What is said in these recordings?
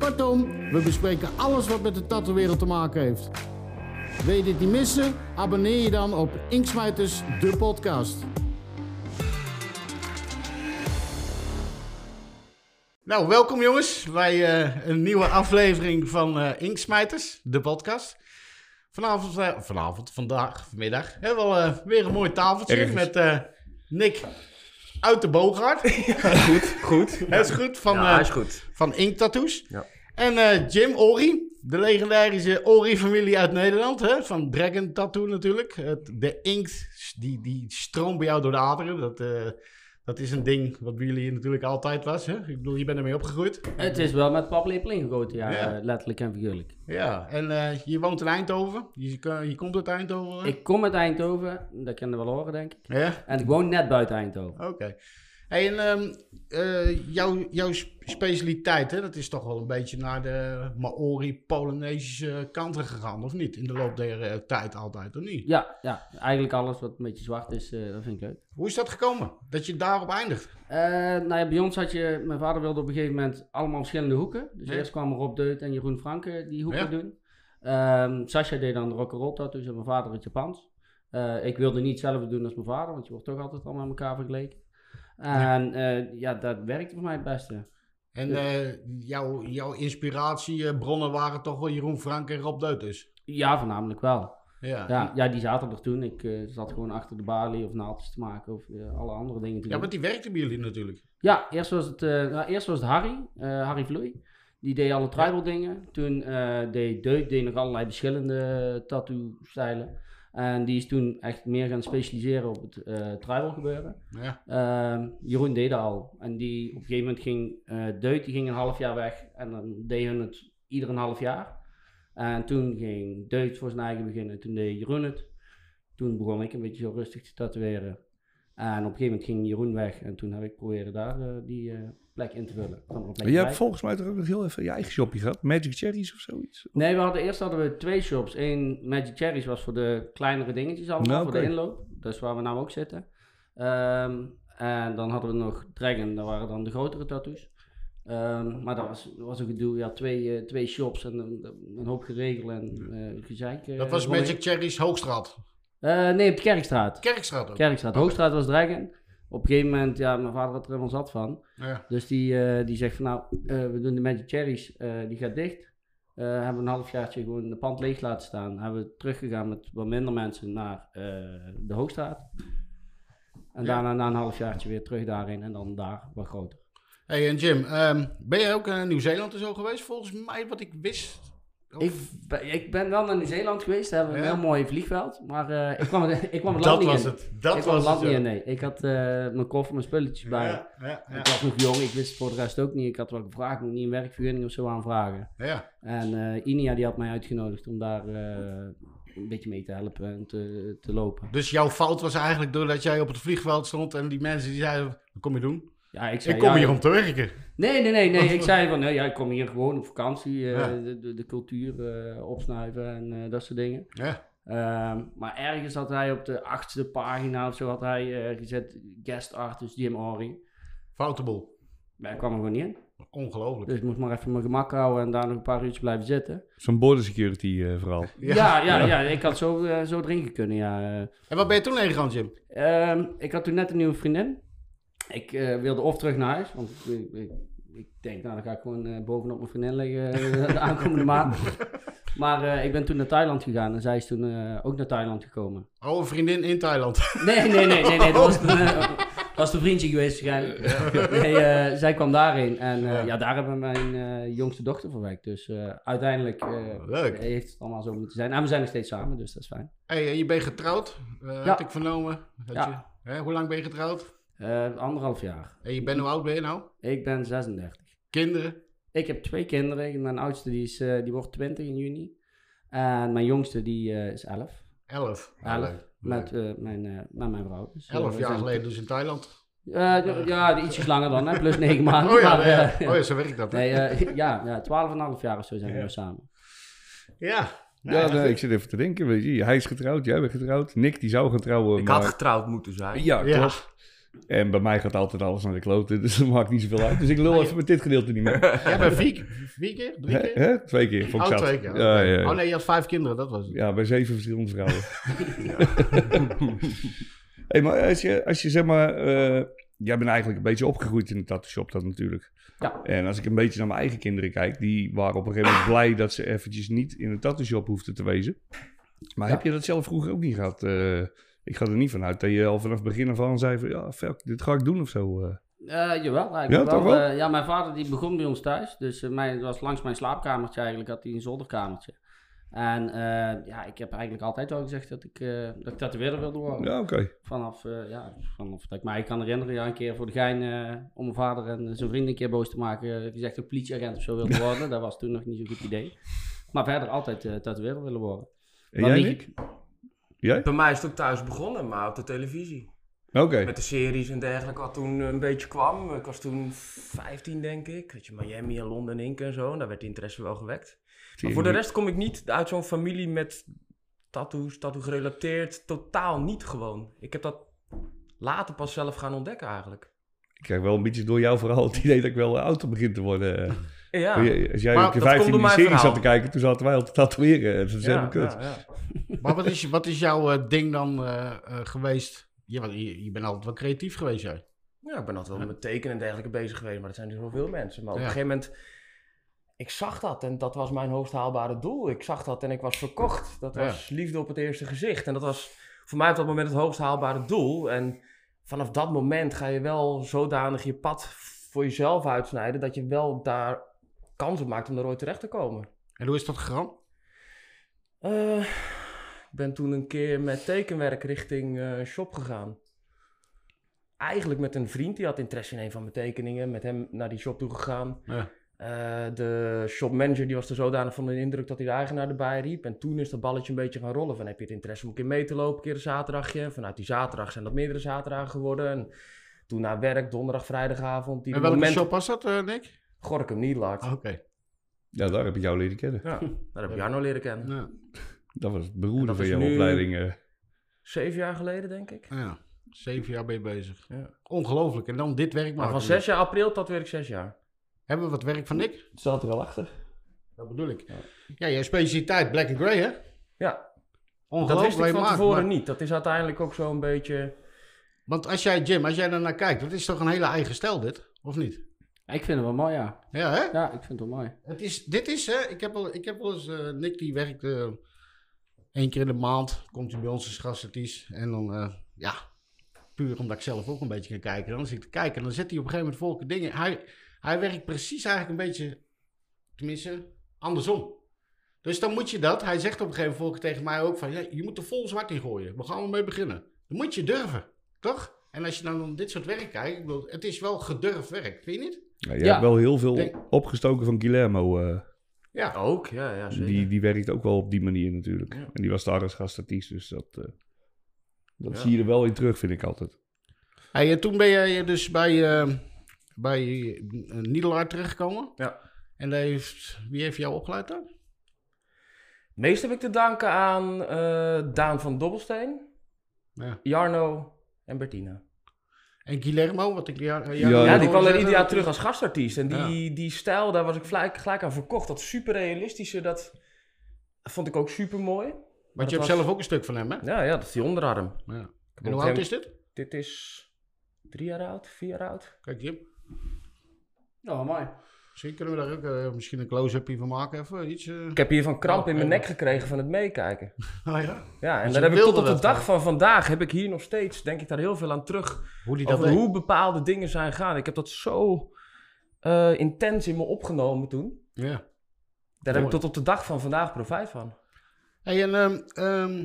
Kortom, we bespreken alles wat met de tattoo-wereld te maken heeft. Wil je dit niet missen? Abonneer je dan op Inksmijters, de podcast. Nou, welkom jongens bij eh, een nieuwe aflevering van eh Inksmijters, de podcast. Vanavond, eh, vanavond, vandaag, vanmiddag, hebben we weer een mooi tafeltje Ergens. met eh, Nick uit de Boogaard. Goed, goed. Dat is goed, van, ja, eh, hij is goed. van Ink Tattoos. Ja. En eh, Jim Ori, de legendarische Ori-familie uit Nederland, hè? van Dragon Tattoo natuurlijk. Het, de inkt, die, die stroomt bij jou door de aderen. Dat, eh, dat is een ding wat bij jullie natuurlijk altijd was. Hè? Ik bedoel, je bent ermee opgegroeid. Het is wel met paplepel ingegoten, ja, Ja. eh, letterlijk en figuurlijk. Ja, en eh, je woont in Eindhoven. Je, je komt uit Eindhoven. hè? Ik kom uit Eindhoven, dat kan je wel horen, denk ik. Ja, En ik woon net buiten Eindhoven. oké. Hey, en eh, jouw, jouw sp- specialiteit, hè, dat is toch wel een beetje naar de Maori-Polonesische kanten gegaan, of niet? In de loop der eh, tijd altijd, of niet? Ja, ja, eigenlijk alles wat een beetje zwart is, eh, dat vind ik leuk. Hoe is dat gekomen? Dat je daarop eindigt? Nou ja, bij ons had je, mijn vader wilde op een gegeven moment allemaal verschillende hoeken. Dus Ja. eerst kwamen Rob Deut en Jeroen Franke die hoeken Ja. doen. Ehm Sascha deed dan de rock'n'roll tattoos en mijn vader het Japans. Ik wilde niet hetzelfde doen als mijn vader, want je wordt toch altijd al met elkaar vergeleken. En eh, ja, dat werkte voor mij het beste. En eh, jouw, jouw inspiratiebronnen waren toch wel Jeroen Frank en Rob Deutus? Ja, voornamelijk wel. Ja. Ja, ja, die zaten er toen. Ik eh, zat gewoon achter de balie of naaldjes te maken of alle andere dingen te Ja, doen. want die werkten bij jullie natuurlijk. Ja, eerst was het, nou, eerst was het Harry, Harry Vloei. Die deed alle tribal dingen. Toen deed Deut deed nog allerlei verschillende tattoo-stijlen. En die is toen echt meer gaan specialiseren op het eh, tribal gebeuren. Ja. Ehm, Jeroen deed dat al. En die op een gegeven moment ging eh Deut, die ging een half jaar weg. En dan deed hun het ieder een half jaar. En toen ging Deut voor zijn eigen beginnen. Toen deed Jeroen het. Toen begon ik een beetje zo rustig te tatoeëren. En op een gegeven moment ging Jeroen weg. En toen heb ik proberen daar eh, die plek in te vullen. Er een plek Je hebt volgens mij toch ook nog heel even je eigen shopje gehad? Magic Cherries of zoiets? Nee, we hadden, eerst hadden we twee shops. Eén Magic Cherries was voor de kleinere dingetjes allemaal, Nou, voor de inloop. Dat is waar we nou ook zitten. Ehm, en dan hadden we nog Dragon, dat waren dan de grotere tattoos. Ehm, maar dat was, was een gedoe, ja, twee, eh, twee shops en een, een hoop geregeld en eh gezeik. eh, Dat was. Magic Cherry's Hoogstraat. Eh, nee, op de Kerkstraat. Kerkstraat ook. Kerkstraat. Hoogstraat was Dragon. Op een gegeven moment, ja, mijn vader had er helemaal zat van. Ja. Dus die, eh, die zegt van nou, eh, we doen de Magic Cherries, eh, die gaat dicht. Hebben we een halfjaartje gewoon de pand leeg laten staan. Hebben we teruggegaan met wat minder mensen naar de Hoogstraat. En Ja. daarna na een halfjaartje weer terug daarin en dan daar wat groter. Hey, en Jim, ehm, ben jij ook in Nieuw-Zeeland en zo geweest? Volgens mij, wat ik wist. Of- Ik, ben- ik ben wel naar Nieuw-Zeeland geweest, daar hebben we een heel mooi vliegveld. Maar eh, ik, kwam ik kwam het dat land niet was in. het. Dat ik kwam was het land het. niet in, nee. Ik had eh, mijn koffer, mijn spulletjes bij. Ik was nog jong, ik wist het voor de rest ook niet. Ik had wel gevraagd, ik moet niet een werkvergunning of zo aanvragen. ja. En eh, Inia die had mij uitgenodigd om daar een beetje mee te helpen en te, te lopen. Dus jouw fout was eigenlijk doordat jij op het vliegveld stond en die mensen die zeiden, wat kom je doen? Ja, ik zei, Ik kom ja, hier om te werken. Nee, nee, nee, nee. Ik zei van, nee, ja, ik kom hier gewoon op vakantie, eh, Ja. de, de, de cultuur eh, opsnuiven en eh, dat soort dingen. Ja. Ehm, maar ergens had hij op de achtste pagina of zo had hij eh, gezet guest artist Jim Ori. Foute boel. Maar ik kwam er gewoon niet in. Ongelooflijk. Dus ik moest maar even mijn gemak houden en daar nog een paar uurtjes blijven zitten. Zo'n border security vooral. Ja, ja, ja, ik had zo, zo drinken kunnen, ja. En wat ben je toen heen gegaan, Jim? Ehm, ik had toen net een nieuwe vriendin. Ik eh, wilde of terug naar huis, want ik, ik, ik denk, nou dan ga ik gewoon eh, bovenop mijn vriendin liggen eh, de aankomende maand. Maar ik ben toen naar Thailand gegaan en zij is toen ook naar Thailand gekomen. Oh, een vriendin in Thailand. Nee, nee, nee, nee, nee dat was een, was een vriendje geweest waarschijnlijk. Nee, zij kwam daarheen en Ja. ja. daar hebben we mijn jongste dochter verwekt. Dus uiteindelijk Leuk. heeft het allemaal zo moeten zijn. En we zijn nog steeds samen, dus dat is fijn. Hey, en je bent getrouwd, Ja. had ik vernomen. Dat Ja. je, hè, hoe lang ben je getrouwd? Eh, anderhalf jaar. En je bent, hoe oud ben je nou? Ik ben 36. Kinderen? Ik heb twee kinderen. Mijn oudste die, is, eh, die wordt 20 in juni. En mijn jongste die eh, is 11. Elf. Ja, Elf. leuk. Met, eh, mijn, eh, met mijn vrouw. Dus, Elf we jaar zijn- geleden dus in Thailand. Eh, ja, ja, ietsjes langer dan, hè, plus 9 maanden. Oh ja, maar, ja. Oh ja, zo werkt dat. Nee, ja, ja, 12,5 jaar of zo zijn we nu samen. Ja. Ja, nee, ik zit even te denken. Weet je, hij is getrouwd, jij bent getrouwd. Nick, die zou gaan trouwen. Ik maar... had getrouwd moeten zijn. Ja, Ja. En bij mij gaat altijd alles naar de kloten, dus dat maakt niet zoveel uit. Dus ik lul even met dit gedeelte niet meer. Jij bent vier, vier keer? Drie keer? Hè? Twee keer, vond ik Oh, zat. twee keer. Ja, ja, ja. Oh nee, je had vijf kinderen, dat was het. Ja, bij zeven verschillende vrouwen. hey, maar als je, als je zeg maar... eh, jij bent eigenlijk een beetje opgegroeid in de tattoo shop dan natuurlijk. Ja. En als ik een beetje naar mijn eigen kinderen kijk... die waren op een gegeven moment blij dat ze eventjes niet in een tattoo shop hoefden te wezen. Maar Ja. heb je dat zelf vroeger ook niet gehad? Eh, ik ga er niet vanuit dat je al vanaf het begin af aan zei van... ja, fuck, dit ga ik doen of zo. Eh, jawel, eigenlijk Ja, wel. toch wel? Eh, ja, mijn vader die begon bij ons thuis. Dus mijn, was langs mijn slaapkamertje eigenlijk, had hij een zolderkamertje. En ja, ik heb eigenlijk altijd wel gezegd dat ik, eh dat ik tatoeëerder wilde worden. ja, oké. Vanaf, ja, vanaf dat ik mij kan herinneren, ja, een keer voor de gein om mijn vader en zijn vriend een keer boos te maken. gezegd dat ik politieagent of zo wilde worden. dat was toen nog niet zo'n goed idee. Maar verder altijd eh tatoeëerder willen worden. En Maar jij? Jij? Bij mij is het ook thuis begonnen, maar op de televisie. Oké. Met de series en dergelijke wat toen een beetje kwam. Ik was toen 15 denk ik. Weet je, Miami en Londen Inc. en zo. En daar werd de interesse wel gewekt. Maar voor de rest kom ik niet uit zo'n familie met tattoos, tattoo gerelateerd. Totaal niet gewoon. Ik heb dat later pas zelf gaan ontdekken eigenlijk. Ik krijg wel een beetje door jouw verhaal het idee dat ik wel oud begin te worden. Ja, Als jij Maar op je dat vijftien komt in door die mijn serie verhaal. zat te kijken, toen zaten wij al te tatoeëren. Dat is ja, helemaal kut. ja, ja. Maar wat is, wat is jouw eh, ding dan eh, eh, geweest? Je, want je, je bent altijd wel creatief geweest, jij. Ja, ik ben altijd wel met tekenen en dergelijke bezig geweest, maar dat zijn er zoveel mensen. Maar op Ja. een gegeven moment, ik zag dat en dat was mijn hoogst haalbare doel. Ik zag dat en ik was verkocht. Dat Ja. was liefde op het eerste gezicht. En dat was voor mij op dat moment het hoogst haalbare doel. En vanaf dat moment ga je wel zodanig je pad voor jezelf uitsnijden, dat je wel daar kans op maakt om er ooit terecht te komen. En hoe is dat gegaan? Eh, ik ben toen een keer met tekenwerk richting eh, shop gegaan. Eigenlijk met een vriend, die had interesse in een van mijn tekeningen. Met hem naar die shop toe gegaan. Ja. Eh, de shopmanager die was er zodanig van de indruk dat hij de eigenaar erbij riep. En toen is dat balletje een beetje gaan rollen. Van heb je het interesse om een keer mee te lopen, een keer een zaterdagje. Vanuit die zaterdag zijn dat meerdere zaterdagen geworden. En toen naar werk, donderdag, vrijdagavond. Die En welke moment... shop was dat, Nick? Gorkum Needlart. Ah, Oké. Ja, daar heb ik jou leren kennen. Ja, daar heb ik Jarno leren kennen. Ja. Dat was het beroerde van jouw opleiding. eh. Zeven jaar geleden, denk ik. ja. Zeven jaar ben je bezig. Ja. Ongelooflijk. En dan dit werk Maar van 6 jaar april tot weer ik 6 jaar. Hebben we wat werk van Nick? Het staat er wel achter. Dat bedoel ik. Ja, jouw specialiteit, black and grey, hè? Ja, Ongelooflijk dat wist ik je van maakt, tevoren maar- niet. Dat is uiteindelijk ook zo'n beetje... Want als jij, Jim, als jij daarnaar kijkt, dat is toch een hele eigen stijl dit? Of niet? Ik vind het wel mooi, ja. Ja, hè? Ja, ik vind het wel mooi. Het is, dit is, hè, ik heb wel, ik heb wel eens, eh, Nick die werkt eh één keer in de maand, komt hij bij ons als gastaties. En dan, eh, ja, puur omdat ik zelf ook een beetje kan kijken. Dan zit ik te kijken en dan zet hij op een gegeven moment volke dingen. Hij, hij werkt precies eigenlijk een beetje, tenminste, andersom. Dus dan moet je dat, hij zegt op een gegeven moment tegen mij ook van, ja, je moet er vol zwart in gooien. We gaan ermee beginnen. Dan moet je durven, toch? En als je dan dit soort werk kijkt, ik bedoel, het is wel gedurfd werk, vind je niet? Ja, je Ja. hebt wel heel veel Denk- opgestoken van Guillermo. eh. Ja. Ook, ja, ja zeker. die, die werkt ook wel op die manier natuurlijk. Ja. En die was daar als gastartiest, dus dat, eh, dat Ja. zie je er wel in terug, vind ik altijd. Hey, en toen ben jij dus bij, uh, bij uh, Niedelaar terechtgekomen. Ja. En daar heeft, wie heeft jou opgeleid dan? Meest heb ik te danken aan eh, Daan van Dobbelsteen, Ja. Jarno en Bertina. En Guillermo, wat ik ja, Ja, Ja, Ja, die kwam er ieder jaar terug als gastartiest. En die, die stijl, daar was ik gelijk, gelijk aan verkocht. Dat super realistische, dat vond ik ook super mooi. Want je hebt zelf ook een stuk van hem, hè? Ja, ja, dat is die onderarm. Ja. En hoe oud is dit? Dit is drie jaar oud, vier jaar oud. Kijk, Jim. Ja, wel mooi. Misschien kunnen we daar ook eh, misschien een close-upje van maken. Even iets. eh. Ik heb hier van kramp in mijn Oh, nek gekregen van het meekijken. Ah, ja. Ja, en Dus daar je heb ik tot op de dat dag van vandaag, heb ik hier nog steeds, denk ik daar heel veel aan terug. Hoe die dat Over hoe bepaalde dingen zijn gegaan. Ik heb dat zo eh, intens in me opgenomen toen. Ja. Daar heb ik tot op de dag van vandaag profijt van. Hey, en ehm, ehm,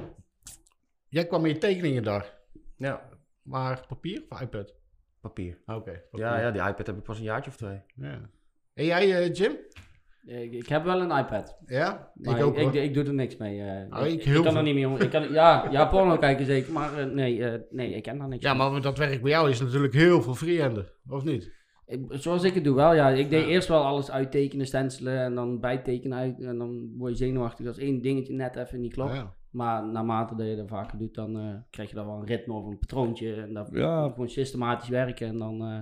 jij kwam met je tekeningen daar. Ja, Maar papier of iPad? papier. Ah, Oké. Ja, ja, die iPad heb ik pas een jaartje of twee. Ja. En jij, eh, Jim? Ik, ik heb wel een iPad. Ja? Maar ik ook ik, doe er niks mee. eh. Oh, ik ik, heel ik kan veel. er niet mee om. Ik kan, ja, ja, porno kijken zeker, maar eh, nee, eh, nee, ik ken daar niks Ja, mee. maar dat werk bij jou is natuurlijk heel veel freehanden, of niet? Ik- zoals ik het doe wel, ja. Ik deed Ja. eerst wel alles uittekenen, stencelen en dan bijtekenen uit. En dan word je zenuwachtig als één dingetje net even niet klopt. Ja. Maar naarmate dat je dat vaker doet, dan eh, krijg je daar wel een ritme of een patroontje. En dat Ja. gewoon systematisch werken en dan eh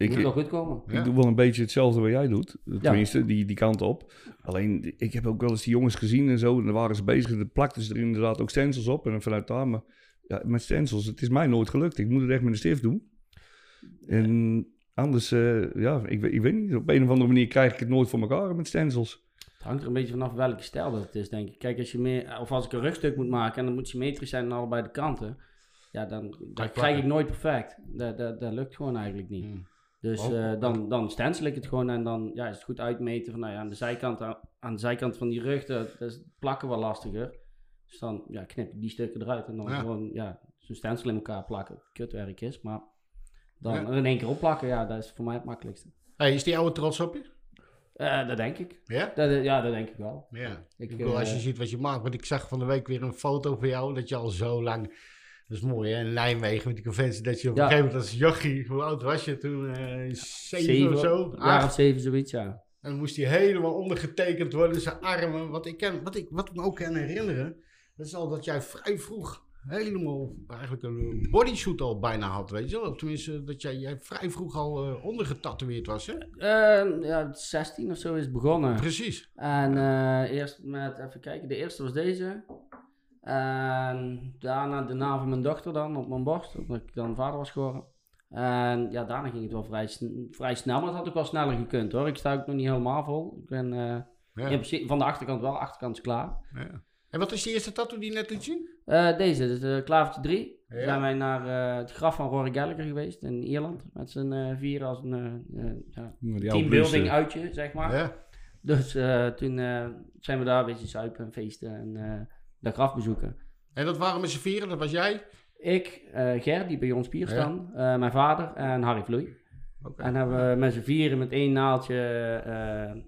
Ik, moet het wel goed komen. Ik doe wel een beetje hetzelfde wat jij doet. Ja. Tenminste, die, die kant op. Alleen, ik heb ook wel eens die jongens gezien en zo. En dan waren ze bezig. En dan plakten ze er inderdaad ook stencils op. En dan vanuit daar. Maar ja, met stencils, het is mij nooit gelukt. Ik moet het echt met een stift doen. En anders, eh, ja, ik, weet- ik weet niet. Op een of andere manier krijg ik het nooit voor elkaar met stencils. Het hangt er een beetje vanaf welke stijl dat het is, denk ik. Kijk, als je meer, of als ik een rugstuk moet maken en dan moet symmetrisch zijn aan allebei de kanten. Ja, dan dat krijg ik nooit perfect. Dat, dat, dat lukt gewoon eigenlijk niet. Hmm. Dus Oh. eh, dan, dan stencil ik het gewoon en dan ja, is het goed uitmeten van nou ja, aan de zijkant, aan, de zijkant van die rug, dat, dat is plakken wel lastiger. Dus dan ja, knip ik die stukken eruit en dan Ja. gewoon ja, zo'n stencil in elkaar plakken. Kutwerk is, maar dan Ja. in één keer opplakken, ja, dat is voor mij het makkelijkste. Hey, is die oude trots op je? Eh, dat denk ik. Ja? Dat, ja, dat denk ik wel. Ja. Ik, Ik bedoel, als je eh, ziet wat je maakt. Want ik zag van de week weer een foto van jou. Dat je al zo lang... Dat is mooi hè, in Nijmegen met die conventie. Dat je op Ja. een gegeven moment als jochie... Hoe oud was je toen? Eh zeven, zeven of zo? jaar of Acht. zeven, zoiets, ja. En dan moest hij helemaal ondergetekend worden. Zijn armen. Wat ik, ken, wat ik wat me ook kan herinneren. Dat is al dat jij vrij vroeg... Helemaal eigenlijk een bodysuit al bijna had, weet je wel. Of Tenminste, dat jij, jij vrij vroeg al eh, ondergetatoeëerd was, hè? Eh, ja, 16 of zo is het begonnen. Precies. En eh, eerst met, even kijken, de eerste was deze. En daarna de naam van mijn dochter dan op mijn borst, omdat ik dan vader was geworden. En ja, daarna ging het wel vrij, sn- vrij snel, maar het had ook wel sneller gekund hoor. Ik sta ook nog niet helemaal vol. Ik ben eh, Ja. in principe van de achterkant wel, achterkant is klaar. Ja. En wat is die eerste tattoo die je net liet zien? Eh, deze, dus de Klavertje 3. Ja. Zijn wij naar eh, het graf van Rory Gallagher geweest in Ierland. Met z'n eh vier als een eh, eh, ja, teambuilding uitje, zeg maar. Ja. Dus eh, toen eh, zijn we daar een beetje zuipen en feesten en eh dat graf bezoeken. En dat waren met z'n vieren, dat was jij? Ik, eh Ger, die bij ons pier staan, eh, mijn vader en Harry Vloei. Oké. En hebben we met z'n vieren met één naaldje eh,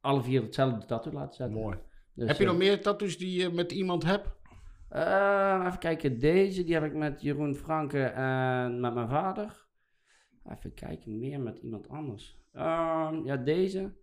alle vier hetzelfde tattoo laten zetten. Mooi. Dus, heb je nog meer tattoos die je met iemand hebt? even kijken, deze die heb ik met Jeroen Franke en met mijn vader. Even kijken, meer met iemand anders. Ehm, ja, deze.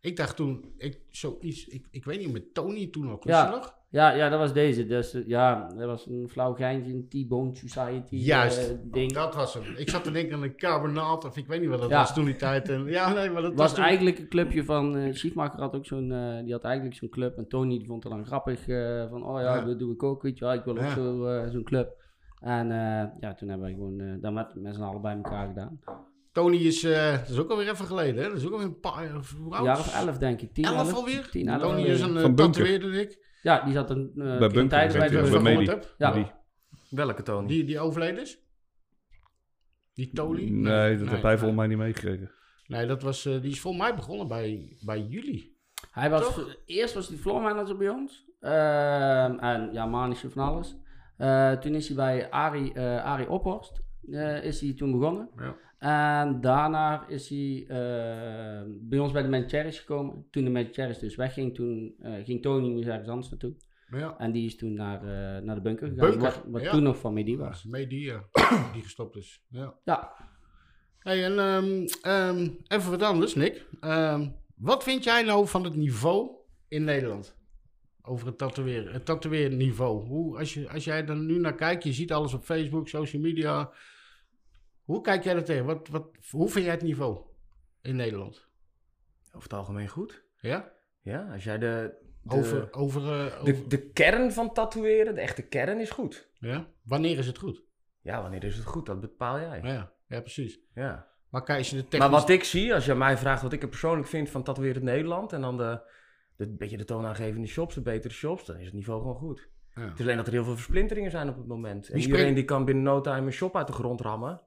Ik dacht toen, ik, zoiets, ik, ik weet niet, met Tony toen nog. Ja. Ja. Ja, dat was deze. Dus eh, ja, dat was een flauw geintje, een T-Bone Society Juist. eh, ding. Dat was hem. Ik zat te denken aan een carbonaat, of ik weet niet wat dat Ja. was toen die tijd. En, ja, nee, maar dat Het was was toen... eigenlijk een clubje van, eh Schiefmaker had ook zo'n, eh, die had eigenlijk zo'n club. En Tony die vond het dan grappig, eh, van oh ja, Ja. dat doe ik ook, weet je wel. Ik wil ook zo, eh, zo'n club. En eh, ja, toen hebben we gewoon eh dat met, met z'n allen bij elkaar gedaan. Tony is, eh, dat is ook alweer even geleden, hè? Dat is ook alweer een paar, hoe Een oud? jaar of elf denk ik. Tien, Elf elf. alweer? Tien, elf Tony alweer. is een Van uh, tatoeëerder, ik. Ja, die zat een uh, Bij Bunker, tijdens bij de bij Medi. Ja. Die- Welke Tony? Die, die overleden is? Die Tony? Nee, dat nee, heb hij nee. volgens mij niet meegekregen. Nee, dat was, eh, die is volgens mij begonnen bij, bij jullie. Hij was, Toch? eerst was hij floor manager bij ons. Ehm, en ja, manische van alles. Eh, toen is hij bij Arie, eh Arie Ophorst eh, is hij toen begonnen. Ja. En daarna is hij eh, bij ons bij de Mancheris gekomen. Toen de Mancheris dus wegging, toen eh, ging Tony weer ergens anders naartoe. Ja. En die is toen naar, eh, naar de bunker gegaan. Bunker, Wat, wat ja. toen nog van Medi was. Media, die gestopt is. Ja. Ja, Hey, en ehm, ehm, even wat anders, Nick. Ehm, wat vind jij nou van het niveau in Nederland? Over het tatoeëren, het tatoeëerniveau. Hoe, als, je, als jij er nu naar kijkt, je ziet alles op Facebook, social media. Hoe kijk jij er tegen? Wat, wat, hoe vind jij het niveau in Nederland? Over het algemeen goed. Ja? Ja, als jij de... de Over, over, eh, over de, de kern van tatoeëren, de echte kern is goed. ja? Wanneer is het goed? Ja, wanneer is het goed? Dat bepaal jij. Ja, ja precies. Ja. Maar kijk, je de Maar technisch... wat ik zie, als je mij vraagt wat ik er persoonlijk vind van tatoeëren in Nederland... en dan de, de beetje de toonaangevende shops, de betere shops... dan is het niveau gewoon goed. Ja. Het is alleen dat er heel veel versplinteringen zijn op het moment. En iedereen die kan binnen no time een shop uit de grond rammen...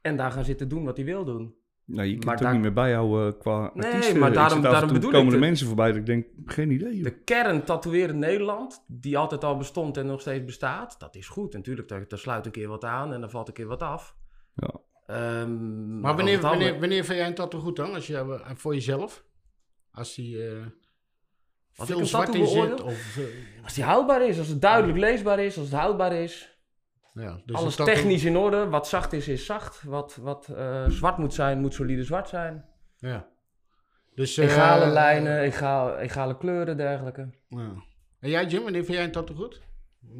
en daar gaan zitten doen wat hij wil doen. Nou, je kunt Maar het ook niet meer bijhouden qua Nee, artiesten. maar daarom- daarom bedoel komen ik er het. mensen voorbij dat ik denk, geen idee. joh. De kern tatoeëren Nederland, die altijd al bestond en nog steeds bestaat... dat is goed. Natuurlijk, daar, daar sluit een keer wat aan en dan valt een keer wat af. Ja. Ehm, Maar wanneer, wanneer, wanneer vind jij een tattoo goed dan? Als je, eh, voor jezelf? Als die eh Als veel ik een zwart tattoo in zit? Of, eh, Als die houdbaar is, als het duidelijk leesbaar is, als het houdbaar is. Ja, dus alles technisch in orde. Wat zacht is, is zacht. Wat, wat eh, zwart moet zijn, moet solide zwart zijn. Ja. Dus, eh, Egale lijnen, egale, egale kleuren, dergelijke. Ja. En jij Jim, wanneer vind jij een tattoo goed?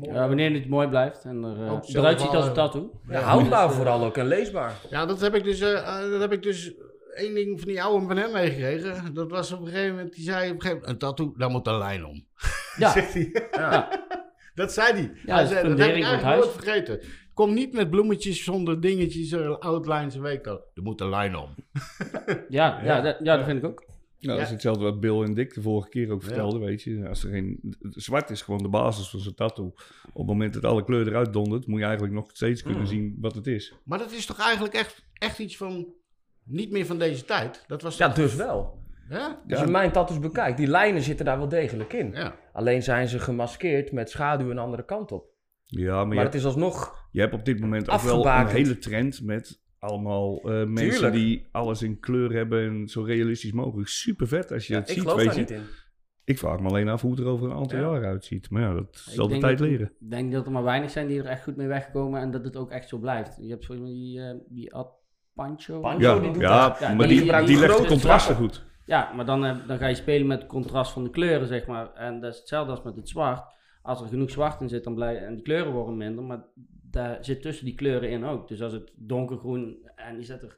Ja, wanneer het mooi blijft en er, eh, Ook eruit ziet als een tattoo. Ja, houdbaar vooral ook en leesbaar. Ja, dat heb ik dus, dat heb ik dus één ding van die oude van hem meegekregen. Dat was op een gegeven moment, die zei op een gegeven moment, een tattoo, daar moet een lijn om. Ja, Zegt hij. ja. Dat zei hij. Ja, hij dat is zei, dat heb ik fundering van het eigenlijk nooit vergeten. Kom niet met bloemetjes zonder dingetjes, outlines en weet ik al. Er moet een lijn om. Ja, ja, dat, ja, dat vind ik ook. Nou, dat is hetzelfde wat Bill en Dick de vorige keer ook vertelden, weet je. Als er geen, zwart is gewoon de basis van zijn tattoo. Op het moment dat alle kleur eruit dondert, moet je eigenlijk nog steeds kunnen Mm. zien wat het is. Maar dat is toch eigenlijk echt, echt iets van, niet meer van deze tijd? Dat was Ja, dus wel. Ja? Als je mijn tattoos bekijkt, die lijnen zitten daar wel degelijk in. Ja. Alleen zijn ze gemaskeerd met schaduw een andere kant op. Ja, maar, het is alsnog... je hebt op dit moment ook wel een afgebakend. hele trend met allemaal eh, mensen Tuurlijk. die alles in kleur hebben en zo realistisch mogelijk. Super vet als je Ja, het ik ziet, geloof weet daar je. niet in. Ik vraag me alleen af hoe het er over een aantal Ja. jaar uitziet. Maar ja, dat Ik zal de tijd dat- leren. Ik denk dat er maar weinig zijn die er echt goed mee wegkomen en dat het ook echt zo blijft. Je hebt mij die, eh, die Ad Pancho. Pancho, Ja, die doet ja, dat. Ja, maar die die, die die legt de contrasten goed. Ja, maar dan, eh, dan ga je spelen met het contrast van de kleuren, zeg maar. En dat is hetzelfde als met het zwart. Als er genoeg zwart in zit, dan blijf, en die kleuren worden minder, maar daar zit tussen die kleuren in ook. Dus als het donkergroen en je zet er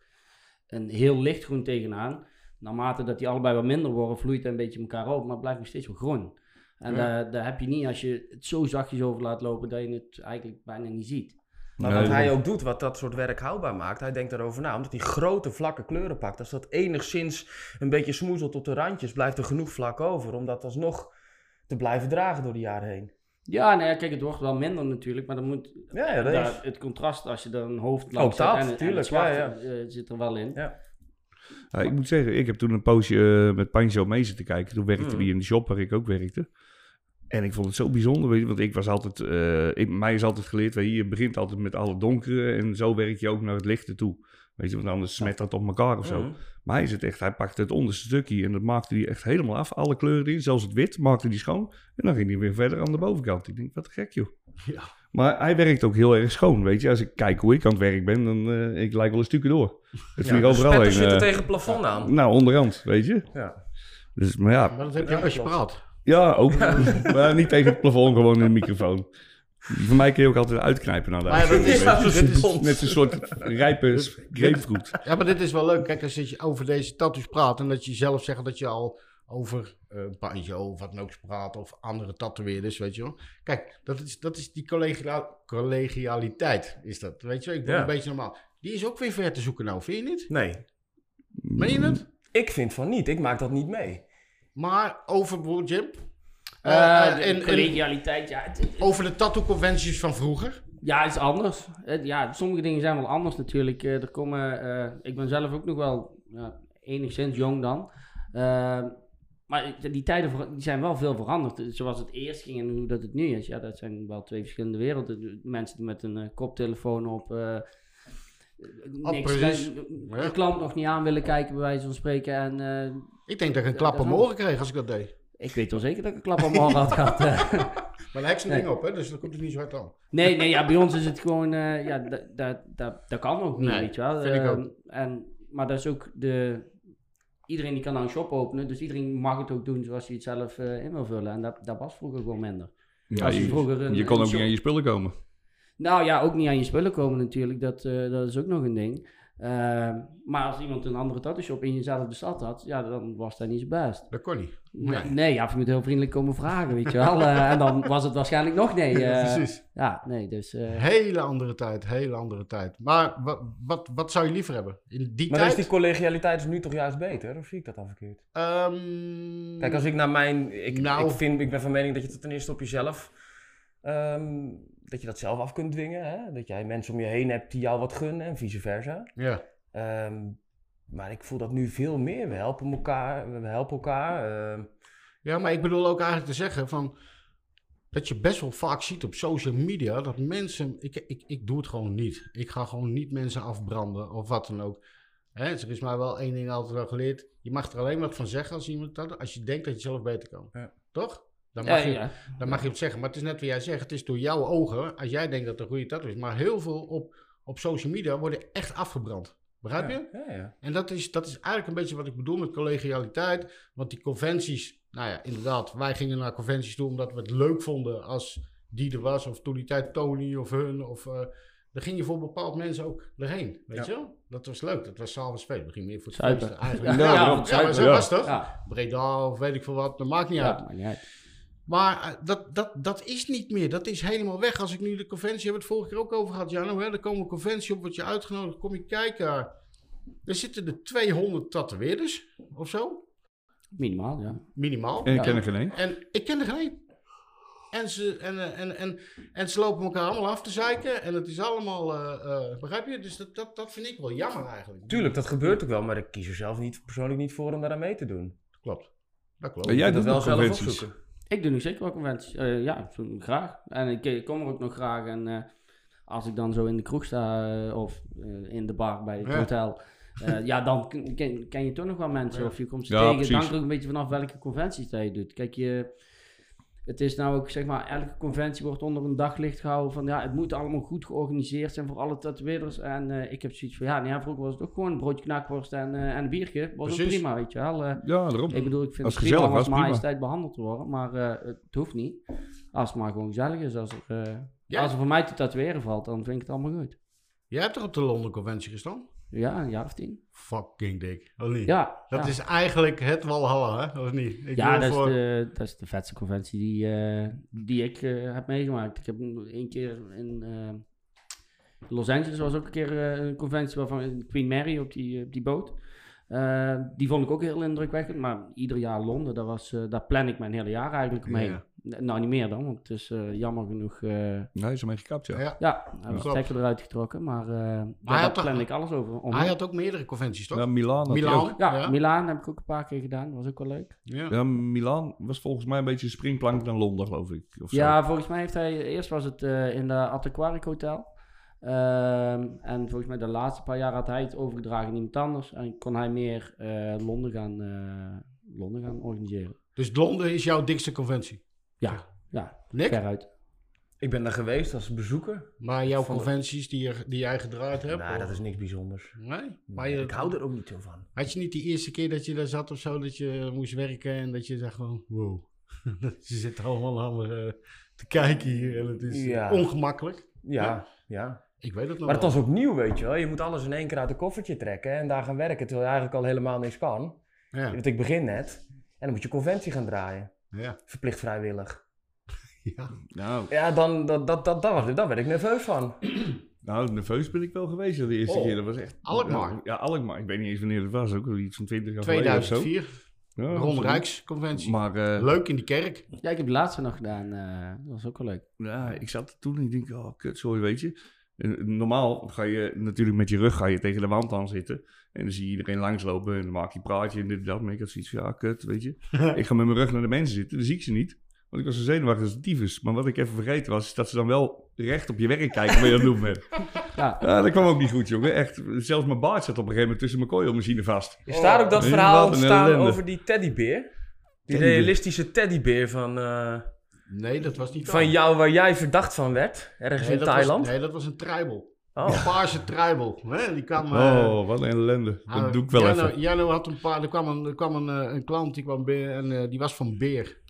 een heel lichtgroen tegenaan, naarmate dat die allebei wat minder worden, vloeit het een beetje elkaar op, maar het blijft nog steeds wel groen. En Ja. daar, daar heb je niet als je het zo zachtjes over laat lopen dat je het eigenlijk bijna niet ziet. Maar Nee, wat hij ook doet, wat dat soort werk houdbaar maakt, hij denkt daarover na. Omdat hij grote vlakke kleuren pakt. Als dat enigszins een beetje smoezelt op de randjes, blijft er genoeg vlak over. Om dat alsnog te blijven dragen door de jaren heen. Ja, nou ja, kijk, het wordt wel minder natuurlijk, maar dan moet Ja, ja dat daar, is... het contrast, als je er een hoofd Ook langs zet en, tuurlijk, het zwart ja, eh, zit er wel in. Ja. Ja, ik moet zeggen, ik heb toen een poosje eh, met Pancho mee zitten kijken. Toen werkte Mm. hij in de shop waar ik ook werkte. En ik vond het zo bijzonder, weet je, want ik was altijd, eh, ik, mij is altijd geleerd, weet je, je begint altijd met alle donkere en zo werk je ook naar het lichte toe. Weet je, want anders smet dat op elkaar of zo. Mhm. Maar hij is het echt, hij pakte het onderste stukje en dat maakte hij echt helemaal af. Alle kleuren erin, zelfs het wit, maakte hij schoon. En dan ging hij weer verder aan de bovenkant. Ik denk, wat gek joh. Ja. Maar hij werkt ook heel erg schoon, weet je. Als ik kijk hoe ik aan het werk ben, dan uh, ik lijk wel een stukje door. Het Ja, de overal heen. zitten eh, tegen het plafond aan. nou, onderhand, weet je. Ja. Dus, maar ja, Maar dat heb je als je praat. Ja ook. maar niet tegen het plafond, gewoon in de microfoon. Voor mij kun je ook altijd uitknijpen naar de Maar ja, dat is- dit Net zo'n soort rijpe grapefruit. Ja, maar dit is wel leuk. Kijk, als je over deze tattoos praat en dat je zelf zegt dat je al over eh Banjo of wat dan ook praat of andere tatoeëerders, weet je wel. Kijk, dat is, dat is die collegia- collegialiteit, is dat, weet je wel. Ik ben Ja. een beetje normaal. Die is ook weer ver te zoeken nou, vind je niet? Nee, Meen je het? ik vind van niet. Ik maak dat niet mee. Maar over bijvoorbeeld Jim, eh, de en, collegialiteit, ja, het, het- over de tattoo-conventies van vroeger. ja, het is anders. Het- ja, sommige dingen zijn wel anders natuurlijk. Eh, er komen, eh, ik ben zelf ook nog wel enigszins jong dan. Eh, maar die tijden die zijn wel veel veranderd. Zoals het eerst ging en hoe dat het nu is. Ja, dat zijn wel twee verschillende werelden. De Mensen die met een koptelefoon op... niks, de, klant nog niet aan willen kijken, bij wijze van spreken. En Ik denk dat ik een klap dat op oren kreeg als ik dat deed. ik weet wel zeker dat ik een klap oren had gehad. eh. Maar daar heb ik zo'n Nee. ding op, hè, dus dat komt er niet zo hard aan. Nee, nee, ja, bij ons is het gewoon, eh, ja, dat, dat, dat, dat kan ook niet, Nee, weet je wel. vind ik Ehm, ook. En, maar dat is ook de, iedereen die kan nou een shop openen, dus iedereen mag het ook doen zoals hij het zelf eh, in wil vullen. En dat, dat was vroeger gewoon minder. Ja, Als je vroeger een- je kon een ook niet aan je spullen komen. Nou ja, ook niet aan je spullen komen natuurlijk, dat, eh, dat is ook nog een ding. Ehm, maar als iemand een andere tattoo shop in jezelfde stad had, ja, dan was dat niet zo best. Dat kon niet. Nee, Nee. ja, of je moet heel vriendelijk komen vragen, weet je wel. Eh, en dan was het waarschijnlijk nog nee. eh, Precies. ja, nee, dus... eh, Hele andere tijd, hele andere tijd. Maar wat, wat, wat zou je liever hebben? In die Maar tijd? is die collegialiteit is nu toch juist beter? Of zie ik dat dan verkeerd? Ehm, Kijk, als ik naar mijn... Ik, Nou. ik, vind, ik ben van mening dat je het ten eerste op jezelf... ehm, dat je dat zelf af kunt dwingen. Hè? Dat jij mensen om je heen hebt die jou wat gunnen en vice versa. Ja. Ehm, maar ik voel dat nu veel meer. We helpen elkaar. We helpen elkaar. ehm. ja, maar ik bedoel ook eigenlijk te zeggen van... dat je best wel vaak ziet op social media dat mensen. Ik, ik, ik doe het gewoon niet. Ik ga gewoon niet mensen afbranden of wat dan ook. Hè, er is mij wel één ding altijd wel geleerd. Je mag er alleen wat van zeggen als iemand dat. Als je denkt dat je zelf beter kan. Ja. Toch? Dan Ja, mag, je, ja. dan mag je het zeggen. Maar het is net wat jij zegt. Het is door jouw ogen. Als jij denkt dat het een goede tattoo is. Maar heel veel op, op social media worden echt afgebrand. Begrijp je? Ja, ja. En dat is, dat is eigenlijk een beetje wat ik bedoel met collegialiteit. Want die conventies, nou ja, inderdaad, wij gingen naar conventies toe omdat we het leuk vonden als die er was. Of toen die tijd Tony of hun. Of, eh dan ging je voor bepaalde mensen ook erheen. Weet Ja. je wel? Dat was leuk. Dat was s'avonds veel. We gingen meer voor het feesten eigenlijk. Ja, Ja, ja, maar zo ja. was het. Ja, Breda of weet ik veel wat. Dat maakt niet uit. ja, maakt niet uit. Maar eh, dat, dat, dat is niet meer. Dat is helemaal weg. Als ik nu de conventie, hebben we het vorige keer ook over gehad, Jano. Hè? Er komen een conventie op, word je uitgenodigd, kom je kijken. Er zitten er 200 tatoeëerders of zo, Minimaal, ja. minimaal. En ik ken er geen één. En ik ken er geen één. En ze, en, eh, en, en, en ze lopen elkaar allemaal af te zeiken. En het is allemaal, eh, eh, begrijp je? Dus dat, dat, dat vind ik wel jammer eigenlijk. Tuurlijk, dat gebeurt ook wel, maar ik kies er zelf niet, persoonlijk niet voor om daar aan mee te doen. Klopt. Dat klopt. En jij doet dat wel zelf opzoeken. Ik doe nu zeker wel conventies. Eh, ja, graag. En ik, ik kom er ook nog graag. En eh, als ik dan zo in de kroeg sta eh, of eh, in de bar bij het Ja. hotel. eh, ja, dan ken, je toch nog wel mensen. Ja. Of je komt ze Ja, tegen. Het hangt er ook een beetje vanaf welke conventies dat je doet. Kijk, je, het is nou ook, zeg maar, elke conventie wordt onder een daglicht gehouden van, ja, het moet allemaal goed georganiseerd zijn voor alle tatoeëerders. En eh, ik heb zoiets van, ja, nee, ja, vroeger was het ook gewoon een broodje knakworst en, eh, en een biertje. Was ook prima, weet je wel. Eh, Ja, daarom. ik bedoel, ik vind Als het prima als majesteit behandeld te worden, maar het hoeft niet. Als het maar gewoon gezellig is, als er, Ja. als er voor mij te tatoeëren valt, dan vind ik het allemaal goed. Jij hebt toch op de Londen conventie gestaan? Ja, een jaar of tien. Fucking dik. Of niet? Ja, Dat ja. is eigenlijk het Walhalla, hè? Of niet? Ik ja dat, is de, dat is de vetste conventie die, eh, die ik eh, heb meegemaakt. Ik heb één keer in eh, Los Angeles was ook een keer een conventie waarvan Queen Mary op die, op die boot. Die vond ik ook heel indrukwekkend, maar ieder jaar Londen, daar, was, daar plan ik mijn hele jaar eigenlijk omheen. Ja. Nou, niet meer dan, want het is eh, jammer genoeg. eh, Nee, is ermee gekapt, ja. ja. ja, hij heeft stekker eruit getrokken, maar eh hij daar had plan ik alles over. Om. Hij had ook meerdere conventies, toch? Ja, Milaan hij ja, ja. Milaan heb ik ook een paar keer gedaan, dat was ook wel leuk. Ja. Ja, Milaan was volgens mij een beetje een springplank naar Londen, geloof ik. Of zo. Ja, volgens mij heeft hij, eerst was het eh, in de Attaquaric Hotel. Ehm, en volgens mij de laatste paar jaar had hij het overgedragen aan iemand anders. En kon hij meer eh, Londen, gaan, eh, Londen gaan organiseren. Dus Londen is jouw dikste conventie. Ja, ja, Nick? veruit. Ik ben daar geweest als bezoeker. Maar jouw Van de- conventies die, je, die jij gedraaid hebt? Nou, of- dat is niks bijzonders. Nee? Maar je, ik hou er ook niet zo van. Had je niet die eerste keer dat je daar zat of zo, dat je moest werken en dat je dacht van, wow. Ze zitten allemaal me eh, te kijken hier en het is Ja. ongemakkelijk. Ja, ja. Ik weet het nog Maar het wel. was ook nieuw, weet je wel. Je moet alles in één keer uit een koffertje trekken en daar gaan werken, terwijl je eigenlijk al helemaal niks kan. Ja, Want ik begin net en dan moet je conventie gaan draaien. Ja, Verplicht vrijwillig. ja. Nou, Ja, dan, dat, dat, dat, dat was, daar werd ik nerveus van. nou, nerveus ben ik wel geweest de eerste Oh, keer. Dat was echt... Alkmaar. Ja, Alkmaar. Ik weet niet eens wanneer het was. Ook iets van 20 jaar geleden of zo. 2004, Ja, Ron zo. Rijksconventie. Maar eh, Leuk in die kerk. Ja, ik heb de laatste nog gedaan. eh, dat was ook wel leuk. ja, ik zat toen en ik denk, oh, kut, sorry, weet je. Eh, Normaal ga je natuurlijk met je rug ga je tegen de wand aan zitten. En dan zie je iedereen langslopen en dan maak je praatje en dit en dat. Maar ik had zoiets van, ja, kut, weet je. ik ga met mijn rug naar de mensen zitten, dan zie ik ze niet. Want ik was zo zenuwachtig als een tyfus. Maar wat ik even vergeten was, is dat ze dan wel recht op je werk kijken wat je aan het doen bent. Ja, Ja, dat kwam ook niet goed, jongen. Echt, zelfs mijn baard zat op een gegeven moment tussen mijn coilmachine vast. Is daar ook dat Oh, verhaal ontstaan over die teddybeer? Die Teddybeer. realistische teddybeer van, eh, Nee, dat was niet van jou waar jij verdacht van werd, ergens Nee, in dat Thailand. Was, nee, dat was een tribal. Oh. Een paarse tribal. Hè? Die kwam... eh, Oh, wat een ellende. Ah, Dat doe ik wel Jano, even. Jano had een paar. Er kwam een, er kwam een, eh, een klant die kwam binnen en eh, die was van Beer.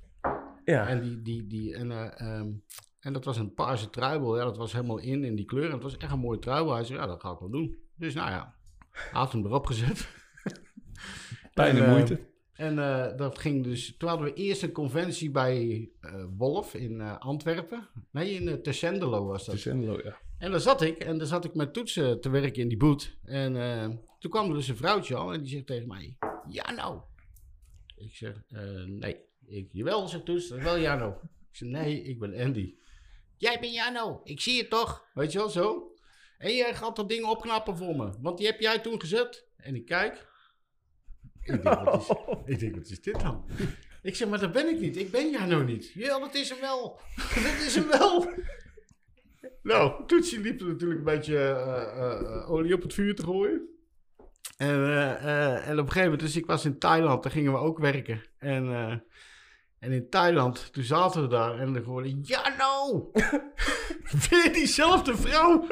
Ja. En, die, die, die, en, eh, ehm, en dat was een paarse truibel. Ja, dat was helemaal in in die kleur. En het was echt een mooie truibel. Hij zei, ja, dat ga ik wel doen. Dus nou ja, hij had hem erop gezet. Pijn en moeite. En eh, dat ging dus. Toen hadden we eerst een conventie bij eh, Wolf in eh, Antwerpen. Nee, in uh, Tersendelo was dat. Tersendelo, ja. En daar zat ik. En daar zat ik met toetsen te werken in die boot. En eh, toen kwam er dus een vrouwtje al. En die zegt tegen mij: Ja, nou. Ik zeg: eh, Nee. Ik, jawel, zegt Toets. Dat is wel Jano. Ik zeg: Nee, ik ben Andy. Jij bent Jano. Ik zie het toch. Weet je wel zo. En jij gaat dat ding opknappen voor me. Want die heb jij toen gezet. En ik kijk. Ik denk, wat is, ik denk, wat is dit dan? Ik zeg, maar dat ben ik niet. Ik ben jij nou niet. Ja, dat is hem wel. dat is hem wel. Nou, Toetsie liep er natuurlijk een beetje eh, eh, eh, olie op het vuur te gooien. En, en op een gegeven moment, dus ik was in Thailand, daar gingen we ook werken. En, en in Thailand, toen zaten we daar en dan hoorde ja nou, weer diezelfde vrouw.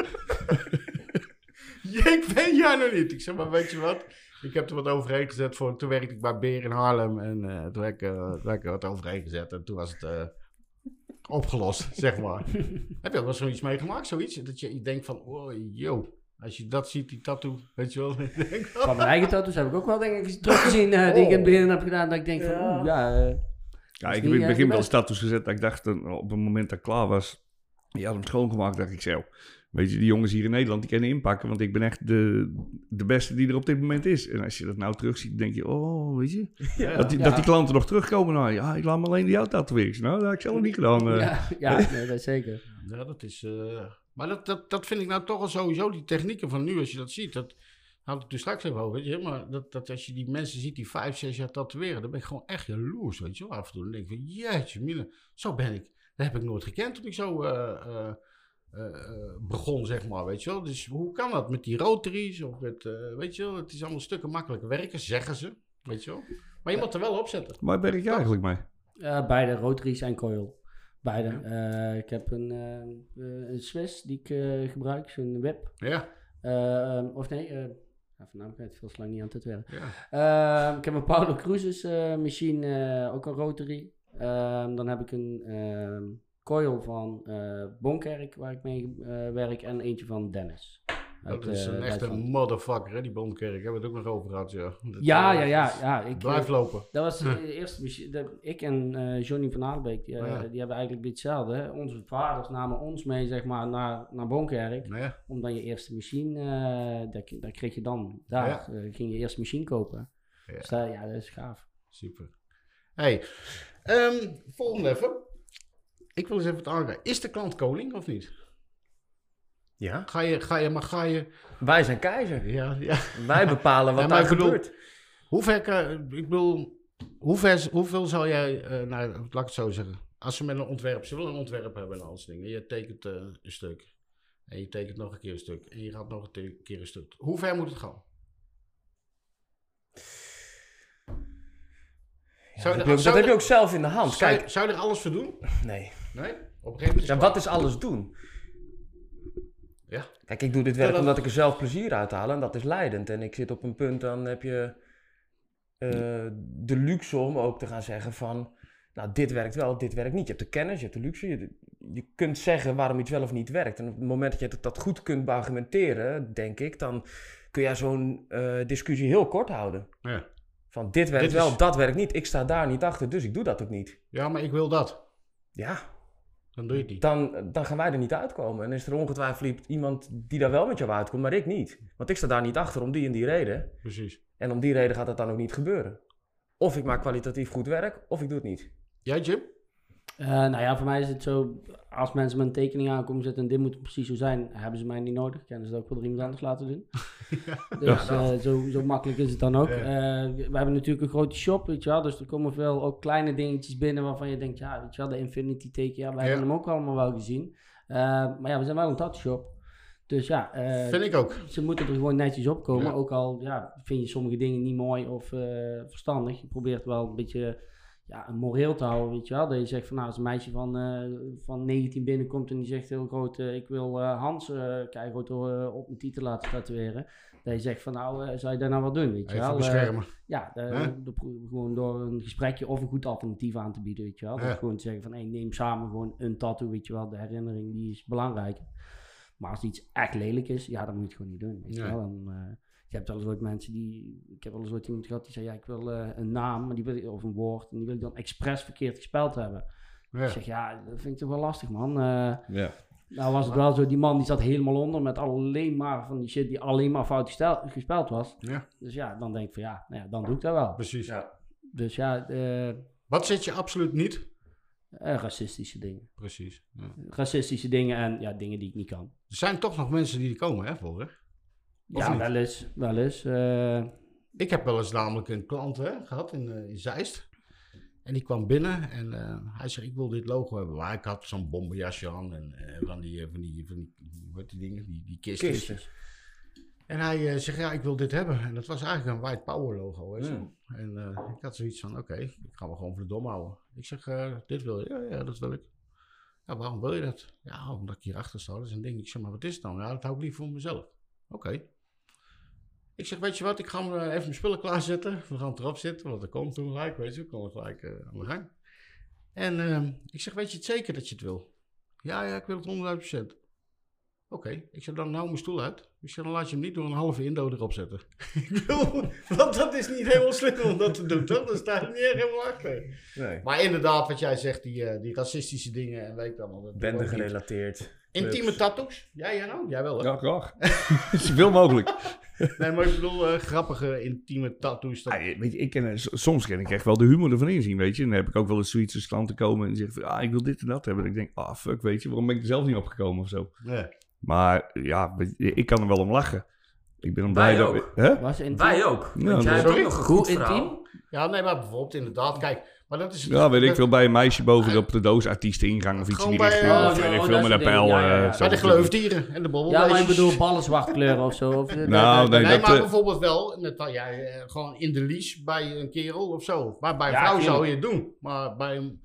Ik ben jij nog niet. Ik zeg maar, weet je wat? Ik heb er wat overheen gezet voor. Toen werkte ik bij Beer in Haarlem. En toen, heb ik, wat overheen gezet. En toen was het opgelost, zeg maar. heb je ook wel zoiets meegemaakt? Zoiets? Dat je denkt van, oh, yo. Als je dat ziet, die tattoo, weet je wel. Van mijn eigen tattoos heb ik ook wel denk ik teruggezien eh, die ik in het begin heb gedaan. Dat ik denk van, Ja. oeh, ja... eh, Ja, ik heb in het eh, begin de wel beste. status gezet dat ik dacht, op het moment dat ik klaar was, die had hem schoongemaakt, dacht ik zo. Weet je, die jongens hier in Nederland, die kunnen inpakken, want ik ben echt de, de beste die er op dit moment is. En als je dat nou terugziet, denk je, oh, weet je, dat, die, Ja. dat die klanten nog terugkomen naar, ja, ik laat me alleen die jou tatoeëren. Nou, dat heb ik zelf niet gedaan. eh. ja, ja nee, dat is zeker. Ja, dat is. eh, maar dat, dat, dat vind ik nou toch al sowieso, die technieken van nu, als je dat ziet. Dat had ik toen straks even over, weet je. Maar dat, dat als je die mensen ziet die vijf, zes jaar tatoeëren, dan ben ik gewoon echt jaloers, weet je wel. Af en toe dan denk ik van, jeetje, mine, zo ben ik. Dat heb ik nooit gekend toen ik zo eh, begon, zeg maar, weet je wel. Dus hoe kan dat met die rotaries of met, eh, weet je wel. Het is allemaal stukken makkelijker werken, zeggen ze, weet je wel. Maar je moet er wel op zetten. Waar werk je eigenlijk mee? Eh, beide, rotaries en coil. Beide. Eh, ik heb een, eh, eh, een Swiss die ik eh, gebruik, zo'n whip. Ja, Eh, of nee, eh van naam kwijt, veel te lang niet aan het tatoeëren. ja. Eh, ik heb een Paulo Cruises eh, machine, eh, ook een rotary. Ehm, dan heb ik een ehm, coil van eh Bonkerk, waar ik mee eh, werk, en eentje van Dennis. Dat is eh, een echte Duitsland. motherfucker, hè, die Bondkerk. Hebben we het ook nog over gehad, ja. Dat, Ja, ja, ja, ja. Ik, Blijf lopen. Dat was de eerste machine. de- ik en Johnny van Aarbeek, die, Oh ja. die hebben eigenlijk een beetje hetzelfde. hè. Onze vaders namen ons mee, zeg maar, naar, naar Bonkerk. Ja, Om dan je eerste machine, daar, daar kreeg je dan, daar Ja. ging je eerste machine kopen. Ja. Dus dat, ja, dat is gaaf. super. Hey, ehm, volgende even. Ik wil eens even het aangaan. Is de klant koning of niet? Ja, Ga je, ga je, maar ga je... wij zijn keizer. Ja, ja. Wij bepalen wat Ja, daar bedoel- gebeurt. Hoe ver, ik bedoel, hoe ver, hoeveel zal jij, eh nou, laat ik het zo zeggen. Als ze met een ontwerp, ze willen een ontwerp hebben en al die dingen. Je tekent eh, een stuk. En je tekent nog een keer een stuk. En je gaat nog een keer een stuk. Hoe ver moet het gaan? Zou dat er- heb je ook- zou dat heb je- je ook zelf in de hand. Zou, Kijk, zou je er alles voor doen? nee. Nee? Op een gegeven moment Ja, wat is alles doen? Ja. Kijk, ik doe dit werk dat- omdat ik er zelf plezier uit haal en dat is leidend. En ik zit op een punt, dan heb je eh, de luxe om ook te gaan zeggen van... Nou, dit werkt wel, dit werkt niet. Je hebt de kennis, je hebt de luxe. Je, je kunt zeggen waarom iets wel of niet werkt. En op het moment dat je dat, dat goed kunt beargumenteren, denk ik... dan kun jij zo'n eh, discussie heel kort houden. Ja. Van dit werkt Dit wel, is- dat werkt niet. Ik sta daar niet achter, dus ik doe dat ook niet. Ja, maar ik wil dat. Ja, Dan doe je niet. dan, dan gaan wij er niet uitkomen. En is er ongetwijfeld iemand die daar wel met jou uitkomt, maar ik niet. Want ik sta daar niet achter om die en die reden. Precies. En om die reden gaat het dan ook niet gebeuren. Of ik maak kwalitatief goed werk, of ik doe het niet. Jij, Jim? Eh, nou ja, voor mij is het zo, als mensen met een tekening aankomen zetten en dit moet precies zo zijn, hebben ze mij niet nodig. Kunnen ze dat ook wel iemand anders laten doen. Dus eh, zo, zo makkelijk is het dan ook. Ja. Eh, we hebben natuurlijk een grote shop, weet je wel. Dus er komen veel ook kleine dingetjes binnen waarvan je denkt, ja, weet je wel, de Infinity teken, ja, wij hebben hem ook allemaal wel gezien. Maar ja, we zijn wel een tattoo shop. Dus ja, Vind ik ook. ze moeten er gewoon netjes op komen. Ja. Ook al ja, vind je sommige dingen niet mooi of verstandig. Je probeert wel een beetje ja, een moreel te houden, weet je wel. Dat je zegt van nou, als een meisje van, eh, van 19 binnenkomt en die zegt heel groot... eh, ik wil eh, Hans uh, keihard op mijn titel laten tatoeëren. Dat je zegt van nou, zou je dat nou wel doen, weet je wel. Beschermen. ja, door- gewoon door een gesprekje of een goed alternatief aan te bieden, weet je wel. Ja. Dus gewoon te zeggen van, hey, neem samen gewoon een tattoo, weet je wel. De herinnering, die is belangrijk. Maar als iets echt lelijk is, ja, dan moet je het gewoon niet doen, weet je wel. Dan, je hebt wel eens ooit mensen die... Ik heb wel eens ooit iemand gehad die zei, ja, ik wil eh, een naam, maar die wil, of een woord, en die wil ik dan expres verkeerd gespeld hebben. Ja. Ik zeg, ja, dat vind ik toch wel lastig, man. Eh, Ja. nou was het wel zo, die man die zat helemaal onder met alleen maar van die shit die alleen maar fout gestel- gespeld was. Ja, Dus ja, dan denk ik van ja, nou ja dan doe ik dat wel. precies. Dus ja, eh, Wat zit je absoluut niet? eh, racistische dingen. Precies. Ja. Racistische dingen en ja, dingen die ik niet kan. Er zijn toch nog mensen die er komen, hè, voor, hè? Ja, niet? wel eens, wel eens. eh, Ik heb wel eens namelijk een klant hè, gehad in, eh, in Zeist. En die kwam binnen en eh, hij zei, ik wil dit logo hebben. Maar ik had zo'n bomberjasje aan en van, die, van, die, van die, wat die dingen, die, die kisten. Kisten. En hij zegt, ja, ik wil dit hebben. En dat was eigenlijk een White Power logo. Hè. Hmm. En ik had zoiets van, oké, ik ga me gewoon voor de dom houden. Ik zeg, dit wil je? Ja, ja, dat wil ik. Ja, waarom wil je dat? Ja, omdat ik hierachter sta. Dat is een ding. Ik zeg, maar wat is het dan? Ja, dat hou ik liever voor mezelf. Oké. Ik zeg, weet je wat, ik ga eh, even mijn spullen klaarzetten. We gaan erop zitten, want er komt toen gelijk, weet je, we komen gelijk eh, aan de gang. En ehm, ik zeg, weet je het zeker dat je het wil? Ja, ja, ik wil het 100%. Oké, ik zeg, dan hou mijn stoel uit. Ik zeg, dan laat je hem niet door een halve indo erop zetten. ik wil, want dat is niet helemaal slim om dat te doen, toch? Dan sta je niet helemaal achter. Nee. Maar inderdaad, wat jij zegt, die, eh, die racistische dingen en weet ik allemaal. Bende gerelateerd. Intieme tattoos? Ja, jij nou? Jij wel, hè? Ja, graag. Zoveel mogelijk. Nee, maar ik bedoel eh, grappige, intieme tattoos. Dat... Ja, weet je, ik ken, soms ken ik echt wel de humor ervan inzien, weet je. En dan heb ik ook wel eens zoiets als klanten komen en zeggen van, ah, ik wil dit en dat hebben. En ik denk, ah, fuck, weet je, waarom ben ik er zelf niet opgekomen of zo. Ja. Maar ja, je, ik kan er wel om lachen. Ik ben Wij blij dat... ook. Hè? Was intiem? Wij ook. Ja, Want jij hebt ook nog een goed intiem? ja, nee, maar bijvoorbeeld inderdaad, kijk, maar dat is... Ja, weet ik veel, bij een meisje boven op de doos artiesteningang of iets in Gewoon die bij, richting. eh, of oh, weet ik veel, dat met een pijl. ja, eh. Bij de geloofdieren en de bobbelbeestjes. Ja, maar ik bedoel ballen zwart kleuren of zo. Of, Nou, nee, maar eh, bijvoorbeeld wel, met, ja, eh, gewoon in de lease bij een kerel of zo. Maar bij een Ja, vrouw zou je het doen. Maar bij een,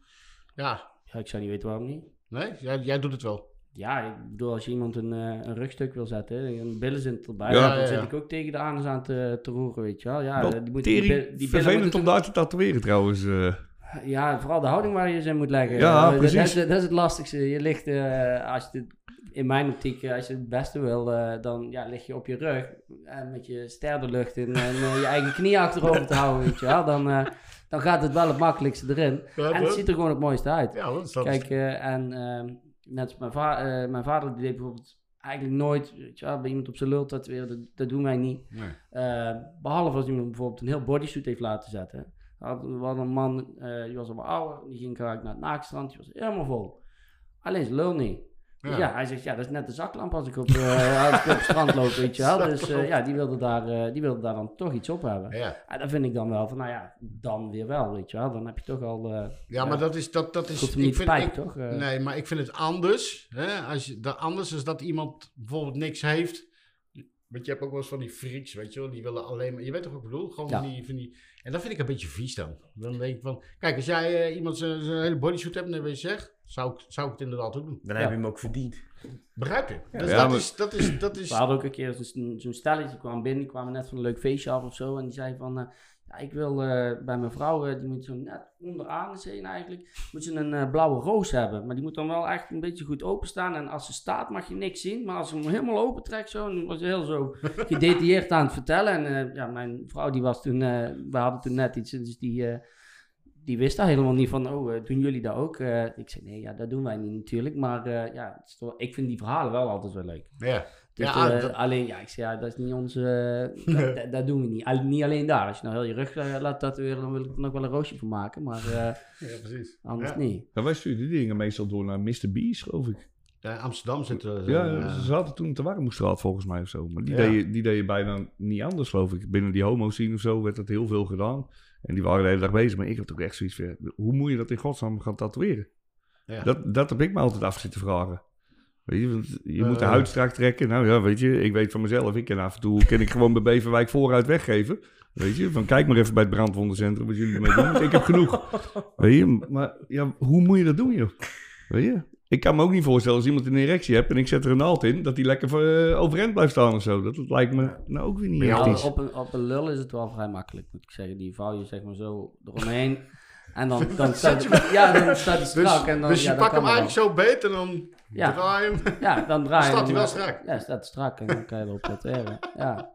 ja, Ja, ik zou niet weten waarom niet. nee, jij, jij doet het wel. Ja, ik bedoel, als je iemand een, eh, een rugstuk wil zetten, een billen zit erbij, Ja, dan ja, zit ja. ik ook tegen de anus aan te, te roeren, weet je wel. Ja, Wel die moet, die, die billen vervelend om daar te tatoeëren trouwens. eh. Ja, vooral de houding waar je ze in moet leggen. Ja, dat- precies. Dat, is, dat is het lastigste. Je ligt, eh, als je in mijn optiek, eh, als je het beste wil, eh, dan ja, lig je op je rug en met je ster de lucht in en eh, je eigen knie achterover te houden, weet je wel. Dan, eh, dan gaat het wel het makkelijkste erin. Ja, En het ziet er gewoon het mooiste uit. ja, dat is. Kijk, eh, en ehm, net als mijn, va- eh, mijn vader, die deed bijvoorbeeld eigenlijk nooit, weet je wel, bij iemand op zijn lul tatoeëren, dat, dat doen wij niet. Nee. Eh, behalve als iemand bijvoorbeeld een heel bodysuit heeft laten zetten. We hadden we een man, eh, die was al wat ouder, die ging graag naar het naakstrand, die was helemaal vol. Alleen zijn lul niet. Dus Ja. ja. hij zegt, ja, dat is net de zaklamp als ik op, eh, als ik op het strand loop, weet je wel. Dus eh, ja, die wilde, daar, die wilde daar dan toch iets op hebben. Ja. En dan vind ik dan wel van, nou ja, dan weer wel, weet je wel. Dan heb je toch al... eh ja, maar dat is... Dat, dat is te vind- ik- toch? Nee, maar ik vind het anders. Hè? Als je, dat anders is dat iemand bijvoorbeeld niks heeft. Want je hebt ook wel eens van die freaks, weet je wel. Die willen alleen maar... Je weet toch wat ik bedoel? Gewoon Ja. van, die, van die... En dat vind ik een beetje vies dan. Dan denk ik van... Kijk, als jij eh, iemand zijn hele bodysuit hebt en dan weer zegt... Zou ik, zou ik het inderdaad ook doen. Dan Ja. heb je hem ook verdiend. Begrijp je? Dus Ja, dat, maar- is, dat is... Dat is... We hadden ook een keer zo'n zo'n stelletje, die kwam binnen, die kwamen net van een leuk feestje af of zo. En die zei van, eh, ja, ik wil eh, bij mijn vrouw, eh, die moet zo net onderaan zijn eigenlijk, moet ze een eh, blauwe roos hebben. Maar die moet dan wel echt een beetje goed openstaan. En als ze staat mag je niks zien. Maar als ze hem helemaal open trekt zo, en was heel zo gedetailleerd aan het vertellen. En ja, mijn vrouw die was toen, we hadden toen net iets, dus die... die wist daar helemaal niet van, oh, doen jullie dat ook? Ik zei, nee, ja, dat doen wij niet natuurlijk. Maar ja, ik vind die verhalen wel altijd wel leuk. Ja. Dus, Ja, eh, dat- alleen, ja, ik zeg, ja, dat is niet onze, eh, dat, dat, dat doen we niet. Al- niet alleen daar. Als je nou heel je rug eh, laat tatoeëren, dan wil ik er nog wel een roosje van maken, maar eh, ja, precies. anders Ja. niet. Ja, wij stuurden die dingen meestal door naar Mr. B's, geloof ik. Ja, Amsterdam zit er... Ja, ze zaten toen te Warmoestraat volgens mij of zo. Maar die, Ja. deden, die bijna niet anders, geloof ik. Binnen die homo-scene of zo werd dat heel veel gedaan. En die waren de hele dag bezig. Maar ik heb ook echt zoiets van, hoe moet je dat in godsnaam gaan tatoeëren? Ja. Dat, dat heb ik me altijd af zitten vragen. Weet je, je moet de Eh. huid strak trekken. Nou ja, weet je, ik weet van mezelf. Ik ken af en toe, kan ik gewoon bij Beverwijk vooruit weggeven. Weet je, van kijk maar even bij het brandwondencentrum wat jullie ermee doen. want Ik heb genoeg. Weet je, maar ja, hoe moet je dat doen, joh? Weet je? Ik kan me ook niet voorstellen als iemand een erectie hebt en ik zet er een naald in, dat die lekker eh, overeind blijft staan of zo. Dat, dat lijkt me nou ook weer niet Ja, echt op, een, op een lul is het wel vrij makkelijk, moet ik zeggen. Die vouw je zeg maar zo eromheen. En dan, dan staat hij, ja, dan staat hij Dus, strak. en dan, dus je ja, pakt hem eigenlijk zo beet en dan Ja. draai hem. Ja, dan draai je staat hij wel strak. Ja, staat strak en dan kan je erop. Ja.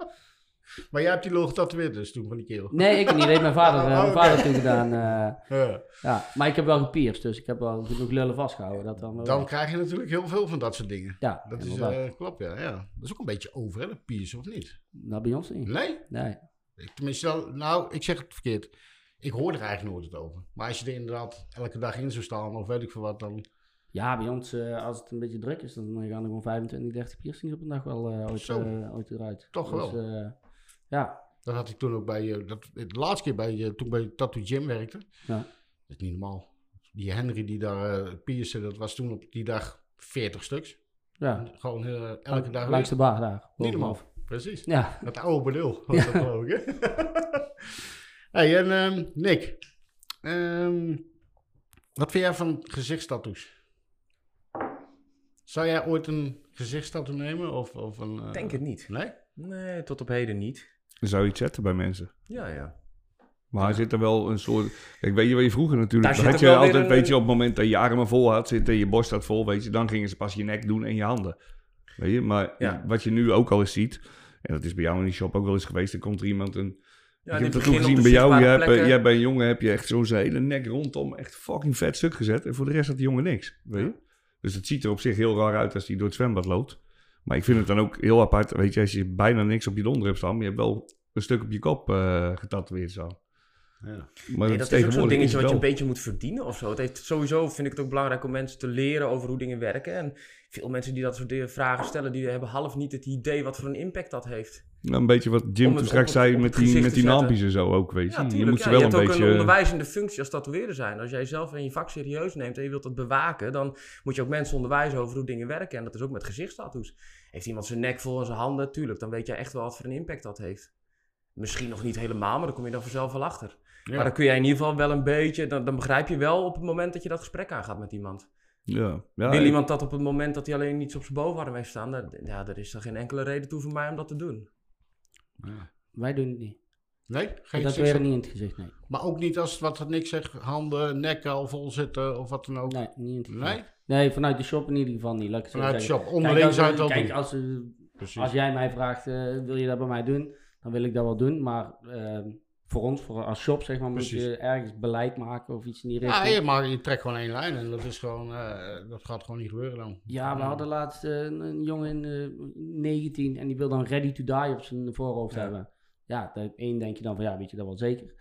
Maar jij hebt die logo getatoeëerd dus toen van die kerel. Nee, ik niet. Dat heeft mijn vader, eh, Oh, mijn vader toen gedaan. eh, Ja. ja. Maar ik heb wel gepierst, dus ik heb wel genoeg lullen vastgehouden. Dat dan. Dan krijg je natuurlijk heel veel van dat soort dingen. ja, Dat is, eh, klopt, ja, ja. Dat is ook een beetje over, hè, dat piercen, of niet? Nou, bij ons niet. Nee? Nee. Ik- Tenminste, wel- nou, ik zeg het verkeerd. Ik hoor er eigenlijk nooit het over. Maar als je er inderdaad elke dag in zou staan, of weet ik veel wat, dan... Ja, bij ons, eh, als het een beetje druk is, dan gaan er gewoon 25, 30 piercings op een dag wel eh, ooit, eh, ooit eruit. Toch Dus, wel. eh, ja, Dat had ik toen ook bij, eh, dat, de laatste keer bij, eh, toen bij Tattoo Gym werkte. Ja. Dat is niet normaal. Die Henry die daar uh, piercen, dat was toen op die dag 40 stuks. Ja. Gewoon uh, elke dag Langs de daar. Niet normaal. Precies. Ja. Dat oude bedul. Was dat ook, hè? hey, en um, Nick. Um, wat vind jij van gezichtstattoos? Zou jij ooit een gezichtstattoo nemen? Of, of een, uh... Denk het niet. Nee? Nee, tot op heden niet. Zou je het zetten bij mensen? Ja, ja. Maar ja. zit er wel een soort... Kijk, weet je wat je vroeger natuurlijk... Daar had je altijd, een... weet je, op het moment dat je armen vol had zitten... je borst had vol, weet je... dan gingen ze pas je nek doen en je handen. Weet je? Maar ja. wat je nu ook al eens ziet... en dat is bij jou in die shop ook wel eens geweest... er komt er iemand een... Ja, ik heb het toen gezien bij jou, je hebt, jij bij een jongen heb je echt zo'n hele nek rondom echt fucking vet stuk gezet. En voor de rest had die jongen niks, weet je? Dus het ziet er op zich heel raar uit als hij door het zwembad loopt. Maar ik vind het dan ook heel apart, weet je, als je bijna niks op je donder hebt staan, maar je hebt wel een stuk op je kop uh, getatoeëerd staan. Ja. Maar nee, dat is ook zo'n dingetje wat je een beetje moet verdienen of zo. Het heeft, sowieso vind ik het ook belangrijk om mensen te leren over hoe dingen werken. En veel mensen die dat soort vragen stellen, die hebben half niet het idee wat voor een impact dat heeft. Nou, een beetje wat Jim toen straks zei met die, met die naampjes en zo ook, weet je. Ja, je moet ze wel je een hebt ook een onderwijzende functie als tatoeëerder zijn. Als jij zelf en je vak serieus neemt en je wilt dat bewaken, dan moet je ook mensen onderwijzen over hoe dingen werken. En dat is ook met gezichtstattoos. Heeft iemand zijn nek vol en zijn handen, tuurlijk, dan weet jij echt wel wat voor een impact dat heeft. Misschien nog niet helemaal, maar dan kom je dan vanzelf wel achter. Ja. Maar dan kun jij in ieder geval wel een beetje, dan, dan begrijp je wel op het moment dat je dat gesprek aangaat met iemand. Ja. ja Wil iemand dat op het moment dat hij alleen iets op zijn bovenarm heeft staan, dan, ja, er is er geen enkele reden toe voor mij om dat te doen. Ja. Wij doen het niet. Nee? Geen dat weer niet in het gezicht, nee. Maar ook niet als wat het niks zegt, handen, nekken al vol zitten of wat dan ook? Nee, niet in het gezicht. Nee? Nee, vanuit de shop in ieder geval niet. Laat vanuit de shop, onderling zou het al kijk, doen. Als, als jij mij vraagt, uh, wil je dat bij mij doen? Dan wil ik dat wel doen, maar... Uh, voor ons, voor als shop, zeg maar, Precies. moet je ergens beleid maken of iets in die richting. Ja, je, maar je trekt gewoon één lijn en dat is gewoon, uh, dat gaat gewoon niet gebeuren dan. Ja, we hadden laatst uh, een jongen in uh, 19 en die wil dan ready to die op zijn voorhoofd ja. hebben. Ja, dat, één denk je dan van, ja, weet je dat wel zeker.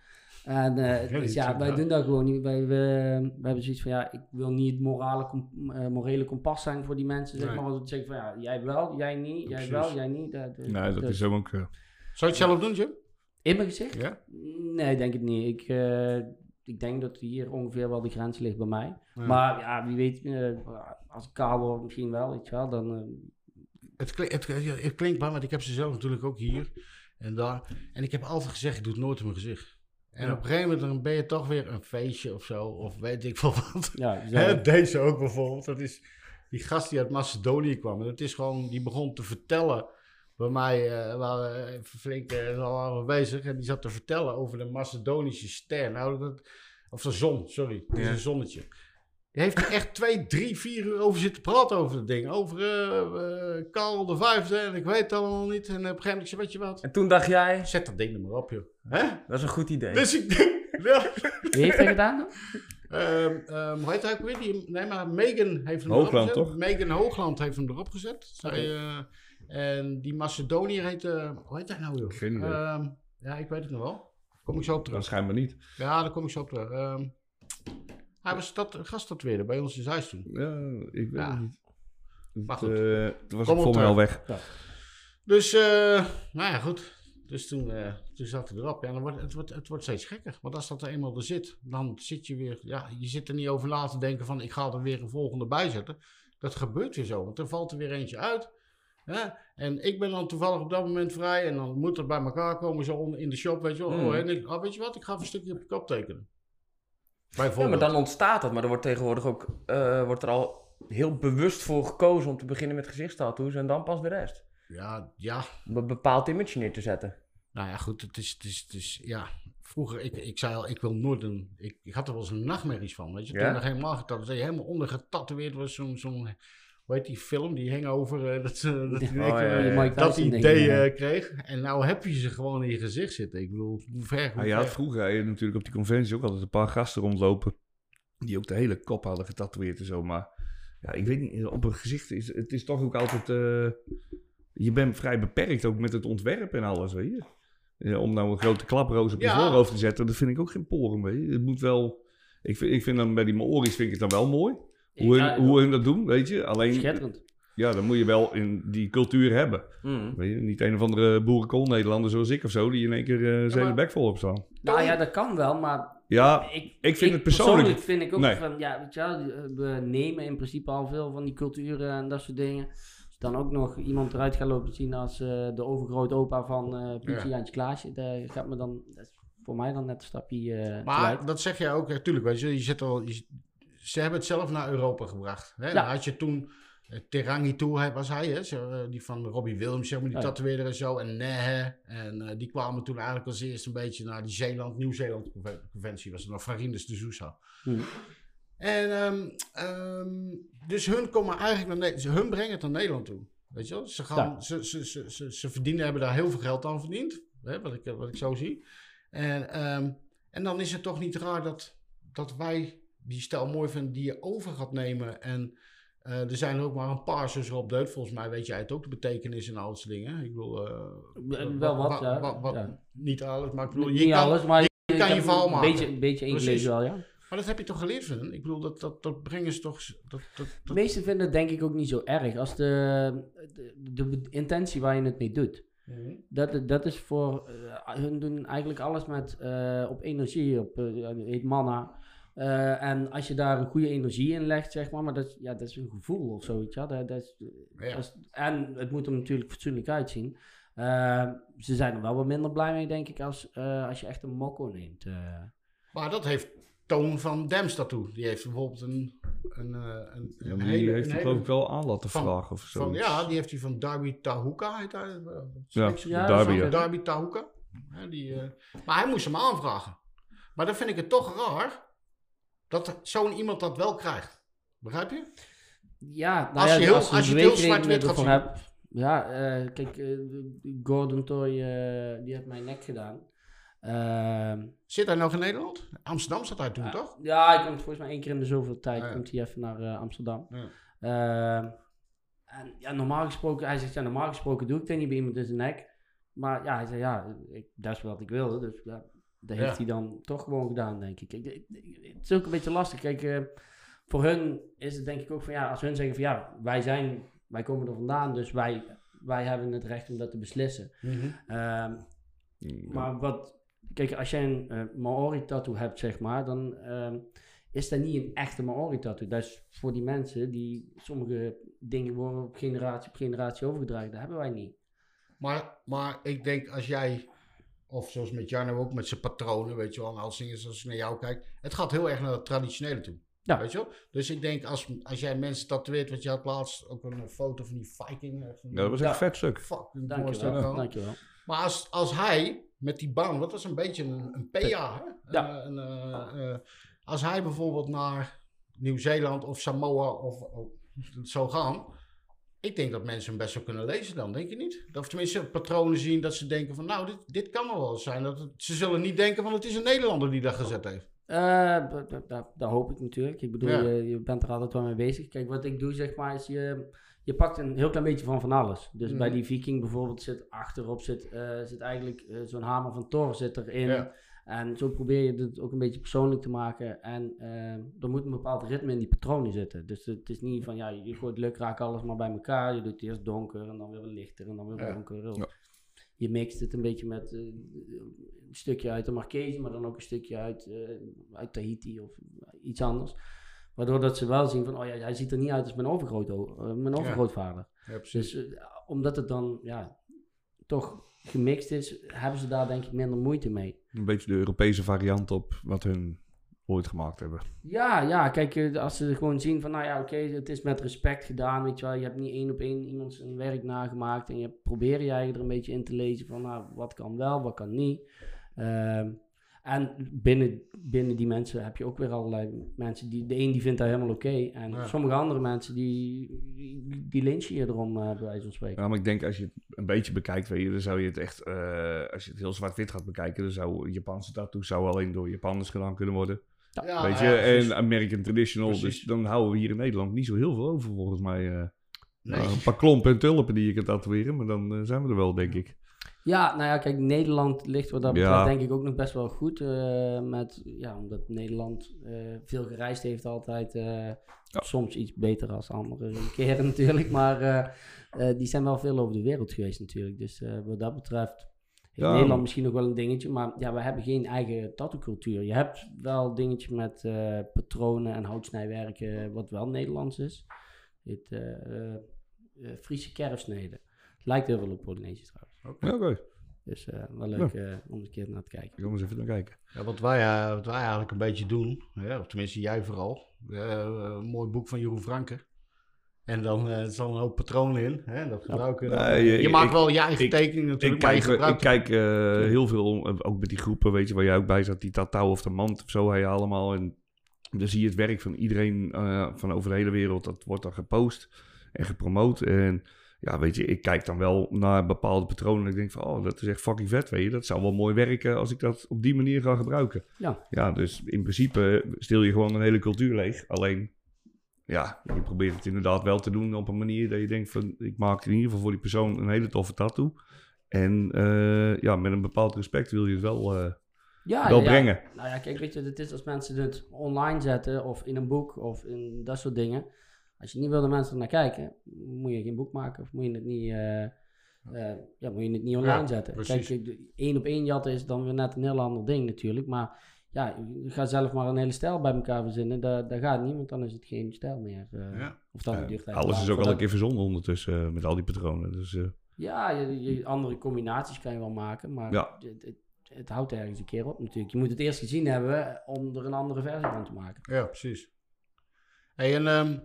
En dus ja, wij doen dat gewoon niet. Wij, we, hebben zoiets van, ja, ik wil niet het morale, com, morele kompas zijn voor die mensen, zeg nee. maar. Want ik zeg van, ja, jij wel, jij niet, jij wel, jij niet. Dat, nee, dat dus. is ook... Zou je het zelf doen, Jim? In mijn gezicht? Ja? Nee, denk ik niet. Ik, uh, ik denk dat hier ongeveer wel de grens ligt bij mij. Ja. Maar ja, wie weet, uh, als ik kaal word misschien wel, weet je wel, dan... Uh... Het, klink, het, het, klinkt maar, want ik heb ze zelf natuurlijk ook hier en daar. En ik heb altijd gezegd, ik doe het nooit in mijn gezicht. En ja. op een gegeven moment dan ben je toch weer een feestje of zo, of weet ik veel wat. Ja, Hè, deze ook bijvoorbeeld. Dat is die gast die uit Macedonië kwam. En dat is gewoon, die begon te vertellen bij mij uh, waren we even flink uh, al bezig. En die zat te vertellen over de Macedonische ster. Nou, dat, of de zon, sorry. Het is ja. een zonnetje. Die heeft er echt twee, drie, vier uur over zitten praten over dat ding. Over uh, Karel de Vijfde en ik weet het allemaal niet. En op een gegeven moment weet je wat? En toen dacht jij... Zet dat ding er maar op, joh. Hè? Dat is een goed idee. Dus ik ja. Wie heeft dat gedaan dan? Um, um, hoe heet hij ook weer? Die, nee, maar Megan heeft hem Hoogland, erop gezet. toch? Megan Hoogland heeft hem erop gezet. Zij, okay. En die Macedoniër heet, uh, hoe heet hij nou joh? Geen idee. Um, ja, ik weet het nog wel. Kom ik zo op terug. Waarschijnlijk niet. Ja, daar kom ik zo op terug. Um, hij was dat, gasttatoeëerder bij ons in Zuid toen. Ja, ik weet Ja. het niet. Maar Het, goed. eh, toen was Kom ik voor mij al weg. Dus, eh, nou ja, goed. Dus toen, eh, toen zat hij erop. Ja, dan wordt, het, wordt, het wordt steeds gekker. Want als dat er eenmaal er zit, dan zit je weer... Ja, je zit er niet over na te denken van... ik ga er weer een volgende bij zetten. Dat gebeurt weer zo. Want er valt er weer eentje uit. Ja, en ik ben dan toevallig op dat moment vrij. En dan moet het bij elkaar komen zo in de shop. Weet je wel. Mm. Oh, en ik, oh, weet je wat? Ik ga even een stukje op je kop tekenen. Ja, maar dan ontstaat dat. Maar er wordt tegenwoordig ook eh, wordt er al heel bewust voor gekozen om te beginnen met gezichtstattoos en dan pas de rest. Ja, ja. Om een bepaald image neer te zetten. Nou ja, goed. Het is, het is, het is ja. Vroeger, ik, ik zei al, ik wil nooit een... Ik, ik had er wel eens een nachtmerries van, weet je. Toen Ja? nog helemaal getatoeëerd, helemaal ondergetatoeëerd was. Zo'n, zo'n, hoe heet die film? Die hing over, eh, dat, ze- dat, die Oh, ik, ja, eh, ja, ja. Mike dat idee ja. eh, kreeg. En nou heb je ze gewoon in je gezicht zitten. Ik bedoel, hoe ver, hoe Maar je had vroeger had je natuurlijk op die conventie ook altijd een paar gasten rondlopen. Die ook de hele kop hadden getatoeëerd en zo. Maar ja, ik weet niet, op een gezicht is het is toch ook altijd. eh, je bent vrij beperkt ook met het ontwerp en alles, weet je. Ja, om nou een grote klaproos op je Ja. voorhoofd te zetten, dat vind ik ook geen porum, weet je. Het moet wel. Ik vind, ik vind dan bij die Maori's vind ik het dan wel mooi. Hoe, Ja, hun, hoe hun dat doen, weet je. Alleen, Schitterend. ja, dan moet je wel in die cultuur hebben. Mm. Weet je, niet een of andere boerenkool Nederlander zoals ik of zo, die in één keer eh zijn bek vol op staan. Nou ja, dat kan wel, maar Ja, ik vind het persoonlijk- vind ik ook Nee. van, ja, weet je wel, we nemen in principe al veel van die culturen en dat soort dingen. Als dan ook nog iemand eruit gaat lopen zien als eh, de overgrootopa van eh Pietje Ja. Jantje Klaasje, daar gaat me dan, dat is voor mij dan net een stapje eh Maar dat zeg jij ook, natuurlijk. Weet je, je zit al, je- ze hebben het zelf naar Europa gebracht. Hè? Ja. Dan had je toen eh, Terangi toe, hij- was hij, hè? Zo, eh, die van Robbie Williams, zeg maar, die Ja. tatoeëerder en zo. En Nehe. En eh, die kwamen toen eigenlijk als eerste een beetje naar die Zeeland, Nieuw-Zeeland conven- conventie. Was er nog Farindes de Sousa. Hm. En ehm, ehm, dus hun komen eigenlijk naar Ne- hun brengen het naar Nederland toe. Weet je wel? Ze, gaan, Ja. ze, ze, ze, ze, ze verdienen, hebben daar heel veel geld aan verdiend. Hè? Wat, ik, wat ik zo zie. En, ehm, en dan is het toch niet raar dat, dat wij die stijl mooi vinden die je over gaat nemen. En eh, er zijn er ook maar een paar zus op deut. Volgens mij weet jij het ook, de betekenis en al dat soort dingen. Ik bedoel... eh, Eh, wel wat, ja. wat- wat- Ja. Niet alles, maar ik bedoel... Je kan, alles, maar je kan je verhaal maken. beetje, een beetje ingelezen wel, ja. Maar dat heb je toch geleerd van? Ik bedoel, dat, dat, dat brengen ze toch... Dat, dat, De meesten vinden het denk ik ook niet zo erg als de, de, de intentie waar je het mee doet. Mhm. Dat, dat is voor hun doen eigenlijk alles met op energie, op heet manna. Eh, en als je daar een goede energie in legt, zeg maar, maar dat, is- ja, dat is een gevoel of zoiets. Ja? Dat, dat is, Ja. dat is- en het moet er natuurlijk fatsoenlijk uitzien. Eh, ze zijn er wel wat minder blij mee, denk ik, als, eh, als je echt een mokko neemt. eh. Maar dat heeft Toon van Dems Tattoo. Die heeft bijvoorbeeld een, een, eh, een, Ja, een maar hele... die heeft hij geloof ik wel aan laten van- vragen of zo. van, ja, die heeft hij van Darby Tahuka. Heet hij, Ja, ja? Darby, ja. Darby Tahuka. Die, eh, maar hij moest hem aanvragen. Maar dan vind ik het toch raar dat zo'n iemand dat wel krijgt. Begrijp je? Ja, nou Als je heel- als, als je heel zwart-wit gaat zien. hebt. Ja, eh, kijk, eh, Gordon Toy, eh, die heeft mijn nek gedaan. Ehm, Zit hij nog in Nederland? Amsterdam zat hij toen, toch? Ja, hij komt volgens mij één keer in de zoveel tijd Ah, ja. komt hij even naar Amsterdam. Ja. Ehm, en ja, normaal gesproken, hij zegt ja, normaal gesproken doe ik dat niet bij iemand in zijn nek. Maar ja, hij zei ja, ik, dat is wat ik wilde. Dus ja, dat heeft hij dan toch gewoon gedaan, denk ik. Kijk, het- het is ook een beetje lastig. Kijk, eh, voor hun is het denk ik ook van ja, als hun zeggen van ja, wij zijn, wij komen er vandaan, dus wij, wij hebben het recht om dat te beslissen. Ehm, maar wat, kijk, als jij een eh, Maori tattoo hebt, zeg maar, dan ehm, is dat niet een echte Maori tattoo. Dat is voor die mensen die sommige dingen worden op generatie op generatie overgedragen. Dat hebben wij niet. Maar, maar ik denk als jij, of zoals met Jarno ook met zijn patronen, weet je wel, en als als ik naar jou kijk, het gaat heel erg naar het traditionele toe. Ja. Weet je wel? Dus ik denk als, als jij mensen tatoeëert, wat je had laatst ook een foto van die Viking. een- Ja, dat was echt Ja. een vet stuk. Fucking mooi stuk Dankjewel. gewoon. Dankjewel. Maar als, als hij met die baan, wat was een beetje een, een PA, hè? Ja. Een, een, eh, eh, als hij bijvoorbeeld naar Nieuw-Zeeland of Samoa of, of zou gaan, ik denk dat mensen hem best wel kunnen lezen dan, denk je niet? Of tenminste patronen zien dat ze denken van, nou, dit, dit kan nog wel zijn. Dat het- ze zullen niet denken van, het is een Nederlander die dat gezet heeft. Eh, dat- dat- dat- dat hoop ik natuurlijk. Ik bedoel, Ja. je, je bent er altijd wel mee bezig. Kijk, wat ik doe, zeg maar, is je, je pakt een heel klein beetje van van alles. Dus bij die Viking bijvoorbeeld zit achterop zit, eh, zit eigenlijk eh, zo'n hamer van Thor zit erin. Ja. En zo probeer je het ook een beetje persoonlijk te maken. En eh, er moet een bepaald ritme in die patronen zitten. Dus het is niet van, ja, je gooit lukraak alles maar bij elkaar. Je doet het eerst donker en dan weer lichter en dan weer Ja. donker. Ja. Je mixt het een beetje met eh, een stukje uit de Marquese, maar dan ook een stukje uit, eh, uit Tahiti of iets anders. Waardoor dat ze wel zien van, oh ja, hij ziet er niet uit als mijn, overgroot, mijn overgrootvader. Ja, precies. Dus omdat het dan, ja, toch gemixt is, hebben ze daar denk ik minder moeite mee. Een beetje de Europese variant op wat hun ooit gemaakt hebben. Ja, ja, kijk, eh, als ze gewoon zien van, nou ja, oké, het is met respect gedaan, weet je wel. Je hebt niet één op één iemand zijn werk nagemaakt en je probeer je eigen er een beetje in te lezen van, nou, wat kan wel, wat kan niet. Ehm, en binnen, binnen die mensen heb je ook weer allerlei mensen, die, de een die vindt dat helemaal oké en Ja. sommige andere mensen die, die, die lynchen je erom, eh, bij wijze van spreken. Ja, maar ik denk als je het een beetje bekijkt, weet je, dan zou je het echt, eh, als je het heel zwart-wit gaat bekijken, dan zou Japanse tattoo zou alleen door Japanners gedaan kunnen worden. Ja, weet je, ja, en American Traditional, Precies. dus dan houden we hier in Nederland niet zo heel veel over volgens mij. eh. Nee. Nou, een paar klompen en tulpen die je kan tatoeëren, maar dan zijn we er wel, denk ik. Ja, nou ja, kijk, Nederland ligt wat dat Ja. betreft denk ik ook nog best wel goed. eh, met, ja, omdat Nederland eh, veel gereisd heeft altijd. eh, Soms iets beter als andere keren natuurlijk. Maar die zijn wel veel over de wereld geweest natuurlijk. Dus wat dat betreft In Ja, Nederland misschien nog wel een dingetje, maar ja, we hebben geen eigen tattoo-cultuur. Je hebt wel dingetje met patronen en houtsnijwerken, wat wel Nederlands is. Het Friese kerfsneden. Het lijkt heel veel op Polynesisch trouwens. Oké. Dus eh, wel leuk eh, om eens een keer naar te kijken. Ik ga eens even naar kijken. Ja, wat, wij, eh, wat wij eigenlijk een beetje doen, hè, of tenminste jij vooral, eh, een mooi boek van Jeroen Franke. En dan zit een hoop patronen in. Hè, dat gebruiken. Nee, je ik- maakt ik- wel je eigen ik- tekening Ik natuurlijk, maar je kijk, kijk eh, heel veel, ook met die groepen, weet je, waar jij ook bij zat, die Tatouw of de Mand of zo, hij allemaal. En dan zie je het werk van iedereen eh, van over de hele wereld, dat wordt dan gepost en gepromoot. En ja, weet je, ik kijk dan wel naar bepaalde patronen en ik denk van, oh, dat is echt fucking vet, weet je. Dat zou wel mooi werken als ik dat op die manier ga gebruiken. Ja. Ja, dus in principe stil je gewoon een hele cultuur leeg. Alleen, ja, je probeert het inderdaad wel te doen op een manier dat je denkt van, ik maak in ieder geval voor die persoon een hele toffe tattoo. En eh, ja, met een bepaald respect wil je het wel, eh, Ja, wel ja, brengen. Nou ja, kijk, weet je, het is als mensen het online zetten of in een boek of in dat soort dingen. Als je niet wil dat mensen er naar kijken, moet je geen boek maken of moet je het niet, eh, eh, ja, moet je het niet online Ja, zetten. precies. Kijk, één op één jatten is dan weer net een heel ander ding natuurlijk. Maar ja, je gaat zelf maar een hele stijl bij elkaar verzinnen. Dat, dat gaat niet, want dan is het geen stijl meer. eh. Ja. Of dan alles is ook al een keer verzonnen ondertussen met al die patronen. Dus eh, Ja, je, je- andere combinaties kan je wel maken, maar Ja. het, het, het houdt ergens een keer op natuurlijk. Je moet het eerst gezien hebben om er een andere versie van te maken. Ja, precies. Hey, en ehm,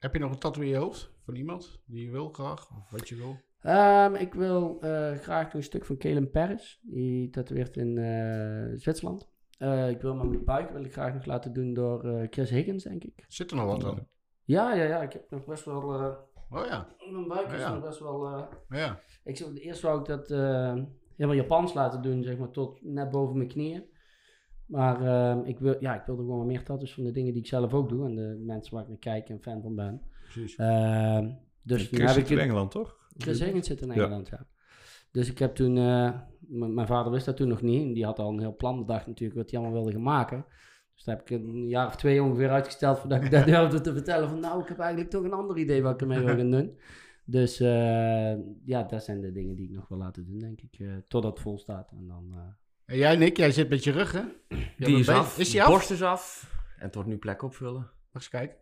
heb je nog een tattoo in je hoofd van iemand die je wil graag? Of wat je wil? Ehm, ik wil eh, graag nog een stuk van Kalen Paris. Die tatoeëert in eh, Zwitserland. Eh, ik wil mijn buik wil ik graag nog laten doen door Chris Higgins, denk ik. Zit er nog wat aan? Ja, ja, ja. Ik heb nog best wel... Oh ja, mijn buik is Ja. nog best wel... eh, ja. ik zou, eerst wou ik dat helemaal Japans laten doen, zeg maar, tot net boven mijn knieën. Maar ehm, ik, wil, ja, ik wil er gewoon wat meer tattoos van de dingen die ik zelf ook doe. En de mensen waar ik naar kijk en fan van ben. precies. Ehm, dus toen Chris heb ik zit in Engeland, toch? Chris Higgins zit in. Engeland, ja. Dus ik heb toen, eh, mijn vader wist dat toen nog niet. En die had al een heel plan bedacht natuurlijk wat hij allemaal wilde gaan maken. Dus daar heb ik een jaar of twee ongeveer uitgesteld voordat ik dat durfde te vertellen. Van nou, ik heb eigenlijk toch een ander idee wat ik ermee wil gaan doen. Dus eh, ja, dat zijn de dingen die ik nog wil laten doen, denk ik. eh, totdat het vol staat. En dan, eh, En jij Nick, jij zit met je rug hè? Jij Die is af. Is die af? Borst is af. En het wordt nu plek opvullen. Mag eens kijken.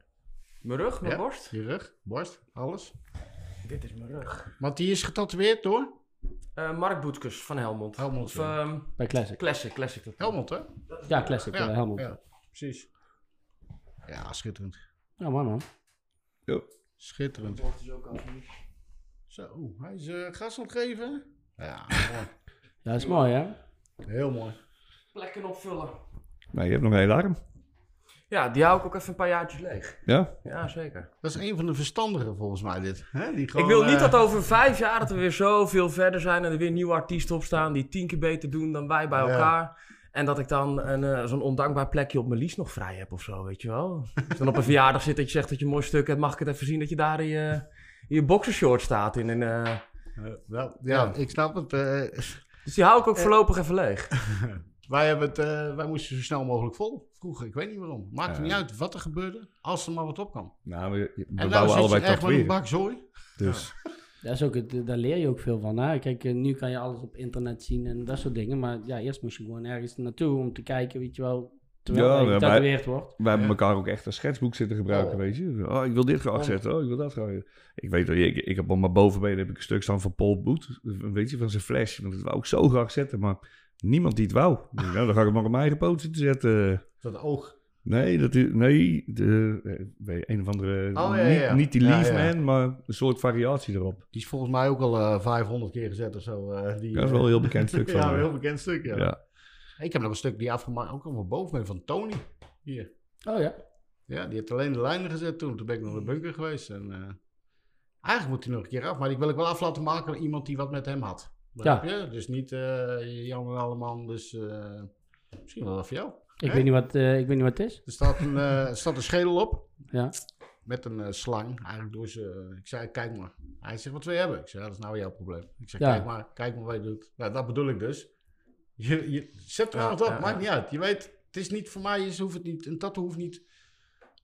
Mijn rug, mijn Ja. borst. Je rug, borst, alles. Dit is mijn rug. Want die is getatoeëerd door Eh, Mark Boetskes van Helmond. Helmond, Of ja. ehm, bij Classic. Classic, Classic. dat- Helmond, hè? Ja, Classic, Ja, eh, Helmond. Ja, Ja, precies. Ja, schitterend. mooi man. Schitterend. Borst is ook af nu. Zo, hij is eh gas aan het geven. Ja, mooi. Ja, dat is mooi hè. Heel mooi. Plekken opvullen. Nee, je hebt nog een hele arm. Ja, die hou ik ook even een paar jaartjes leeg. Ja? Ja, zeker. Dat is een van de verstandigen volgens mij dit. Hè? Die Ik gewoon, wil niet eh, dat over vijf jaar dat we weer zoveel verder zijn en er weer nieuwe artiesten op staan die tien keer beter doen dan wij bij Ja. elkaar. En dat ik dan een, eh, zo'n ondankbaar plekje op mijn lies nog vrij heb of zo, weet je wel. Dan op een verjaardag zit dat je zegt dat je een mooi stuk hebt, mag ik het even zien dat je daar in je, in je boxershort staat. In een, eh, wel, ja, ik snap het. Eh, dus die hou ik ook voorlopig even leeg. wij, hebben het eh, wij moesten zo snel mogelijk vol. Vroeger, ik weet niet waarom. Maakt Ja. niet uit wat er gebeurde, als er maar wat op kwam. Nou, we, we En nou bouwen allebei echt met een bak zooi. Dus Dat is ook het, daar leer je ook veel van. Hè? Kijk, eh, nu kan je alles op internet zien en dat soort dingen. Maar ja, eerst moest je gewoon ergens naartoe om te kijken, weet je wel, terwijl Ja, maar- getatoeëerd wordt. wij hebben elkaar ook echt als schetsboek zitten gebruiken, Oh. weet je. Oh, ik wil dit graag Oh. zetten. Oh, ik wil dat graag. Ik weet dat ik, ik heb op mijn bovenbeen heb ik een stuk staan van Paul Boet. Weet je, van zijn flash. Want dat wou ik zo graag zetten, maar niemand die het wou. Nou, dan ga ik het maar op mijn eigen poot zitten zetten. Dat oog. Nee, dat is, nee, de, eh, weet je, een of andere, Oh, ja, niet, ja. niet die Leaf ja. Man, maar een soort variatie erop. Die is volgens mij ook al eh 500 keer gezet of zo. eh, die, Dat is wel een heel bekend stuk van ja, een heel bekend stuk, ja. Ja. Ik heb nog een stuk die afgemaakt, ook nog boven ben van Tony. Hier. Oh ja. Ja, die heeft alleen de lijnen gezet toen. Toen ben ik nog naar de bunker geweest. En, eh, eigenlijk moet hij nog een keer af. Maar die wil ik wel af laten maken door iemand die wat met hem had. Begrijp je? Dus niet eh Jan en Alleman. Dus eh, misschien wel voor jou. Ik, Hè? weet niet wat, ik weet niet wat het is. Er staat een, er staat een schedel op. Ja. Met een slang. Eigenlijk door ze. Ik zei, kijk maar. Hij zegt, wat wil je hebben? Ik zei, ja, dat is nou jouw probleem. Ik zeg, Ja. kijk maar. Kijk maar wat je doet. Nou, dat bedoel ik dus. Je, je zet er wat op. ja, maakt ja. niet uit. Je weet, het is niet voor mij. Is, hoeft het niet, een tattoo hoeft niet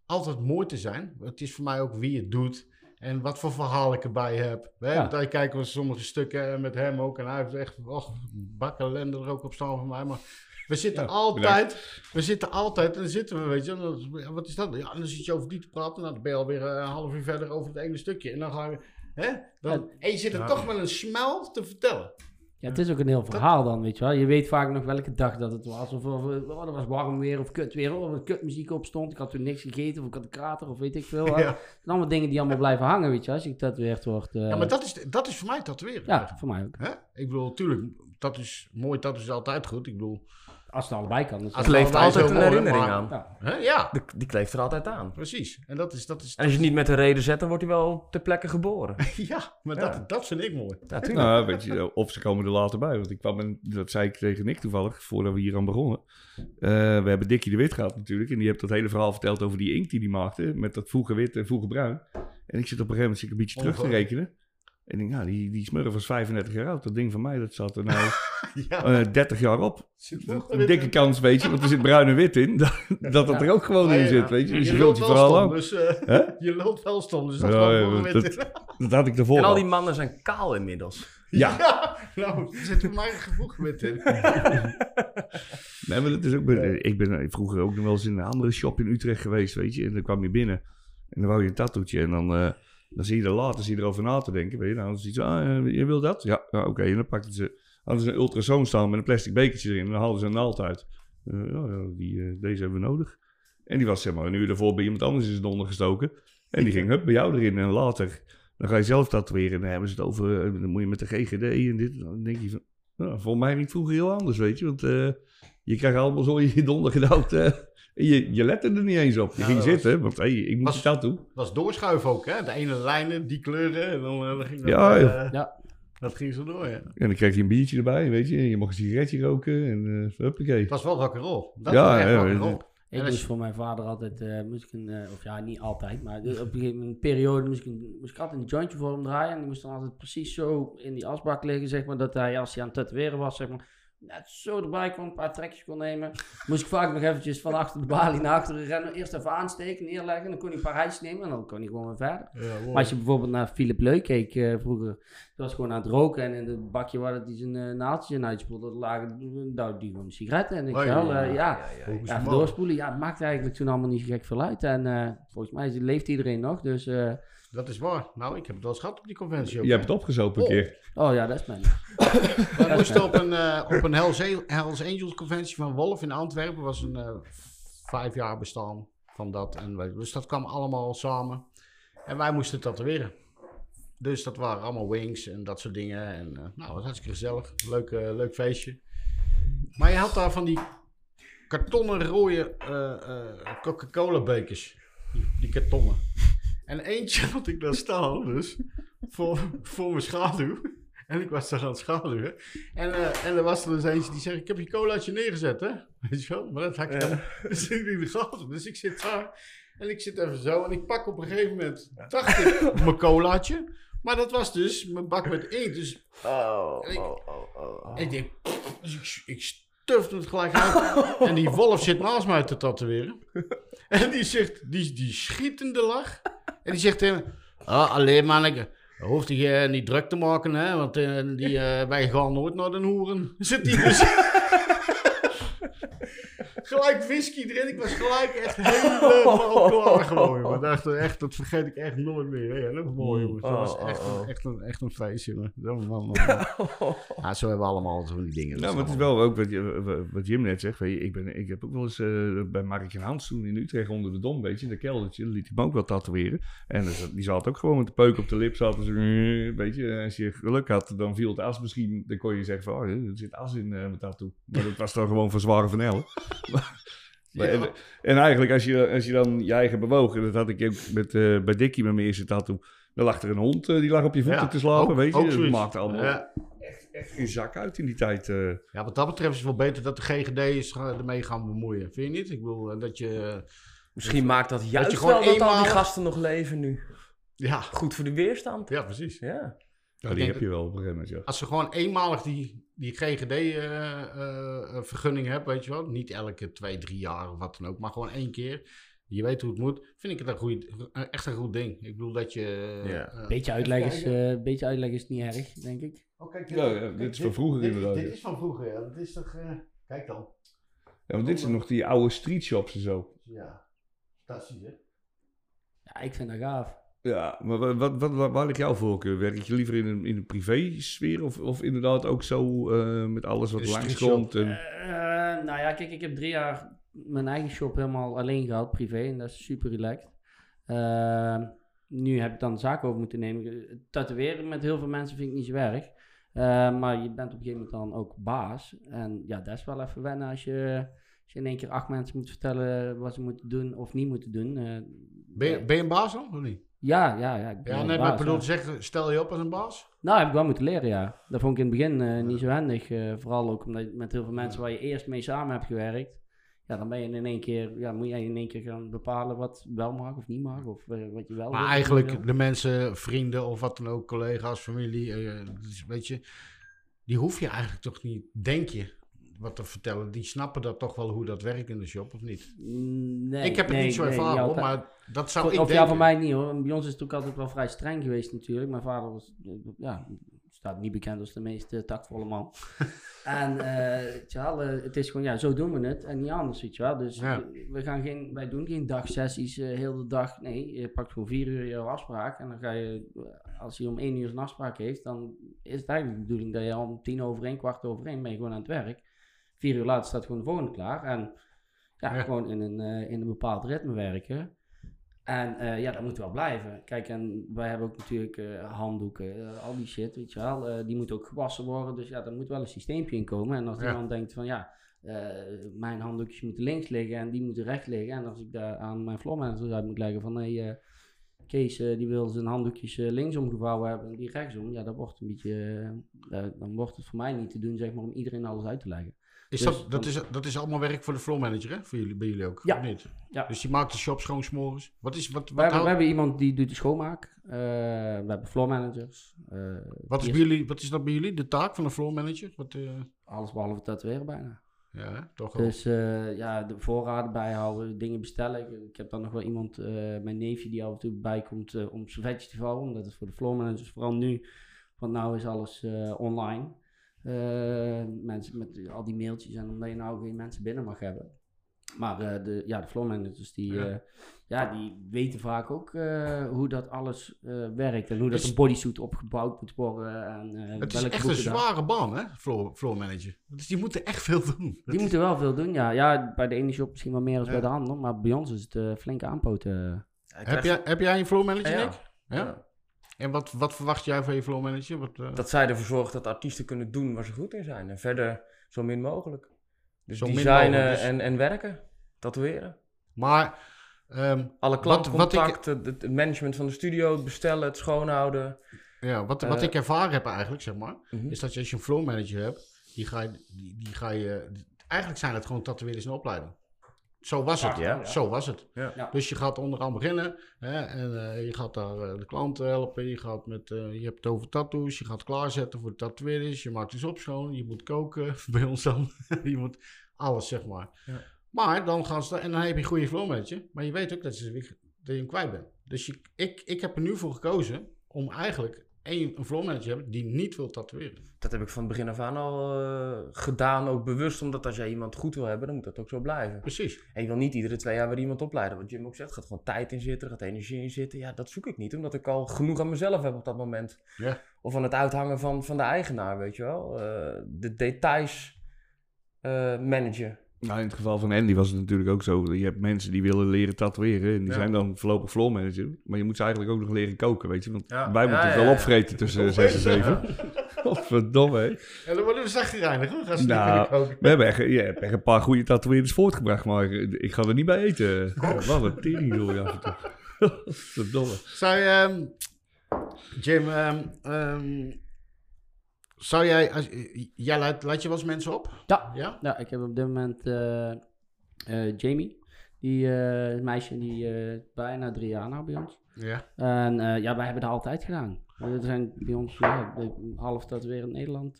altijd mooi te zijn. Het is voor mij ook wie het doet. En wat voor verhaal ik erbij heb. Hè? Ja. Daar kijken we sommige stukken met hem ook. En hij heeft echt och, bakken ellende er ook op staan van mij. Maar we zitten Ja, altijd, we zitten altijd, en dan zitten we, weet je, en dan- wat is dat? Ja, en dan zit je over die te praten. Nou, dan ben je alweer eh, een half uur verder over het ene stukje. En dan gaan we, hè? Dan, en je zit er toch met een smel te vertellen. Ja, het is ook een heel verhaal dan, weet je wel. Je weet vaak nog welke dag dat het was. Of, of oh, dat was warm weer of kut weer. Of er kutmuziek op stond. Ik had toen niks gegeten of ik had een krater of weet ik veel. Ja. Zijn allemaal dingen die allemaal blijven hangen, weet je wel. Als je getatoeëerd wordt. eh. Ja, maar dat is, dat is voor mij tatoeëren. Ja, voor mij ook. Hè? Ik bedoel, tuurlijk, dat is mooi, dat is altijd goed. Ik bedoel, Als het allebei kan. Dus Het leeft altijd een herinnering maar- aan. ja. hè? ja, Die, die kleeft er altijd aan. precies. En dat is, dat is, En als je het niet met een reden zet, dan wordt hij wel ter plekke geboren. ja, maar Ja. Dat, dat vind ik mooi. Ja. Nou, weet je, of ze komen er later bij. Want ik kwam, en dat zei ik tegen Nick toevallig, voordat we hier aan begonnen. Eh, we hebben Dickie de Wit gehad natuurlijk. En die heeft dat hele verhaal verteld over die inkt die hij maakte. Met dat vroege wit en vroege bruin. En ik zit op een gegeven moment een beetje terug te rekenen. En ik denk, nou, die, die smurf was 35 jaar oud. Dat ding van mij, dat zat er nou Ja, eh 30 jaar op. Een dikke kans, weet je, want er zit bruin en wit in. Dat dat, dat er ook gewoon in Ja, ja. zit, weet je. Dus je lult vult je wel verhaal stom. Dus, eh, Hè? je lult wel stom, dus dat Ja, ja, dat- Dat had ik ervoor En al die mannen zijn kaal inmiddels. Ja, Ja, nou, er zit een gevoegd in. Nee, maar dat is ook, ik ben vroeger ook nog wel eens in een andere shop in Utrecht geweest, weet je. En dan kwam je binnen en dan wou je een tattoetje. En dan, eh, dan zie je er later zie je erover na te denken, weet je. Nou, dan zie je, zo, ah, eh, je wil dat? Ja, ja oké. En dan pakten ze, hadden ze een ultrasoon staan met een plastic bekertje erin. En dan haalden ze een naald uit. Eh, ja, die, eh, deze hebben we nodig. En die was zeg maar een uur daarvoor bij iemand anders in zijn donder gestoken. En die ging hup, bij jou erin. En later, dan ga je zelf tatoeëren. En dan hebben ze het over, dan moet je met de GGD en dit. Dan denk je van, nou, volgens mij ging het vroeger heel anders, weet je. Want je krijgt allemaal zo in je donder gedouwd. je, je lette er niet eens op. Je Ja, ging dat zitten, want hey, ik moet was- je tattoo. Dat was doorschuiven ook, hè? De ene lijnen, die kleuren, en dan, eh, dan ging dat... Ja, eh. Ja. Dat ging zo door, ja. En dan kreeg je een biertje erbij, weet je. En je mocht een sigaretje roken en uh, huppakee. Het was wel rock'n'roll. Dat Ja, was echt ja, rock'n'roll. Ik moest je- voor mijn vader altijd, eh, moest ik een, eh, of ja, niet altijd, maar op een gegeven moment, een periode moest ik, een, moest ik altijd een jointje voor hem draaien. En die moest dan altijd precies zo in die asbak liggen, zeg maar, dat hij als hij aan het tatoeëren was, zeg maar, net zo erbij kwam, een paar trekjes kon nemen. Moest ik vaak nog eventjes van achter de balie naar achteren rennen, eerst even aansteken, neerleggen, dan kon hij een paar hijs nemen en dan kon hij gewoon weer verder. Ja. Maar als je bijvoorbeeld naar Philip Leuk keek eh, vroeger, die was gewoon aan het roken en in het bakje waar hij zijn uh, naaldjes in uitspoelde, lagen nou, die gewoon sigaretten en ik Oh, wel, ja, eh, ja. Ja, mij. even doorspoelen. Ja, het maakt eigenlijk toen allemaal niet zo gek veel uit. En eh, volgens mij leeft iedereen nog. Dus, eh, Dat is waar. Nou, ik heb het wel eens gehad op die conventie ook. Je hebt het opgezopen een Oh. keer. oh ja, dat is mijn. We moesten op een, eh, op een Hells, Angels conventie van Wolf in Antwerpen. was een eh, vijf jaar bestaan van dat. En wij, dus dat kwam allemaal samen. En wij moesten tatoeëren. Dus dat waren allemaal wings en dat soort dingen. En eh, nou, het was hartstikke gezellig. Leuk, eh, leuk feestje. Maar je had daar van die kartonnen rode eh, eh, Coca-Cola bekers. Die, die kartonnen. En eentje had ik daar staan, dus voor, voor mijn schaduw. En ik was daar aan het schaduwen. En, eh, en er was er dus eentje die zei: Ik heb je colaatje neergezet, hè? Weet je wel? Maar dat had ik dan dus in de gaten. Dus ik zit daar. En ik zit even zo. En ik pak op een gegeven moment. Dacht ik mijn colaatje. Maar dat was dus mijn bak met inkt. Dus Oh, Ik- oh, oh, oh, oh. ik denk. Dus ik, ik het gelijk uit. En die wolf zit naast mij te tatoeëren. En die zegt: Die, die schiet in de lach. En die zegt tegen me: Ah, alleen manneke. Hoeft je niet druk te maken, hè? Want eh, die, eh, wij gaan nooit naar de hoeren. Zit die dus. gelijk whisky erin. Ik was gelijk echt helemaal klaar gewoon. Ik dacht echt, dat vergeet ik echt nooit meer. hè. dat was mooi, jongens. Dat was Oh, echt, oh, oh. Een, echt, een, echt een feest, jongen. Zo, man, man, man. Ja, zo hebben we allemaal zo'n dingen. Nou, maar het is wel ook wat, Jim net zegt. Weet je, ik, ben, ik heb ook wel eens eh, bij Mark en Hans toen in Utrecht onder de Dom, weet je, in de keldertje, liet hij me ook wel tatoeëren. En dus, die zat ook gewoon met de peuk op de lip, zo, eh, weet je, als je geluk had, dan viel het as misschien, dan kon je zeggen van, oh, er zit as in eh mijn tattoo. Maar dat was dan gewoon van zware vanellen. Maar, en, en eigenlijk, als je, als je dan je eigen bewoog, en dat had ik ook met, eh, bij Dickie met mijn eerste tattoo, dan lag er een hond, eh, die lag op je voeten Ja, te slapen, ook- weet je. dat maakte allemaal Ja. echt, echt geen zak uit in die tijd. eh. Ja, wat dat betreft is het wel beter dat de GGD is gaan- ermee gaan bemoeien. Vind je niet? Ik bedoel, dat je... Misschien maakt dat juist je gewoon wel dat al die gasten nog leven nu. Ja, Goed voor de weerstand. ja precies. Ja. Die heb je wel op een gegeven moment, ja. Als ze gewoon eenmalig die, die GGD-vergunning hebben, weet je wel. Niet elke twee, drie jaar of wat dan ook, maar gewoon één keer. Je weet hoe het moet. Vind ik het een goeie, eh, echt een goed ding. Ik bedoel dat je... Ja. eh, Beetje uitleg is, eh, beetje uitleg is niet erg, denk ik. Oh, kijk, Ja, ja, dit is van vroeger dit, inderdaad, Dit is van vroeger, ja. Dat is toch... eh, kijk dan. Ja, want dit zijn nog die oude street shops en zo. Ja. Fantastisch, hè? Ja, ik vind dat gaaf. Ja, maar wa- wat, wat, wat, waar ligt jouw voorkeur? Werk je liever in een, in een privé-sfeer of, of inderdaad ook zo eh, met alles wat langskomt? En... Eh, nou ja, kijk, ik heb drie jaar mijn eigen shop helemaal alleen gehad, privé. En dat is super relaxed. Eh, nu heb ik dan de zaak over moeten nemen. Tatoeëren met heel veel mensen vind ik niet zo erg. Eh, maar je bent op een gegeven moment dan ook baas. En ja, dat is wel even wennen als je, als je in één keer acht mensen moet vertellen wat ze moeten doen of niet moeten doen. Eh, Ben je, ben je een baas dan, of niet? Ja, ja, ja. Ik ben Ja, baas, maar bedoel zeggen, stel je op als een baas? Nou, heb ik wel moeten leren, ja. Dat vond ik in het begin eh, niet zo handig. eh, vooral ook omdat je met heel veel mensen waar je eerst mee samen hebt gewerkt. Ja, dan ben je in één keer, ja, moet jij in één keer gaan bepalen wat wel mag of niet mag. Of eh, wat je wel Maar eigenlijk je de mensen, vrienden of wat dan ook, collega's, familie, dus weet je, die hoef je eigenlijk toch niet, denk je, wat te vertellen. Die snappen dat toch wel hoe dat werkt in de shop, of niet? Mm, Nee, ik heb het nee, niet zo nee, ervaren, hoor, maar dat zou Voor- ik of denken. ja, voor mij niet hoor. Bij ons is het ook altijd wel vrij streng geweest natuurlijk. Mijn vader was, eh, ja, staat niet bekend als de meest eh, tactvolle man. en eh, je eh, het is gewoon, ja, zo doen we het en niet anders, weet je wel. Dus Ja. we gaan geen, wij doen geen dagsessies heel de dag. Nee, je pakt gewoon vier uur jouw afspraak en dan ga je, als hij om één uur zijn afspraak heeft, dan is het eigenlijk de bedoeling dat je om tien over één, kwart over één ben je gewoon aan het werk. Vier uur later staat gewoon de volgende klaar en ja, Ja. gewoon in een, eh, in een bepaald ritme werken. En eh, ja, dat moet wel blijven. Kijk, en wij hebben ook natuurlijk eh, handdoeken, al die shit, weet je wel. die moeten ook gewassen worden. Dus ja, er moet wel een systeempje in komen. En als Ja. iemand denkt van ja, mijn handdoekjes moeten links liggen en die moeten rechts liggen. En als ik daar aan mijn floor managers uit moet leggen van nee, Kees die wil zijn handdoekjes eh, linksom gevouwen hebben en die rechtsom. Ja, dat wordt een beetje, dan wordt het voor mij niet te doen zeg maar om iedereen alles uit te leggen. Is Dus dat, dat, dan- is, dat is allemaal werk voor de floor manager, hè? Voor jullie, bij jullie ook, Ja. of niet? Ja. Dus die maakt de shop schoon s'morgens. Wat is, wat, We wat, hebben, we hebben iemand die doet de schoonmaak. Eh, we hebben floor managers. eh, wat, is bij jullie, wat is dat bij jullie, de taak van de floor manager? Wat, eh, Alles behalve tatoeëren bijna. ja, toch wel. Dus ja, de voorraden bijhouden, dingen bestellen. Ik, heb dan nog wel iemand, mijn neefje, die af en toe bijkomt om servetjes te vouwen. Omdat het voor de floor managers, vooral nu, want nou is alles online. Eh, mensen met al die mailtjes en omdat je nou geen mensen binnen mag hebben. Maar eh, de, ja, de floor managers, die, Ja. ja. ja, die weten vaak ook eh, hoe dat alles eh, werkt. En hoe dat Is- een bodysuit opgebouwd moet worden. En, eh, het is welke echt een daar- zware baan, hè? Floor, floor manager. Dus die moeten echt veel doen. Dat Die is- moeten wel veel doen, ja. Ja, bij de ene shop misschien wel meer dan Ja. bij de ander. Maar bij ons is het eh flinke aanpoten. heb, jij, heb jij een floor manager, Ja. Nick? Ja? En wat, wat verwacht jij van je floor manager? Wat, eh, Dat zij ervoor zorgt dat artiesten kunnen doen waar ze goed in zijn. En verder zo min mogelijk. Dus Zo designen mogelijk, dus- En, en werken. Tatoeëren. Maar, ehm, Alle ik- klantcontacten, het, management van de studio, het bestellen, het schoonhouden. ja, wat, wat Eh, ik ervaren heb eigenlijk, zeg maar, Mhm. is dat je als je een floor manager hebt, die ga je, die, die ga je, eigenlijk zijn het gewoon tatoeëerders in opleiding. Zo was het, Ja. Zo was het. Ja. Dus je gaat onderaan beginnen hè, en eh, je gaat daar eh, de klanten helpen. Je, gaat met, eh, je hebt het over tattoos, je gaat klaarzetten voor de tatoeëerders. Je maakt dus op schoon, je moet koken bij ons dan. je moet alles, zeg maar. Ja. Maar dan gaan ze, en dan heb je een goede flow manager, maar je weet ook dat, ze, weer- dat je hem kwijt bent. Dus je, ik, ik heb er nu voor gekozen om eigenlijk één, een manager hebben die niet wil tatoeëren. Dat heb ik van het begin af aan al eh, gedaan, ook bewust. Omdat als jij iemand goed wil hebben, dan moet dat ook zo blijven. Precies. En je wil niet iedere twee jaar weer iemand opleiden. Wat Jim ook zegt, gaat gewoon tijd in zitten, gaat energie in zitten. Ja, dat zoek ik niet, omdat ik al genoeg aan mezelf heb op dat moment. Ja. Of aan het uithangen van, van de eigenaar, weet je wel. Eh, de details eh, managen. Nou, in het geval van Andy was het natuurlijk ook zo. Je hebt mensen die willen leren tatoeëren. En die Ja. zijn dan voorlopig floor manager. Maar je moet ze eigenlijk ook nog leren koken, weet je. Want Ja. wij Ja, moeten wel opvreten tussen 6 en 7. Godverdomme, hè. En dan worden we hoor. Gaan ze Nou, niet koken. We hebben echt, je hebt echt een paar goede tatoeëerders voortgebracht. Maar ik ga er niet bij eten. Wat een tering je af en toe. Verdomme. Zou je, ehm, Jim, ehm, zou jij, als, jij laat, laat je wel eens mensen op? Ja. Ja? Ja, ik heb op dit moment eh, eh, Jamie. Die eh, meisje die bijna drie jaar nou bij ons. Ja. En ja, wij hebben dat altijd gedaan. Er zijn bij ons ja, half dat weer in Nederland.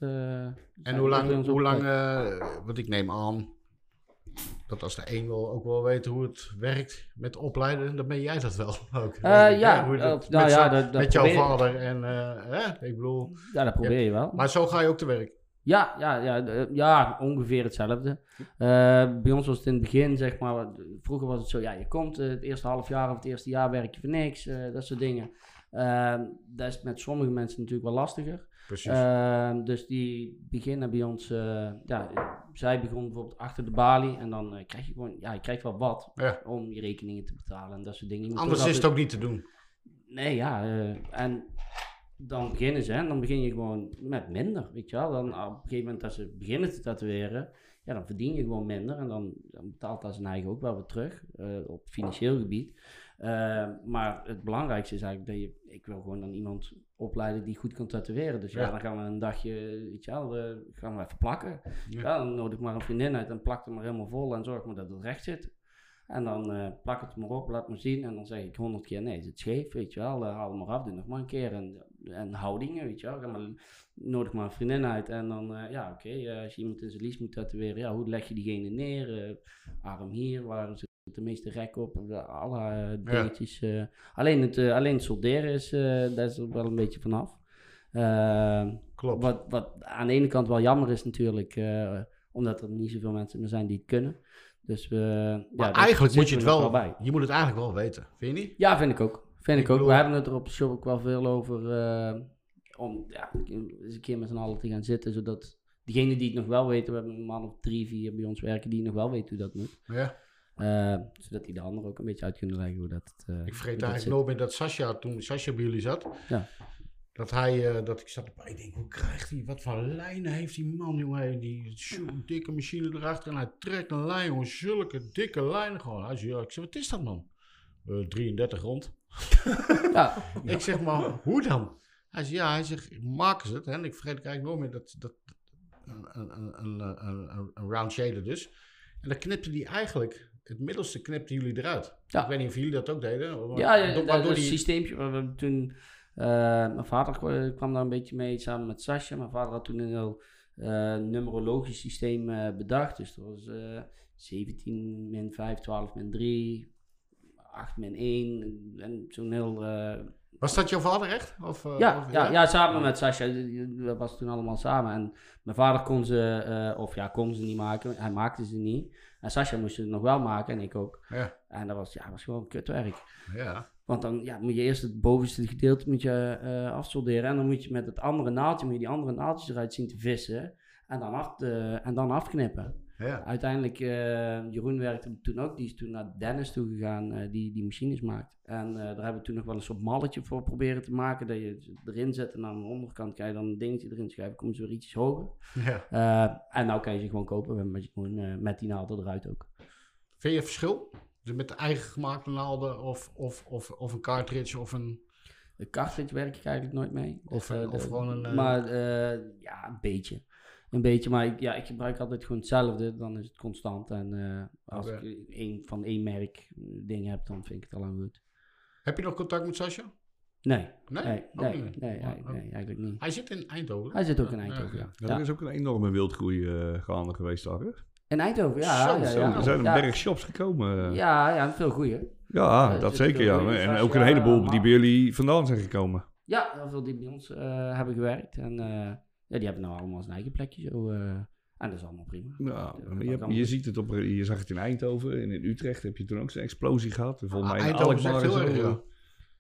En hoe lang, hoe lang want ik neem aan, dat als de een wil ook wel weet hoe het werkt met opleiden, dan ben jij dat wel ook. Eh, ja, hoe dat- nou met, ja, dat- dat met jouw vader en, eh, hè, ik bedoel, Ja, dat probeer je wel. maar zo ga je ook te werk. Ja, ja, ja, eh, ja, ongeveer hetzelfde. Bij ons was het in het begin, zeg maar, vroeger was het zo, ja, je komt het eerste half jaar of het eerste jaar werk je voor niks, dat soort dingen. Dat is met sommige mensen natuurlijk wel lastiger. Precies. Eh, dus die beginnen bij ons, ja, zij begon bijvoorbeeld achter de balie en dan eh, krijg je gewoon, ja, je krijgt wel wat Ja. om je rekeningen te betalen en dat soort dingen. Anders is het altijd- ook niet te doen. Nee, ja. eh, en dan beginnen ze en dan begin je gewoon met minder, weet je wel. Dan op een gegeven moment dat ze beginnen te tatoeëren, ja, dan verdien je gewoon minder. En dan, dan betaalt dat zijn eigen ook wel weer terug, eh, op financieel gebied. Eh, maar het belangrijkste is eigenlijk dat je, ik wil gewoon dan iemand opleiden die goed kan tatoeëren. Dus ja, Ja. dan gaan we een dagje, weet je wel, eh, gaan we even plakken. Ja. Ja. dan nodig maar een vriendin uit en plak hem maar helemaal vol en zorg maar dat het recht zit. En dan eh, plak het maar op, laat me zien. En dan zeg ik honderd keer, nee, is het scheef, weet je wel. eh, haal hem maar af, doe nog maar een keer. En, en houdingen, weet je wel. Ga maar, nodig maar een vriendin uit. En dan, ja, oké, als je iemand in zijn lies moet tatoeëren, ja, hoe leg je diegene neer? Arm hier, waar zit de meeste rek op? Alle eh, dingetjes. eh. alleen, het, eh, alleen het solderen is, daar is er wel een beetje vanaf. Eh, Klopt. wat, wat aan de ene kant wel jammer is natuurlijk, omdat er niet zoveel mensen meer zijn die het kunnen. Dus we. ja, Maar eigenlijk moet je het wel, bij. je moet het eigenlijk wel weten, vind je niet? Ja, vind ik ook. Vind ik, Ik ook. bedoel- We hebben het er op de show ook wel veel over. om ja, eens een keer met z'n allen te gaan zitten, zodat degenen die het nog wel weten, we hebben een man of drie, vier bij ons werken die nog wel weten hoe dat moet. Ja. Eh, zodat die de anderen ook een beetje uit kunnen leggen hoe dat. eh, Ik vergeet eigenlijk nooit meer dat Sascha, toen Sascha bij jullie zat, Ja. dat hij, eh, dat ik zat erbij, ik denk, hoe krijgt hij, wat voor lijnen heeft die man, jongen, die zo'n dikke machine erachter en hij trekt een lijn, jongen, zulke dikke lijnen gewoon. Hij zei, ja, ik zeg, wat is dat man? Eh 33 rond. Ja, Ik zeg maar, hoe dan? Hij zegt, ja, hij zegt, maken ze het. Hè? En ik vergeet eigenlijk nooit meer dat, dat een, een, een, een, round shader dus. En dan knipte die eigenlijk, het middelste knipte jullie eruit. Ja. Ik weet niet of jullie dat ook deden. Ja, ja Door- dat, dat die- systeempje. waar We toen, eh, mijn vader kwa- kwam daar een beetje mee samen met Sascha. Mijn vader had toen een heel eh, numerologisch systeem eh, bedacht. Dus dat was eh 17 min 5, 12 min 3, 8 min 1. En zo'n heel... Was dat jouw vader echt? Of, eh, ja, of- ja, ja, samen met Sascha. Dat was toen allemaal samen. En mijn vader kon ze, eh, of ja, kon ze niet maken. Hij maakte ze niet. En Sascha moest ze nog wel maken en ik ook. Ja. En dat was, ja, dat was gewoon kutwerk. ja. Want dan ja, moet je eerst het bovenste gedeelte moet je, eh, afsolderen. En dan moet je met het andere naaldje, moet je die andere naaldjes eruit zien te vissen. En dan, af en dan afknippen. Ja. Uiteindelijk, eh, Jeroen werkte toen ook. Die is toen naar Dennis toe gegaan, eh, die die machines maakt. En eh, daar hebben we toen nog wel een soort malletje voor proberen te maken. Dat je het erin zet en aan de onderkant kan je dan een dingetje erin schuiven. Komen ze weer ietsjes hoger. ja. En nou kan je ze gewoon kopen met, met die naalden eruit ook. Vind je verschil? Dus met de eigen gemaakte naalden of, of, of, of een cartridge of een... De cartridge werk ik eigenlijk nooit mee. Of, of de- gewoon een, Maar ja, een beetje. Een beetje, maar ik, ja, ik gebruik altijd gewoon hetzelfde. Dan is het constant. En eh, als ik een, van één merk eh, ding heb, dan vind ik het al lang goed. Heb je nog contact met Sascha? Nee, Nee? nee, Ook nee, niet? nee, Oh, eigenlijk- oh. nee, eigenlijk niet. Hij zit in Eindhoven. Hij zit ook in Eindhoven, ja. Ja, ja. Er is ook een enorme wildgroei eh, gaande geweest daar. hè? In Eindhoven, ja. Zo, ja, zo. ja. Er zijn een ja. berg shops gekomen. Ja, Ja, ja, veel goeie. dat zit zeker. Ja. goeie En Sascha, ook een heleboel die bij jullie vandaan zijn gekomen. Ja, heel veel die bij ons eh, hebben gewerkt. En eh, ja, die hebben nou allemaal zijn eigen plekje zo. eh, en dat is allemaal prima. Ja, je, hebt- ziet het op, je zag het in Eindhoven en in Utrecht heb je toen ook zo'n explosie gehad. En volgens Ah, mij in Eindhoven is heel erg, ja.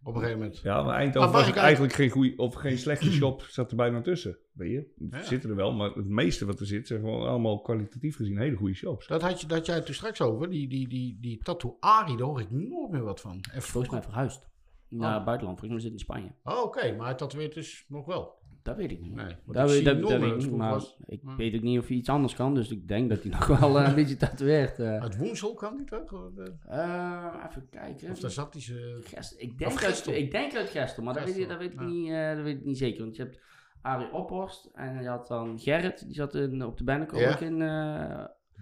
Op een gegeven moment. Ja, maar Eindhoven Maar was ik eigenlijk geen goede of geen slechte shop, zat er bijna tussen. Weet je, Ja. zitten er wel, maar het meeste wat er zit zijn gewoon allemaal kwalitatief gezien hele goede shops. Dat had je dat jij het toen straks over. Die, die, die, die tattoo Ari, daar hoor ik nooit meer wat van. En Volgens mij verhuisd. Naar het buitenland. Volgens mij zit in Spanje. Oh, oké. Maar hij tatoeëert dus nog wel. Dat weet ik niet. Nee, dat ik weet, zie dat, dat Norman, weet ik niet, maar was- ik Ja. weet ook niet of hij iets anders kan, dus ik denk dat hij nog wel eh, een beetje tatoeëert. eh. Uit Woensel kan die toch? Eh, even kijken. Of daar zat hij ze... Ik denk, ik denk uit Gestel, maar dat weet, dat, weet ik ja. niet, eh, dat weet ik niet zeker. Want je hebt Arie Ophorst en je had dan Gerrit, die zat in, op de Bennekel Ja. ook in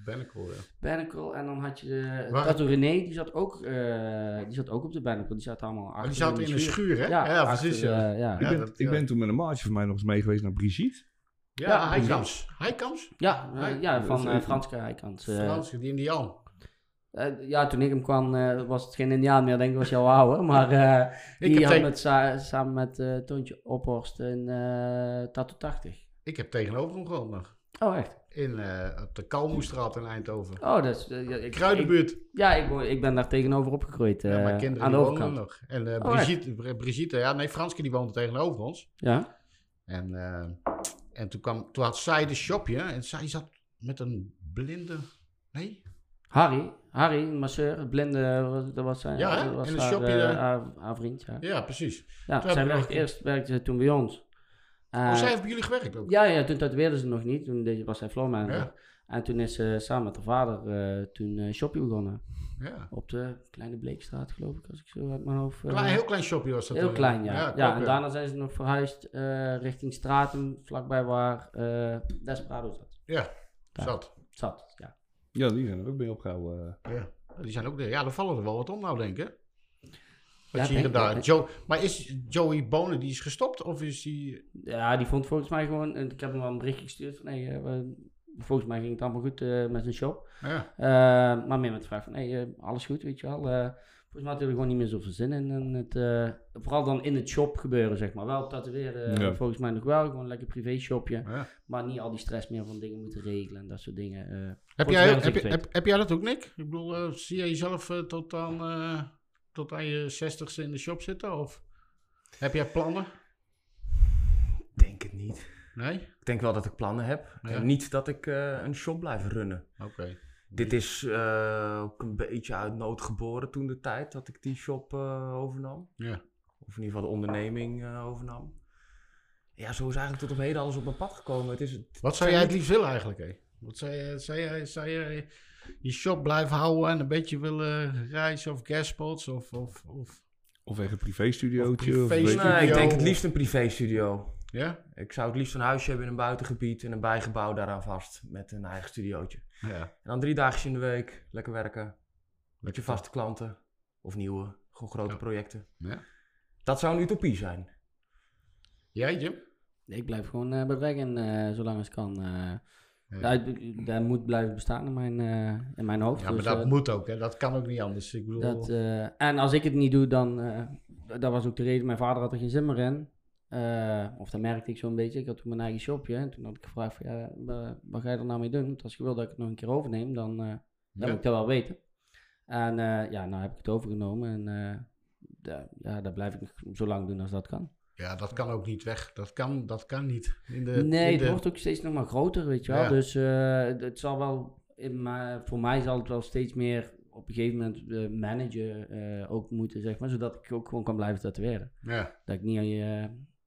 Bennekel, ja. Bennekel. En dan had je de Waar- Tattoo René, die zat, ook, eh, die zat ook op de Bennekel. Die zat allemaal achter die zaten in een schuur, hè? Ja, Ja, achter, precies. Ja, eh, ja. ik, Ja, ben, dat- ik ja. ben toen met een maatje van mij nog eens mee geweest naar Brigitte. ja, Ja, Heikams. Heikams? Ja, eh, ja, van eh is- Franske Heikant. eh, Frans, die Indiaan. Ja, toen ik hem kwam eh, was het geen Indiaan meer, denk ik, was jouw oude. Maar eh, Ik die had tegen, met, sa- samen met eh Toontje Ophorst in eh Tattoo 80. ik heb tegenover hem gewoond nog. Oh, echt? In, eh, op de Kalmoestraat in Eindhoven. Oh, dat is... eh, ja, ik, ik, Kruidenbuurt. ja, ik, ik ben daar tegenover opgegroeid. ja, eh, mijn kinderen aan de wonen nog. En eh, Oh, Brigitte, Br- Brigitte, ja, nee, Franske die woonde tegenover ons. Ja? En, eh, en toen, kwam, toen had zij de shopje en zij zat met een blinde... Nee? Harry, Harry, masseur, blinde, was- dat was zijn, Ja, dat was In een haar, shopje eh, haar, haar vriend, ja. Ja, precies. Ja, Toen zij werkte, nog- eerst werkte ze toen bij ons. Oh, Eh, zij heeft bij jullie gewerkt ook? Ja, ja, toen tatoeëerde ze nog niet. Toen was zij floor manager. Ja. En toen is ze samen met haar vader eh, toen eh Shoppie begonnen. Ja. Op de Kleine Bleekstraat, geloof ik, als ik zo uit mijn hoofd... eh, Klein, heel klein shopje was dat. heel klein, ja. Ja, klopt, en daarna zijn ze nog verhuisd eh, richting Stratum, vlakbij waar eh Desperado zat. Ja, Ja. zat. Zat, ja. Ja, die zijn er ook bij opgehouden. Ja. Die zijn ook de, ja, daar vallen er wel wat om nou, denk ik. Wat Ja, je hier gedaan. Joe, maar is Joey Bonen, die is gestopt? Of is die... Ja, die vond volgens mij gewoon... Ik heb hem wel een berichtje gestuurd van... Hey, eh, volgens mij ging het allemaal goed eh, met zijn shop. Ja, Eh, maar meer met de vraag van, hey, alles goed, weet je wel. Eh, volgens mij had hij er gewoon niet meer zoveel zin in. En het, eh, vooral dan in het shop gebeuren, zeg maar. Wel tatoeëren, Ja. volgens mij nog wel. Gewoon een lekker privé shopje. ja. Maar niet al die stress meer van dingen moeten regelen en dat soort dingen. eh. Heb, jij, heb, heb, heb jij dat ook, Nick? Ik bedoel, eh, zie jij jezelf tot, aan, eh, tot aan je zestigste in de shop zitten? Of heb jij plannen? Ik denk het niet. Nee? Ik denk wel dat ik plannen heb. Ja. Niet dat ik eh, een shop blijf runnen. Oké. Dit is eh, ook een beetje uit nood geboren toen de tijd dat ik die shop eh, overnam. Ja. Of in ieder geval de onderneming overnam. Ja, zo is eigenlijk tot op heden alles op mijn pad gekomen. Het is, het Wat zou jij het liefst willen eigenlijk, hé? Wat zou jij, zou jij, zou jij je shop blijven houden en een beetje willen reizen of guestspots of... of, of Of echt een privésstudiootje. Of privé- Nee, ik denk het liefst een privéstudio. ja? Ik zou het liefst een huisje hebben in een buitengebied en een bijgebouw daaraan vast. Met een eigen studiootje. Ja. En dan drie dagjes in de week, lekker werken. Met je vaste klanten. Of nieuwe, gewoon grote Ja. projecten. Ja. Dat zou een utopie zijn. Jij, Jim? Ik blijf gewoon eh bij Wagon eh, zolang als kan. eh Ja. dat, moet blijven bestaan in mijn, eh, in mijn hoofd. Ja, maar Dus, dat eh, moet ook, hè? Dat kan ook niet anders. Ik bedoel... Dat, eh, en als ik het niet doe, dan. dat was ook de reden. Mijn vader had er geen zin meer in. Of dat merkte ik zo'n beetje. Ik had toen mijn eigen shopje. En toen had ik gevraagd: van, ja, wa- wat ga je er nou mee doen? Want als je wil dat ik het nog een keer overneem, dan, dan Ja. moet ik dat wel weten. En ja, nou heb ik het overgenomen. En ja, dat blijf ik nog zo lang doen als dat kan. Ja, dat kan ook niet weg. Dat kan, dat kan niet. In de, nee, in het de- wordt ook steeds nog maar groter, weet je wel. Ja. Dus eh, het zal wel, in mijn- voor mij zal het wel steeds meer op een gegeven moment eh, managen eh, ook moeten, zeg maar. Zodat ik ook gewoon kan blijven tatoeëren. Ja, Dat ik niet eh,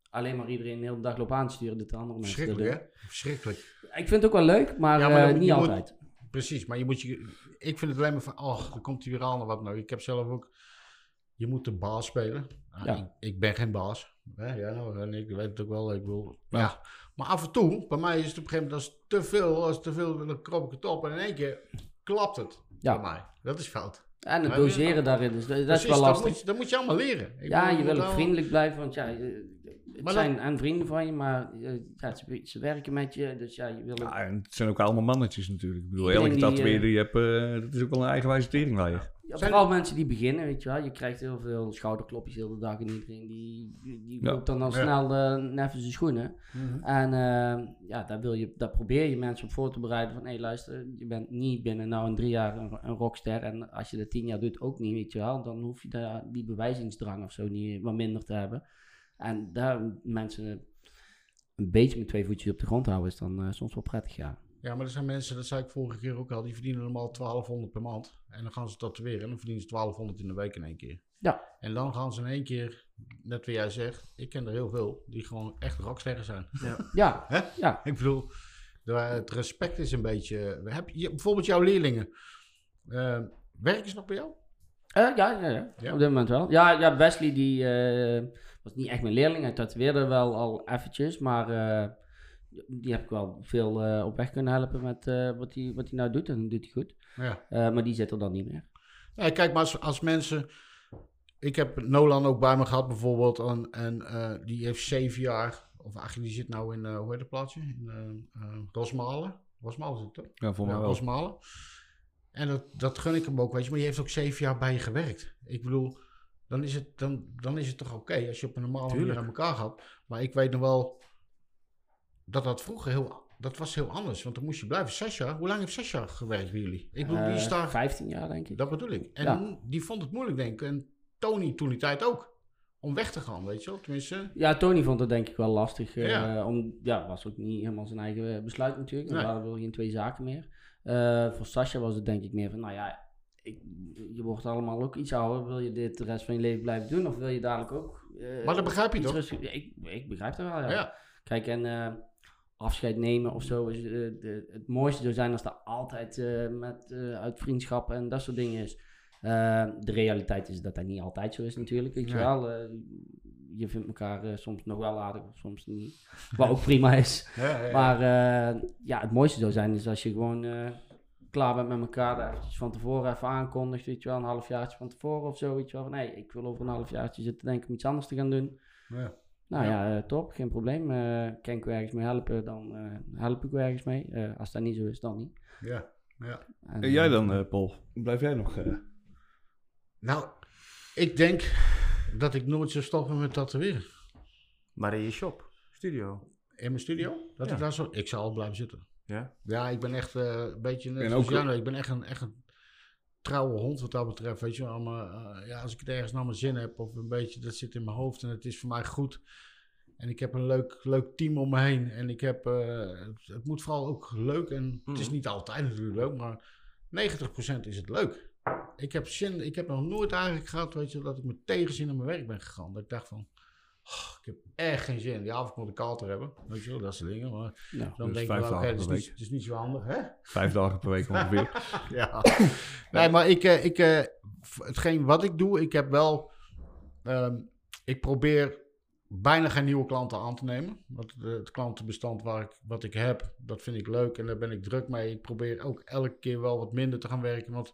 alleen maar iedereen de hele dag loop aansturen, dat de andere mensen verschrikkelijk, hè? Verschrikkelijk. Ik vind het ook wel leuk, maar, Ja, maar niet je moet- altijd. Precies, maar je moet je... Ik vind het alleen maar van, oh, dan komt hij weer aan wat nou. Ik heb zelf ook... Je moet de baas spelen. Ah, Ja. ik, ik ben geen baas. Hè? Ja, nou, en ik weet het ook wel. Ik wil, ja. Ja. Maar af en toe, bij mij is het op een gegeven moment als te veel. Als te veel, dan krop ik het op en in één keer klapt het. Ja. Bij mij. Dat is fout. En het doseren daarin, dus dat, is wel dat lastig. moet, dat moet je allemaal leren. Ik Ja, bedoel, je wil ook vriendelijk blijven, want ja, het Maar zijn en vrienden van je, maar eh, ja, ze, ze werken met je, dus ja, je wil. Ja, en het zijn ook allemaal mannetjes natuurlijk. Ik bedoel, Iedereen elke die, tatoeëerder eh, die je hebt, eh, dat is ook wel een eigenwijze teringleier. Ja, Zijn- vooral mensen die beginnen, weet je wel. Je krijgt heel veel schouderklopjes heel de dag en iedereen die, die, Ja. loopt dan al Ja. snel uh, zijn schoenen. Mhm. En eh, ja, daar, wil je, daar probeer je mensen op voor te bereiden van, hé luister, je bent niet binnen nou een drie jaar een, een rockster en als je dat tien jaar doet ook niet, weet je wel. Dan hoef je daar die bewijzingsdrang of zo niet wat minder te hebben. En daar mensen een beetje met twee voetjes op de grond houden is dan eh, soms wel prettig, ja. Ja, maar er zijn mensen, dat zei ik vorige keer ook al, die verdienen normaal 1200 per maand. En dan gaan ze tatoeëren en dan verdienen ze 1200 in de week in één keer. Ja. En dan gaan ze in één keer, net wat jij zegt, ik ken er heel veel, die gewoon echt rocksterren zijn. Ja, Hè? ja. Ik bedoel, het respect is een beetje... Heb je, bijvoorbeeld jouw leerlingen, eh, werken ze nog bij jou? Eh, ja, ja, ja, Ja? op dit moment wel. Ja, ja Wesley die eh, was niet echt mijn leerling. Hij tatoeëerde wel al eventjes, maar eh, die heb ik wel veel eh, op weg kunnen helpen met eh, wat hij wat hij nou doet. En dat doet hij goed. Ja. Eh, maar die zit er dan niet meer. Nee, kijk, maar als, als mensen... Ik heb Nolan ook bij me gehad bijvoorbeeld. En, en eh, die heeft zeven jaar... Of eigenlijk die zit nou in... eh, hoe heet het plaatsje? In Rosmalen. Rosmalen zit het toch? Ja, voor mij Ja, wel. Rosmalen. En dat, dat gun ik hem ook, weet je. Maar je heeft ook zeven jaar bij je gewerkt. Ik bedoel, dan is het, dan, dan is het toch oké als je op een normale manier aan elkaar gaat. Maar ik weet nog wel dat dat vroeger heel, dat was heel anders. Want dan moest je blijven. Sascha, hoe lang heeft Sascha gewerkt bij jullie? Ik bedoel, die Eh, is daar, 15 jaar, denk ik. dat bedoel ik. En Ja. die vond het moeilijk, denk ik. En Tony toen die tijd ook. Om weg te gaan, weet je wel. Tenminste, Ja, Tony vond het denk ik wel lastig. eh, Ja. om, ja, was ook niet helemaal zijn eigen besluit natuurlijk. Er Nee. waren wel geen twee zaken meer. Eh, voor Sascha was het denk ik meer van, nou ja, ik, je wordt allemaal ook iets ouder. Wil je dit de rest van je leven blijven doen? Of wil je dadelijk ook... eh, Maar dat begrijp je toch? rustig- ik, ik begrijp dat wel, ja. ja. Kijk, en eh, afscheid nemen of zo is eh, de, het mooiste zou zijn als dat altijd met, uit vriendschap en dat soort dingen is. De realiteit is dat dat niet altijd zo is natuurlijk, weet je wel. Je vindt elkaar soms nog wel aardig of soms niet. Wat ook prima is. Ja. Maar ja, het mooiste zou zijn is als je gewoon klaar bent met elkaar. Daar eventjes van tevoren even aankondigt, weet je wel. Een halfjaartje van tevoren of zo, weet je wel. Van, hey, ik wil over een halfjaartje zitten denken om iets anders te gaan doen. Ja. Nou Ja. ja, eh, top, geen probleem. Eh kan ik ergens mee helpen, dan eh, help ik ergens mee. Eh, als dat niet zo is, dan niet. ja. ja. En, En jij dan, eh, Paul? Blijf jij nog... eh, Nou, ik denk dat ik nooit zou stoppen met tatoeëren. Maar in je shop, studio. In mijn studio? Dat Ja. ik daar zo... Ik zal al blijven zitten. Ja? Ja, ik ben echt eh, een beetje... Net En zoals ook- Jano, ik ben echt een, echt een trouwe hond wat dat betreft. Weet je wel. Maar, eh, ja, als ik het ergens naar mijn zin heb of een beetje... Dat zit in mijn hoofd en het is voor mij goed. En ik heb een leuk, leuk team om me heen. En ik heb... eh, het, het moet vooral ook leuk. En het is Mhm. niet altijd natuurlijk leuk, maar 90% is het leuk. Ik heb, zin, ik heb nog nooit eigenlijk gehad, weet je, dat ik met tegenzin naar mijn werk ben gegaan. Dat ik dacht van, oh, ik heb echt geen zin. Of ik moet een kater hebben, weet je wel, dat soort dingen. Maar nou, dan Dus denk ik wel, oké, dat is, het is niet zo handig, hè? vijf dagen per week ongeveer. ja. Nee, maar ik, eh, ik, eh, hetgeen wat ik doe, ik heb wel, ehm, ik probeer bijna geen nieuwe klanten aan te nemen. Want eh, het klantenbestand waar ik, wat ik heb, dat vind ik leuk en daar ben ik druk mee. Ik probeer ook elke keer wel wat minder te gaan werken, want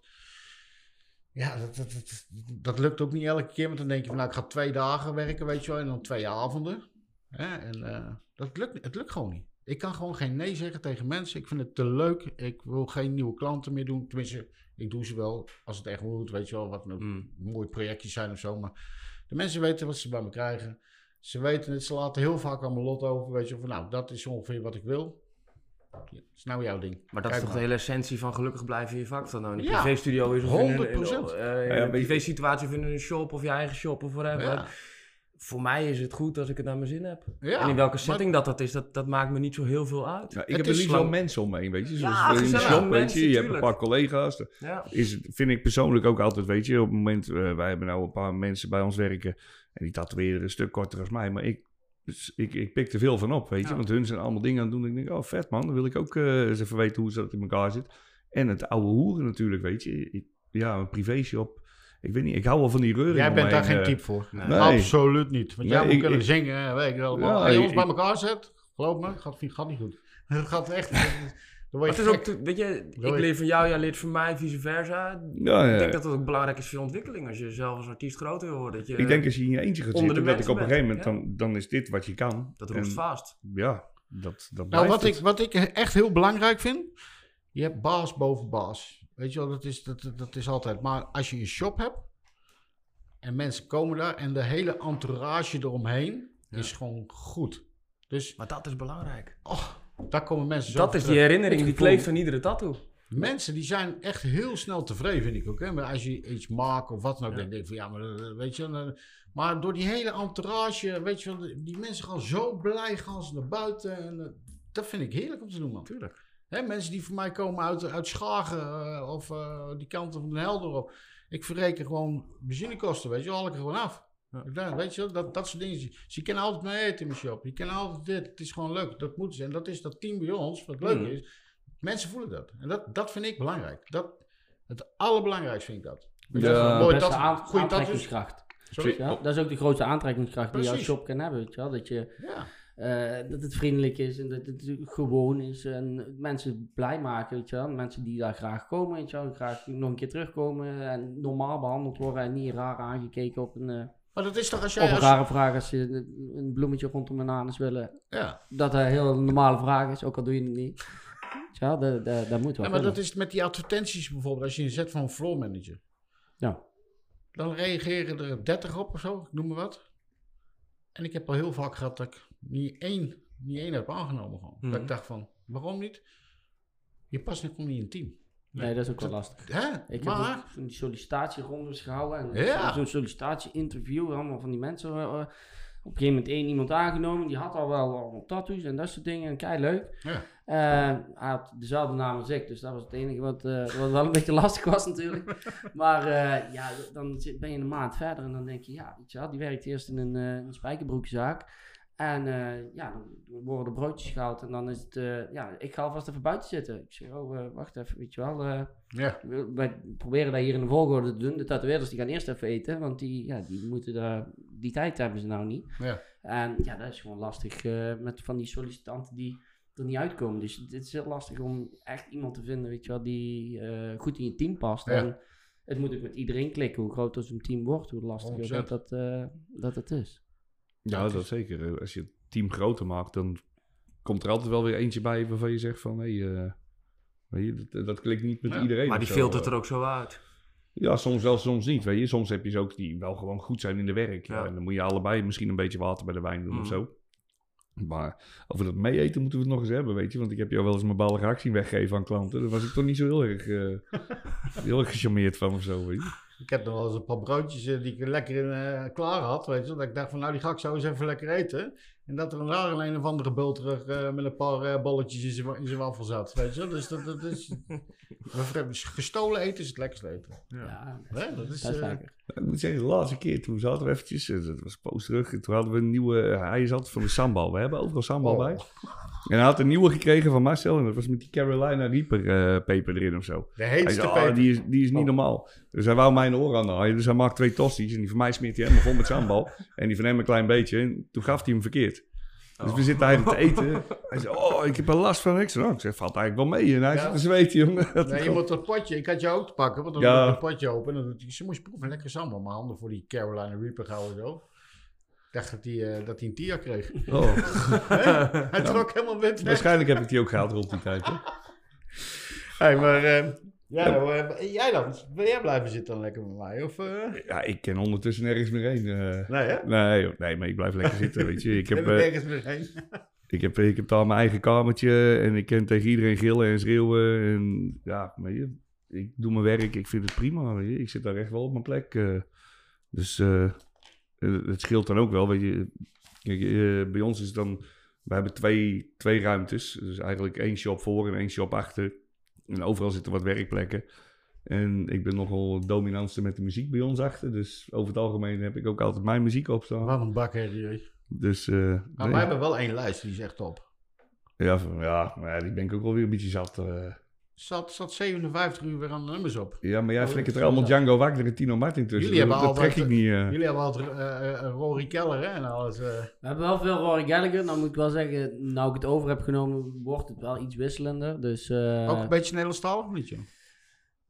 ja, dat, dat, dat, dat lukt ook niet elke keer. Want dan denk je van, nou, ik ga twee dagen werken, weet je wel, en dan twee avonden. Hè? En eh, dat lukt, het lukt gewoon niet. Ik kan gewoon geen nee zeggen tegen mensen. Ik vind het te leuk. Ik wil geen nieuwe klanten meer doen. Tenminste, ik doe ze wel als het echt moet. Weet je wel, wat nou Mm. mooie projectjes zijn of zo. Maar de mensen weten wat ze bij me krijgen. Ze weten het. Ze laten heel vaak aan mijn lot over. Weet je, van nou, dat is ongeveer wat ik wil. Ja, dat is nou jouw ding. Maar dat Kijk is toch de hele essentie van gelukkig blijven in je vak dan? nou? In een Ja, privéstudio is of in een, in, 100%. eh, in Ja, een privé-situatie of in een shop of je eigen shop of whatever. Ja. Voor mij is het goed als ik het naar mijn zin heb. Ja, en in welke maar- setting dat dat is, dat, dat maakt me niet zo heel veel uit. Ja, ik Het heb er lang- wel mensen om me heen, weet je. Zoals Ja, in de gezellig. shop, weet Mensen, je. Je hebt een paar collega's. Ja. Is, het- vind ik persoonlijk ook altijd, weet je. Op het moment, eh, wij hebben nou een paar mensen bij ons werken. En die tatoeëren een stuk korter als mij. Maar ik, dus ik, ik pik er veel van op, weet je. Ja. Want hun zijn allemaal dingen aan het doen. En ik denk, oh vet man. Dan wil ik ook eh, eens even weten hoe dat in elkaar zit. En het oude hoeren natuurlijk, weet je. Ik- Ja, een privéshop. Ik weet niet, ik hou wel van die reuring Jij bent daar geen eh. type voor. Nee. Nee. Absoluut niet. Want Nee, jij moet ik- kunnen ik- zingen, weet ik wel. Ja, Als je ons ik- bij elkaar zet, geloof me, gaat, gaat niet goed. Het gaat echt... Dan het is ook, gek. weet je, ik je- leer van jou, jij leert van mij, vice versa. Ja, ja. Ik denk dat het ook belangrijk is voor je ontwikkeling. Als je zelf als artiest groter wil worden. Dat je, Ik denk als je in je eentje gaat zitten, dat ik op een gegeven moment, dan, dan is dit wat je kan. dat roest En vast. Ja, dat, dat Nou, blijft wat het. ik, wat ik echt heel belangrijk vind, je hebt baas boven baas. Weet je wel, dat is, dat, dat is altijd. Maar als je een shop hebt en mensen komen daar en de hele entourage eromheen Ja. is gewoon goed. Dus Maar dat is belangrijk. oh, daar komen mensen zo Dat is die herinnering die kleeft aan iedere tattoo. Mensen die zijn echt heel snel tevreden, vind ik ook. Hè? Maar als je iets maakt of wat dan ook, Ja. dan denk ik van ja, maar eh, weet je. maar door die hele entourage, weet je wel, die- mensen gaan zo blij, gaan ze naar buiten. En, eh, dat vind ik heerlijk om te doen, man. Tuurlijk. Hè, mensen die voor mij komen uit, uit Schagen eh, of die kanten van Den Helder op. Ik verreken gewoon benzinekosten, weet je haal ik er gewoon af. Ja. Weet je wel, dat, dat soort dingen. Ze, kennen altijd mee eten in mijn shop. Je kennen altijd dit. Het is gewoon leuk. Dat moet ze. En dat is dat team bij ons, wat leuk Mm. is. Mensen voelen dat. En dat, dat vind ik belangrijk. Dat, het allerbelangrijkste vind ik dat. Je Ja. mooi dat, tattoos. aantrekkingskracht. Sorry? Ja, dat is ook de grootste aantrekkingskracht die jouw Precies. shop kan hebben. Weet je wel? Dat, je, Ja. eh, dat het vriendelijk is en dat het gewoon is. En mensen blij maken, weet je wel. Mensen die daar graag komen, weet je wel. Graag nog een keer terugkomen en normaal behandeld worden. En niet raar aangekeken op een, eh, Maar dat is toch als op jij... een Als, rare vraag als ze een bloemetje rondom een anus willen. ja. Dat een heel normale vraag is, ook al doe je het niet. Je wel, dat, dat, dat moet wel Ja, maar dat is met die advertenties bijvoorbeeld, als je zet van een floor manager. Ja. Dan reageren er 30 op of zo, ik noem maar wat. En ik heb al heel vaak gehad dat ik niet één, niet één heb aangenomen gewoon. Mhm. Dat ik dacht van, waarom niet? Je past nog niet in een team. Nee, dat is ook wel lastig. Hè? Ik heb maar, van die sollicitatierondes gehouden. En Ja. zo'n sollicitatie-interview, allemaal van die mensen. eh, op een gegeven moment één iemand aangenomen, die had al wel tattoos en dat soort dingen. En kei leuk. Ja. Eh, hij had dezelfde naam als ik, dus dat was het enige wat, eh, wat wel een beetje lastig was natuurlijk. Maar ja, dan ben je een maand verder en dan denk je, ja, weet je wel, die werkt eerst in een, een spijkerbroekzaak. En eh, ja, dan worden broodjes gehaald en dan is het, eh, ja, ik ga alvast even buiten zitten. Ik zeg, oh, eh, wacht even, weet je wel, ja. we- wij proberen dat hier in de volgorde te doen. De tatoeëerders die gaan eerst even eten, want die, ja, die moeten daar, die tijd hebben ze nou niet. Ja. En ja, dat is gewoon lastig met van die sollicitanten die er niet uitkomen. Dus het is heel lastig om echt iemand te vinden, weet je wel, die goed in je team past. Ja. En het moet ook met iedereen klikken, hoe groot een team wordt, hoe lastiger 100%. dat, dat, dat het is. Ja, dat zeker. Eh, Als je het team groter maakt, dan komt er altijd wel weer eentje bij waarvan je zegt van... Hé, eh, weet je, dat, dat klikt niet met Ja, iedereen. Maar die zo. filtert er ook zo uit. Ja, soms wel, soms niet. Weet je. Soms heb je ze ook die wel gewoon goed zijn in de werk. Ja. Ja. En dan moet je allebei misschien een beetje water bij de wijn doen of Mhm. zo. Maar over dat meeeten moeten we het nog eens hebben, weet je. Want ik heb jou wel eens mijn ballen zien weggeven aan klanten. Daar was ik toch niet zo heel erg, eh, heel erg gecharmeerd van of zo, weet je. Ik heb nog wel eens een paar broodjes eh, die ik lekker in, eh, klaar had, weet je. Dat ik dacht van, nou die ga ik zo eens even lekker eten. En dat er een daar een of andere bulterig eh, met een paar eh, balletjes in zijn wafel zat, weet je. Dus dat, dat is... gestolen eten is het lekkerste eten. Ja, Hè? Dat is... dat is eh, lekker. Ik moet zeggen, de laatste keer toen zaten we eventjes, eh, dat was poos terug, toen hadden we een nieuwe, eh, hij zat van de sambal. We hebben overal sambal Oh. bij. En hij had een nieuwe gekregen van Marcel en dat was met die Carolina Reaper eh, peper erin of zo. de heetste zei, oh, peper. die, is, die is niet Oh. normaal. Dus hij wou mijn oor aan naaien. Dus hij maakt twee tosti's. En die van mij smeert hij helemaal vol met sambal. En die van hem een klein beetje. En toen gaf hij hem verkeerd. Dus Oh. we zitten eigenlijk te eten. Hij zei, oh, ik heb er last van. Ik zei, nou, ik zeg, valt eigenlijk wel mee. En hij Ja. zit te zweten, jongen. Dat Nee, je moet dat potje, ik had je ook te pakken, want dan Ja. doe ik het potje open. En dan doet hij, ze moest proeven, lekker sambal. Mijn handen voor die Carolina Reaper houden zo. Ik dacht dat hij, eh, dat hij een Tia kreeg. Oh. Hij trok helemaal wit. Waarschijnlijk heb ik die ook gehaald rond die tijd. Hè? Hey, maar eh, ja, nou, eh, jij dan? Wil jij blijven zitten dan lekker met mij? Of, eh? Ja, ik ken ondertussen nergens meer heen. eh. Nee, hè? nee, joh. nee, maar ik blijf lekker zitten, weet je. Ik heb, Ik heb eh, nergens meer heen. ik, heb, ik heb daar mijn eigen kamertje. En ik kan tegen iedereen gillen en schreeuwen. En ja, weet je, ik doe mijn werk. Ik vind het prima, weet je. Ik zit daar echt wel op mijn plek. dus het scheelt dan ook wel, weet je. Kijk, bij ons is dan... We hebben twee, twee ruimtes. Dus eigenlijk één shop voor en één shop achter. En overal zitten wat werkplekken. En ik ben nogal dominantste met de muziek bij ons achter. Dus over het algemeen heb ik ook altijd mijn muziek op staan. Wat een bak, hè, die. Dus eh, Maar nee. wij hebben wel één lijst, die is echt top. ja, van- ja, maar die ben ik ook wel weer een beetje zat. eh. Zat, zat 57 uur weer aan de nummers op. ja, maar jij flikkert er allemaal. Django Wagner en Tino Martin tussen. Jullie hebben dat, altijd- trek ik niet. eh. Jullie hebben altijd eh, eh, Rory Keller hè, en alles. eh. We hebben wel veel Rory Gallagher. Nou moet ik wel zeggen, nou ik het over heb genomen, wordt het wel iets wisselender. Dus, eh, ook een beetje Nederlandstalig of niet, joh?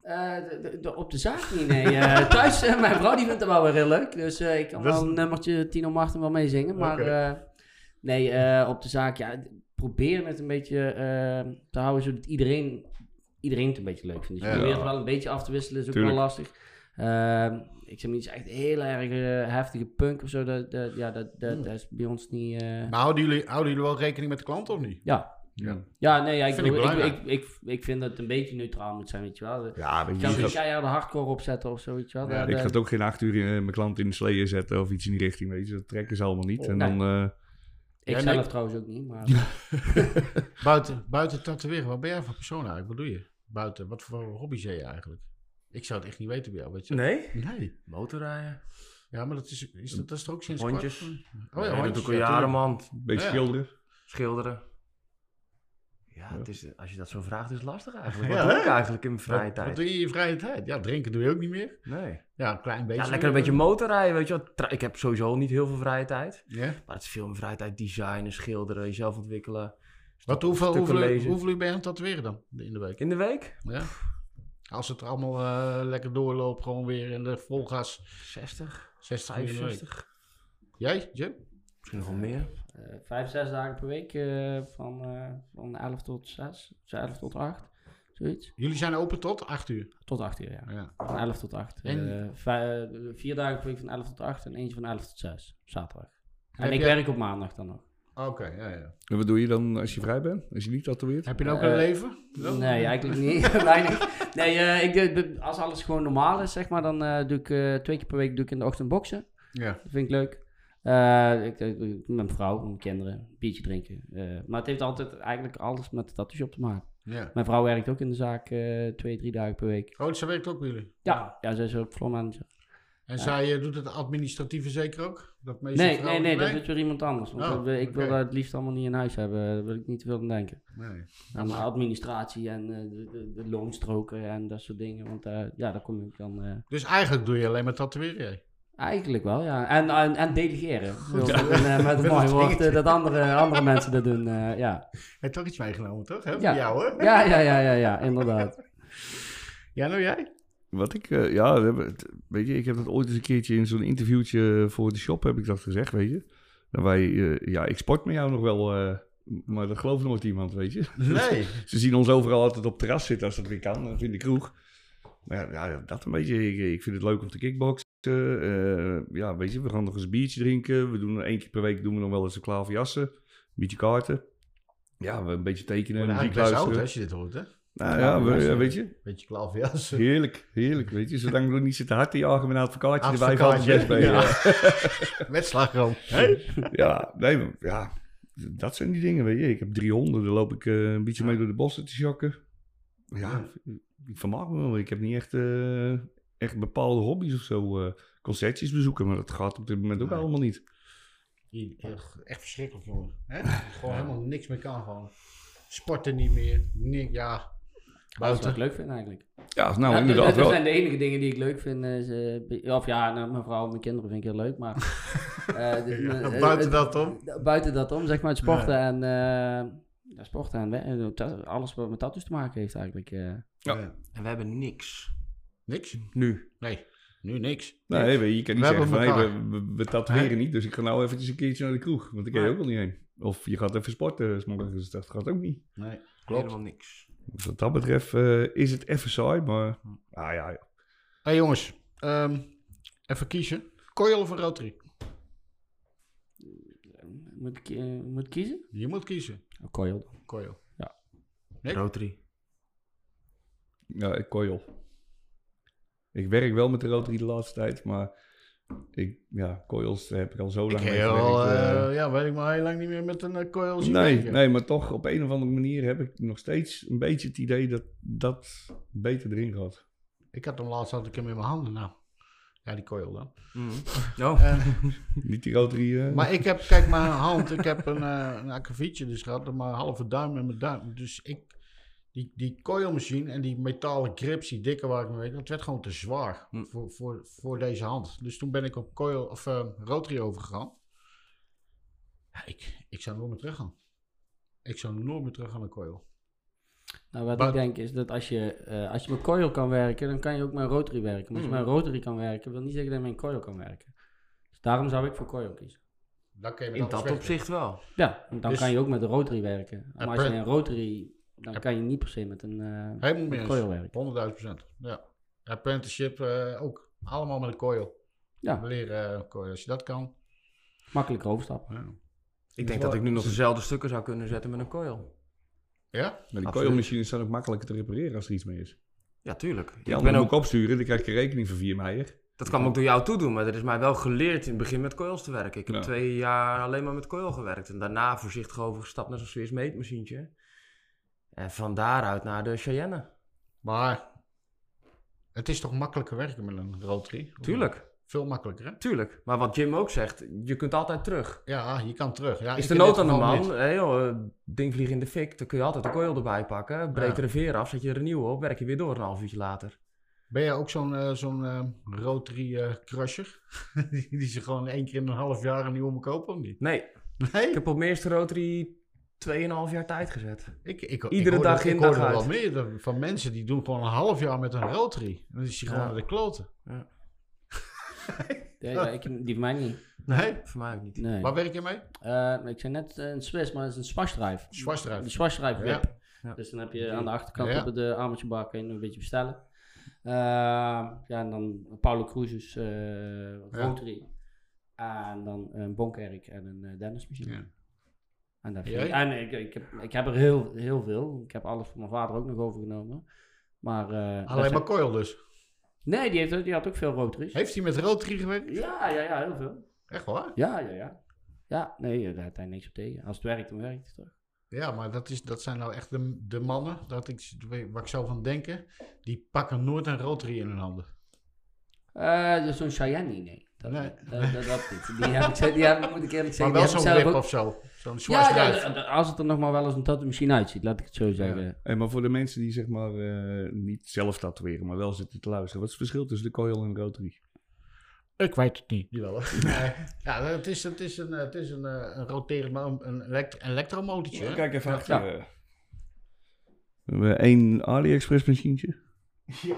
eh, de- de- de- op de zaak niet, nee. Eh, thuis, eh, mijn vrouw die vindt het wel weer heel leuk. Dus eh, ik kan Dus- wel een nummertje Tino Martin wel meezingen. Maar eh, nee, eh, op de zaak, ja, proberen het een beetje eh, te houden zodat iedereen, iedereen het een beetje leuk vindt. Dus je Ja. probeert het wel een beetje af te wisselen, is ook Tuurlijk. wel lastig. Ehm, ik zeg niet, echt heel erg eh, heftige punk of zo. Dat, dat, ja, dat, dat, Hmm. dat is bij ons niet... eh, Maar houden jullie, houden jullie wel rekening met de klant of niet? ja. Ja. Ja, nee, ja, ik, Vind ik bedoel, ik, ik, ik, ik, vind dat het een beetje neutraal moet zijn, weet je wel. Ik Ja, je, kan ik geen ga, keiharde hardcore opzetten of zo, weet je wel. Ja, ik ga het ook geen acht uur in, eh, mijn klant in de sleeën zetten of iets in die richting, weet je. Dat trekken ze allemaal niet. En Nee. dan, eh, ik Ja, zelf nee. trouwens ook niet, maar... Buiten, buiten tatoeëren, wat ben jij voor persoon eigenlijk? Wat doe je? Buiten, wat voor hobby's heb je eigenlijk? Ik zou het echt niet weten bij jou, weet je? Nee? Nee. Motorrijden. Ja, maar dat is, is, dat, dat is er ook sinds Hondjes. Oh ja, ja, dat hondjes. doe ik al jaren, man. een beetje Ja. schilderen. Schilderen. Ja, het is, als je dat zo vraagt, is het lastig eigenlijk. Ja, Wat doe ik eigenlijk in mijn vrije Wat, tijd? wat doe je in je vrije tijd? Ja, drinken doe je ook niet meer. Nee. Ja, een klein beetje. Ja, lekker een beetje motorrijden, weet je wel. Ik heb sowieso niet heel veel vrije tijd. Ja. Maar het is veel in vrije tijd designen, schilderen, jezelf ontwikkelen. Wat, hoeveel, hoeveel, lezen. hoeveel uur ben je aan het tatoeëren dan in de week? In de week? Ja. Als het allemaal eh, lekker doorloopt, gewoon weer in de vol gas. 60, 60 uur in de week. 65. Jij, Jim? Misschien nog wel meer. eh, vijf, zes dagen per week eh, van, eh, van 11 tot 6, 11 tot 8, zoiets. Jullie zijn open tot 8 uur. Tot 8 uur, ja. Ja. Van 11 tot 8. En- vier dagen per week van 11 tot 8 en eentje van 11 tot 6, op zaterdag. En ik jij- werk op maandag dan nog. Oké, ja, ja. En wat doe je dan als je vrij bent? Als je niet tatoeëert? Heb je dan ook Eh, een leven? Nee, eigenlijk niet. Weinig. Nee, eh, ik doe, als alles gewoon normaal is, zeg maar, dan eh, doe ik eh, twee keer per week doe ik in de ochtend boksen. Ja. Dat vind ik leuk. Eh, ik, ik- met mijn vrouw, met mijn kinderen, een biertje drinken. Eh, maar het heeft altijd eigenlijk alles met de tattoo shop te maken. ja. Mijn vrouw werkt ook in de zaak eh, twee, drie dagen per week. Oh, ze werkt ook bij jullie? Ja, ja zij is ook floor manager. En zij eh, doet het administratieve zeker ook? Dat Nee, nee, nee, dat doet weer iemand anders. Want Oh, ik wil dat het liefst allemaal niet in huis hebben. Daar wil ik niet te veel aan denken. Nee. Aan de administratie en eh, de, de, de loonstroken en dat soort dingen. Want eh, ja, daar kom ik dan... eh, Dus eigenlijk doe je alleen maar tatoeëren? Eigenlijk wel, ja. En, en, en delegeren. Zo, Ja. eh, met een Met mooi een woord eh, dat andere, andere mensen dat doen, eh, ja. Heb je toch iets meegenomen, toch? Hè? Ja. Voor jou, hè? Ja, ja, ja, ja, ja, inderdaad. Ja, nou jij? Wat ik, eh, ja, we hebben het- weet je, ik heb dat ooit eens een keertje in zo'n interviewtje voor de shop, heb ik dat gezegd, weet je. Dat wij, eh, ja, ik sport met jou nog wel, eh, maar dat gelooft nooit iemand, weet je. Nee. Ze zien ons overal altijd op het terras zitten als dat weer kan, of in de kroeg. Maar ja, ja, dat een beetje. Ik, ik vind het leuk om te kickboksen. eh, ja, weet je, we gaan nog eens een biertje drinken. We doen één keer per week doen we nog wel eens een klaverjassen. Een beetje kaarten. Ja, we een beetje tekenen, Maar eigenlijk best oud, als je dit hoort, hè? Nou ja, we, ja, weet je, Beetje klaverjas. heerlijk, heerlijk. Weet je, zolang we niet zitten hard te jagen met een advocaatje erbij valt het best mee. ja. Ja. Met slagroom. Ja, nee, maar ja, dat zijn die dingen, weet je. Ik heb drie honden, daar loop ik eh, een beetje mee door de bossen te sjokken. Ja, ik vermaak me wel. Ik heb niet echt, eh, echt bepaalde hobby's of zo. eh, concertjes bezoeken, maar dat gaat op dit moment ook Nee. allemaal niet. Echt, echt verschrikkelijk, jongen. Hè? Gewoon helemaal niks meer kan gewoon. Sporten niet meer. Nee, ja. Dat is wat Buiten. ik leuk vind eigenlijk. Ja, nou Ja, inderdaad dat, zijn de enige dingen die ik leuk vind. Is, eh, of ja, nou, mijn vrouw en mijn kinderen vind ik heel leuk, maar... eh, Ja, eh, buiten eh, dat om. Buiten dat om, zeg maar, het sporten en... eh, ja, sporten en ta- alles wat met tattoos te maken heeft eigenlijk. eh. Ja. Ja. En we hebben niks. Niks? Nu. Nee, nu niks. Nee, weet je, je kan niet We zeggen van, hey, we, we, we tatoeëren niet, dus ik ga nou eventjes een keertje naar de kroeg. Want ik kan je Nee. ook wel niet heen. Of je gaat even sporten, 's morgens, dus dat gaat ook niet. Nee, klopt. Helemaal niks. Dus wat dat betreft eh, is het even saai, maar... Ah ja, ja. hey, jongens, ehm, even kiezen. Coil of een rotary? Moet ik eh, moet ik kiezen? Je moet kiezen. Oh, coil. Coil. Ja. Rotary. Ja, ik coil. Ik werk wel met de Rotary de laatste tijd, maar ik, ja, coils heb ik al zo Ik lang heb mee al, gewerkt, eh. eh, ja, weet ik maar heel lang niet meer met een coil zien nee, werken. nee, maar toch op een of andere manier heb ik nog steeds een beetje het idee dat dat beter erin gaat. Ik had hem laatst had ik hem in mijn handen. Nou, ja, die coil dan. Mhm. Oh. Niet die Rotary... eh, maar ik heb, kijk, mijn hand, ik heb een, eh een akkefietje dus gehad, maar een halve duim met mijn duim. Dus ik, die, die coilmachine en die metalen grips, die dikke waar ik mee weet, dat werd gewoon te zwaar Hm. voor, voor, voor deze hand. Dus toen ben ik op coil of eh, rotary overgegaan. Ja, ik, ik zou nooit meer terug gaan. Ik zou nooit meer terug gaan naar coil. Nou, wat Maar- ik denk is dat als je, eh, als je met coil kan werken, dan kan je ook met rotary werken. Maar als je Mm. met rotary kan werken, wil niet zeggen dat je met een coil kan werken. Dus daarom zou ik voor coil kiezen. Dan kun je met In dat opzicht wel. Ja, dan Dus- kan je ook met de rotary werken. Maar als je een rotary, dan kan je niet per se met een eh, Helemaal met mee eens. coil werken. 100.000 procent. Ja. Apprenticeship eh, ook. Allemaal met een coil. Ja, leren eh, coil. Als je dat kan. makkelijk overstappen. Ja. Ik denk dat ik nu nog dezelfde stukken zou kunnen zetten met een coil. Ja? maar die coilmachines zijn ook makkelijker te repareren als er iets mee is. Ja, tuurlijk. Die ik ben ook, opsturen, dan krijg je rekening van 4 meijer. dat kan ook door jou toedoen, maar er is mij wel geleerd in het begin met coils te werken. Ik heb Ja. twee jaar alleen maar met coil gewerkt. En daarna voorzichtig overgestapt naar zo'n Swiss meetmachientje. En van daaruit naar de Cheyenne. Maar het is toch makkelijker werken met een rotary? Tuurlijk, Veel makkelijker, hè? tuurlijk. Maar wat Jim ook zegt, je kunt altijd terug. Ja, je kan terug. Ja, Is de nood aan de man, hé joh, eh, ding vliegt in de fik, dan kun je altijd de coil erbij pakken. Breek er een veer af, zet je er een nieuwe op, werk je weer door een half uurtje later. Ben jij ook zo'n eh, zo'n eh, rotary crusher? die, die ze gewoon één keer in een half jaar een nieuwe moet kopen, of niet? Nee, Nee? ik heb op mijn eerste Rotary 2,5 jaar tijd gezet. Ik, ik, Iedere ik hoorde- dag in, ik hoorde dag wel uit. meer dan- van mensen die doen gewoon een half jaar met een rotary. En dan is hij gewoon Ja. naar de kloten. Ja, ja, ik, die van mij niet. Nee? Voor mij ook niet. Nee. Waar werk je mee? Eh, ik zei net eh, een Swiss, maar het is een swashdrive. Zwartstrijf. De whip. Ja. Dus dan heb je aan de achterkant Ja. op de je nog een beetje bestellen. Eh, ja, en dan Paulo Cruises eh rotary. En dan een Bonkerk en een uh, Dennismachine. En, dat Jij? en ik, ik, heb, ik heb er heel, heel veel. Ik heb alles van mijn vader ook nog overgenomen. Maar, eh, Alleen maar coil dus. Nee, die, heeft, die had ook veel rotaries. Heeft hij met Rotary gewerkt? Ja, ja, ja, heel veel. Echt waar? Ja, ja, ja. Ja, nee, daar heeft hij niks op tegen. Als het werkt, dan werkt het toch. Ja, maar dat, is, dat zijn nou echt de, de mannen, dat ik, waar ik zou van denken, die pakken nooit een Rotary in hun handen. Eh, dus zo'n Cheyenne, nee. Dat, Nee. dat, dat, dat niet. Die heb ik, die heb, ik- moet ik eerlijk Maar zeggen, wel heb ik zo'n ook... of zo. Zo'n Ja, ja, ja, ja, als het er nog maar wel eens een tattoo machine uitziet, laat ik het zo zeggen. Hey, maar voor de mensen die zeg maar eh, niet zelf tatoeëren, maar wel zitten te luisteren. Wat is het verschil tussen de coil en de rotary? Ik weet het niet. Jawel. Ja, het is, het is een, het is een, eh, een roterend, maar een elekt elektromotortje. hè? Kijk even Ja. achter. eh. We hebben één AliExpress machientje. Ja.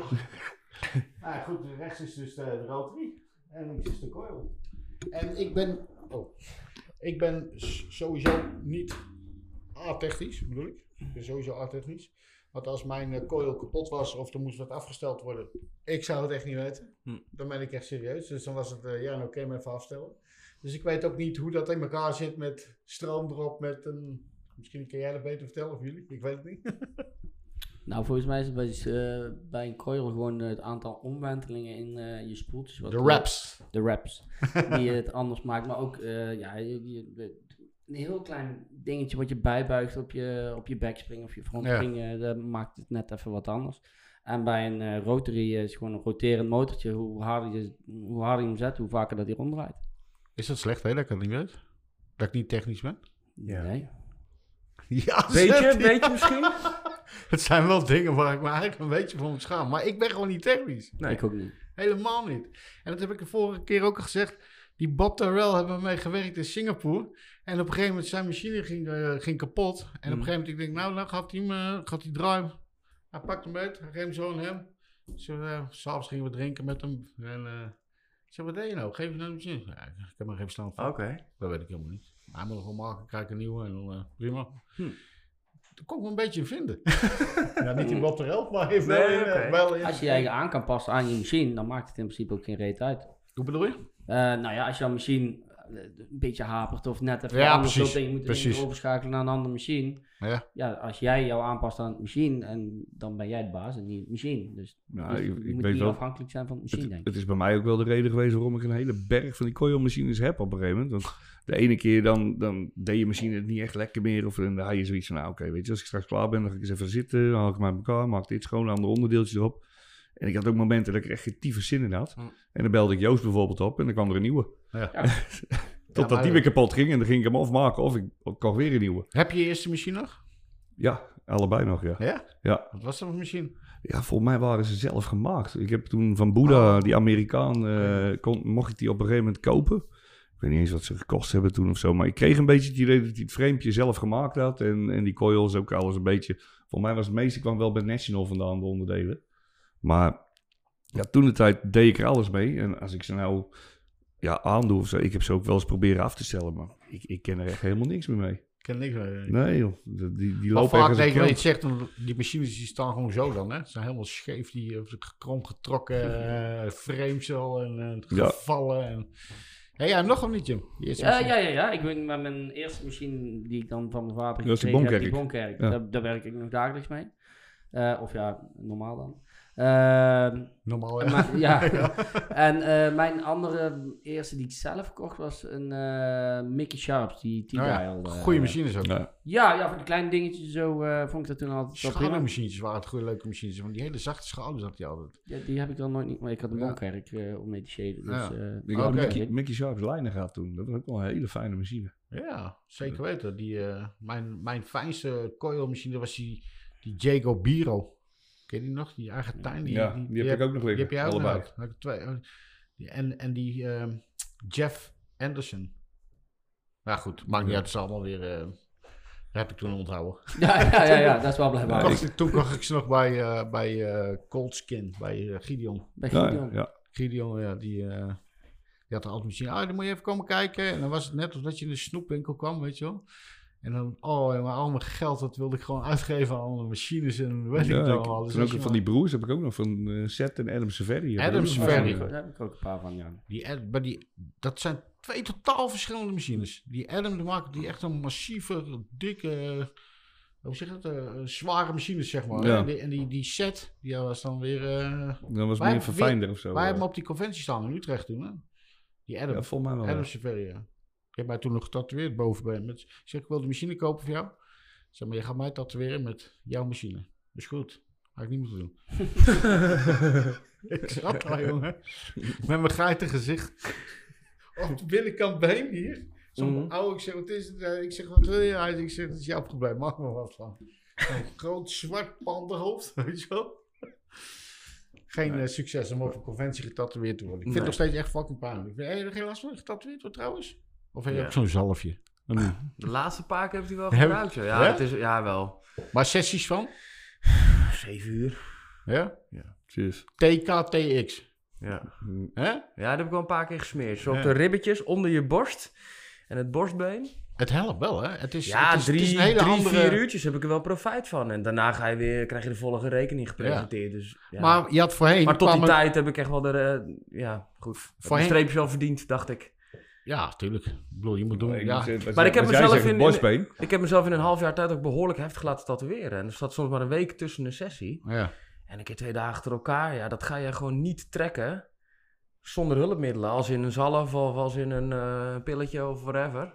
nou goed, rechts is dus de, de rotary en links is de coil. En ik ben, oh, ik ben sowieso niet A-technisch, bedoel ik. Ik ben sowieso A-technisch. Want als mijn eh, coil kapot was of er moest wat afgesteld worden, ik zou het echt niet weten. Hm. Dan ben ik echt serieus. Dus dan was het, eh, ja, nou oké, maar even afstellen. Dus ik weet ook niet hoe dat in elkaar zit met stroom erop, met een... Misschien kan jij dat beter vertellen of jullie, ik weet het niet. Nou, volgens mij is het bij, eh, bij een coil gewoon het aantal omwentelingen in eh, je spoeltjes. wat- De raps. De raps. die het anders maakt. Maar ook eh, ja, je- je- een heel klein dingetje wat je bijbuigt op je, op je backspring of je frontspring. eh, dat maakt het net even wat anders. En bij een eh, rotary is gewoon een roterend motortje. Hoe harder, je, hoe harder je hem zet, hoe vaker dat hij ronddraait. Is dat slecht, hè, dat ik het niet weet? Dat ik niet technisch ben? Ja. Nee. Ja, Beetje, beetje misschien? Het zijn wel dingen waar ik me eigenlijk een beetje voor moet schamen. Maar ik ben gewoon niet technisch. Nee. Ik ook niet. Helemaal niet. En dat heb ik de vorige keer ook al gezegd. Die Bob Terrell hebben mee gewerkt in Singapore. En op een gegeven moment zijn machine ging, eh, ging kapot. En op een gegeven moment ik denk, nou, dan gaat hij hem, eh, gaat hij draaien. Hij pakt hem uit, hij geeft hem zo aan hem. Zo, eh, S'avonds gingen we drinken met hem. En eh, ik zeg, wat deed je nou? Geef je nou een machine? Ja, ik heb maar geen verstand van. Oké. Dat weet ik helemaal niet. Maar hij moet nog wel maken, krijg ik een nieuwe en dan prima. Hm. Daar kon ik me een beetje in vinden. ja, niet in Bob Terrell, maar even Nee, wel in, eh, wel in- Als je je eigen aan kan passen aan je machine, dan maakt het in principe ook geen reet uit. Hoe bedoel je? Eh, nou ja, als jouw machine een beetje hapert of net even Ja, anders precies, je moet precies. overschakelen naar een andere machine. Ja. Ja, als jij jou aanpast aan het machine, en dan ben jij de baas en niet de machine. Dus, Nou, dus ik- je ik moet weet niet wel- afhankelijk zijn van de machine, Het, denk ik. het is bij mij ook wel de reden geweest waarom ik een hele berg van die coilmachines heb op een gegeven moment. Want de ene keer dan, dan deed je machine het niet echt lekker meer. Of dan had je zoiets van, nou oké, weet je, als ik straks klaar ben, dan ga ik eens even zitten. Dan haal ik hem uit elkaar, maak dit schoon, andere onderdeeltjes erop. En ik had ook momenten dat ik er echt geen tyfus zin in had. Hm. En dan belde ik Joost bijvoorbeeld op en dan kwam er een nieuwe. Ja. Totdat die weer kapot ging en dan ging ik hem afmaken of ik kocht weer een nieuwe. Heb je je eerste machine nog? Ja, allebei nog, ja. Ja? Ja. Wat was dat voor machine? Ja, volgens mij waren ze zelf gemaakt. Ik heb toen van Boeddha, Oh. die Amerikaan, eh, kon, mocht ik die op een gegeven moment kopen. Ik weet niet eens wat ze gekost hebben toen of zo. Maar ik kreeg een beetje het idee dat hij het framepje zelf gemaakt had. En, en die coils ook alles een beetje. Volgens mij was het meeste kwam wel bij National vandaan, de onderdelen. Maar ja, toen de tijd deed ik er alles mee. En als ik ze nou ja, aandoe of zo. Ik heb ze ook wel eens proberen af te stellen. Maar ik, ik ken er echt helemaal niks meer mee. Ik ken niks meer. Nee joh, die, die lopen vaak wel kant. iets zegt, die machines die staan gewoon zo dan, hè? Ze zijn helemaal scheef, die uh, krom getrokken eh, frames al en eh, Ja. gevallen. En... Hé, ja, nog een niet, Jim. Die eerste Ja, ja, ja, ja. Ik ben met mijn eerste machine die ik dan van mijn vader Dat is die gekregen heb, die Bonkerk. Bonkerk. Ja. Daar, daar werk ik nog dagelijks mee. Eh, of ja, normaal dan. Ehm, Normaal, ja. maar, ja. en eh, mijn andere eerste die ik zelf kocht was een eh, Mickey Sharps, die Nou ja, T-dial. eh, Goeie machines ook. Ja. Ja, ja, voor de kleine dingetjes zo eh, vond ik dat toen altijd wel prima. Schaduwmachines waren het goede leuke machines. Want die hele zachte schaduw zat die altijd. Ja, die heb ik dan nooit niet, maar ik had een Ja. Bonkerk eh, om mee te shaden. Dus, Ja. eh, Ik had Mickey, Mickey Sharp's lijnen gehad toen. Dat was ook wel een hele fijne machine. Ja, zeker weten. Die, eh, mijn, mijn fijnste coilmachine was die, die Jago Biro. Ken je die nog? Die Argentijn. Die, Ja, die heb ik ook nog liggen, Die heb jij ook allebei. nog. Twee. oh, die- En, en die ehm, Jeff Anderson. Ja goed, maakt niet Ja. uit. Het is allemaal weer... eh, dat heb ik toen onthouden. ja, ja, ja, ja, dat is wel blijkbaar. Ja, ik- toen kocht ik ze nog bij, eh, bij eh, Cold Skin, bij Gideon. Bij Ja, Gideon. ja. Gideon, ja, die... eh, had er altijd machine. Ah, dan moet je even komen kijken. En dan was het net alsof dat je in de snoepwinkel kwam, weet je wel. En dan, oh, maar al mijn geld, dat wilde ik gewoon uitgeven aan alle machines en weet Ja, ik. Dus ook van die broers heb ik ook nog van eh Seth en Adam Severi. Adam Severi. Daar heb ik ook een paar van, ja. Die, Ad- maar die, dat zijn twee totaal verschillende machines. Die Adam, die maakt die echt een massieve, dikke, hoe zeg je dat, eh, zware machines, zeg maar. Ja. En, die, en die, die set, die was dan weer... eh, Dat was Wij- meer verfijnder of zo. wij hebben hem op die conventie staan in Utrecht toen, hè. Die Adam, Ja, volgens mij wel. Adam ja. Severi, ja. Ik heb mij toen nog getatoeëerd bovenbeen. Met, ik zeg, ik wil de machine kopen voor jou. Ik zeg, maar je gaat mij tatoeëren met jouw machine. Dat is goed. Ga ik niet moeten doen. ik zat daar, jongen. Met mijn geiten gezicht. Op de binnenkant been hier. Zo'n Mhm. oude, ik zeg, wat is het? Ik zeg, wat wil je? Hij zegt, ik zeg, dat is jouw probleem. Mag maar wat van. Groot zwart pandenhoofd, weet je wel. Geen eh, succes om op een conventie getatoeëerd te worden. Ik vind het nog steeds echt fucking pijnlijk. Heb je er geen last van getatoeëerd wordt trouwens? Of heb je Ja. ook zo'n zalfje? De laatste paar keer heeft hij wel Heb- gebruikt. Ja, ja, Ja? Het is, ja wel. Maar sessies van? Zeven uur. Ja? Precies. TKTX. Ja. Hè? ja, dat heb ik wel een paar keer gesmeerd. Zo op Ja. de ribbetjes onder je borst en het borstbeen. Het helpt wel, hè? Het is, Ja, het is, drie, het is een hele drie andere... vier uurtjes heb ik er wel profijt van. En daarna ga je weer, krijg je de volle rekening gepresenteerd. Dus, ja. Maar je had voorheen... Maar tot die tijd heb ik echt wel de... eh, ja, goed. Voorheen- Voorheen... streepjes wel verdiend, dacht ik. Ja, tuurlijk. Ik bedoel, je moet doen... Ja. Maar ik heb mezelf in-. Ik heb mezelf in een half jaar tijd ook behoorlijk heftig laten tatoeëren. En er zat soms maar een week tussen een sessie. ja. En een keer twee dagen achter elkaar, ja, dat ga je gewoon niet trekken zonder hulpmiddelen. Als in een zalf of als in een eh, pilletje of whatever.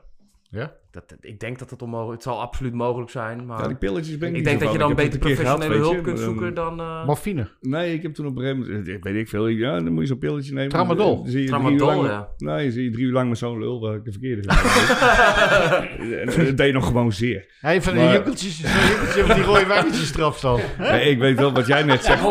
Ja? Dat, ik denk dat het onmogelijk Het zal absoluut mogelijk zijn, maar... Ja, die pilletjes ben ik ik niet denk dat je dan beter gehad, professionele hulp kunt zoeken dan... eh, Morfine. Nee, ik heb toen op een gegeven moment, ik weet ik veel, ja, dan moet je zo'n pilletje nemen. Tramadol. Dan zie je drie Tramadol, uur lang, ja. Nee, dan zie je drie uur lang met zo'n lul waar ik de verkeerde gedaan heb. En dat deed nog gewoon zeer. Hey, van die Maar- jukkeltjes, zo'n jukkeltje met die rode wijntjes erop staan. Nee, ik weet wel wat jij net zegt.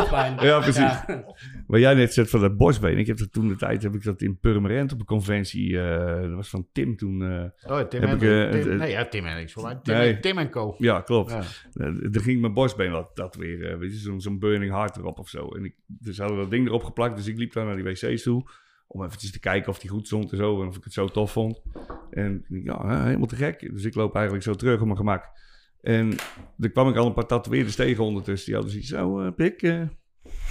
Ja, precies. Ja. Wat jij net zegt van dat borstbeen. Ik heb dat toen de tijd, heb ik dat in Purmerend op een conventie, eh, dat was van Tim toen. eh, Oh, Tim Heb ik, eh, Tim- het- Nee, ja, Tim en ik. voor mij. Tim, Nee. en, Tim en Co. ja, klopt. Ja. Uh, er ging mijn borstbeen dat, dat weer, eh, weet je, zo'n burning heart erop of zo. En ik, dus ze hadden dat ding erop geplakt, dus ik liep daar naar die wc's toe. Om eventjes te kijken of die goed stond en zo. En of ik het zo tof vond. En ja, helemaal te gek. Dus ik loop eigenlijk zo terug op mijn gemak. En er kwam ik al een paar tatoeëerders tegen ondertussen. Die hadden zoiets zo, eh, pik, eh,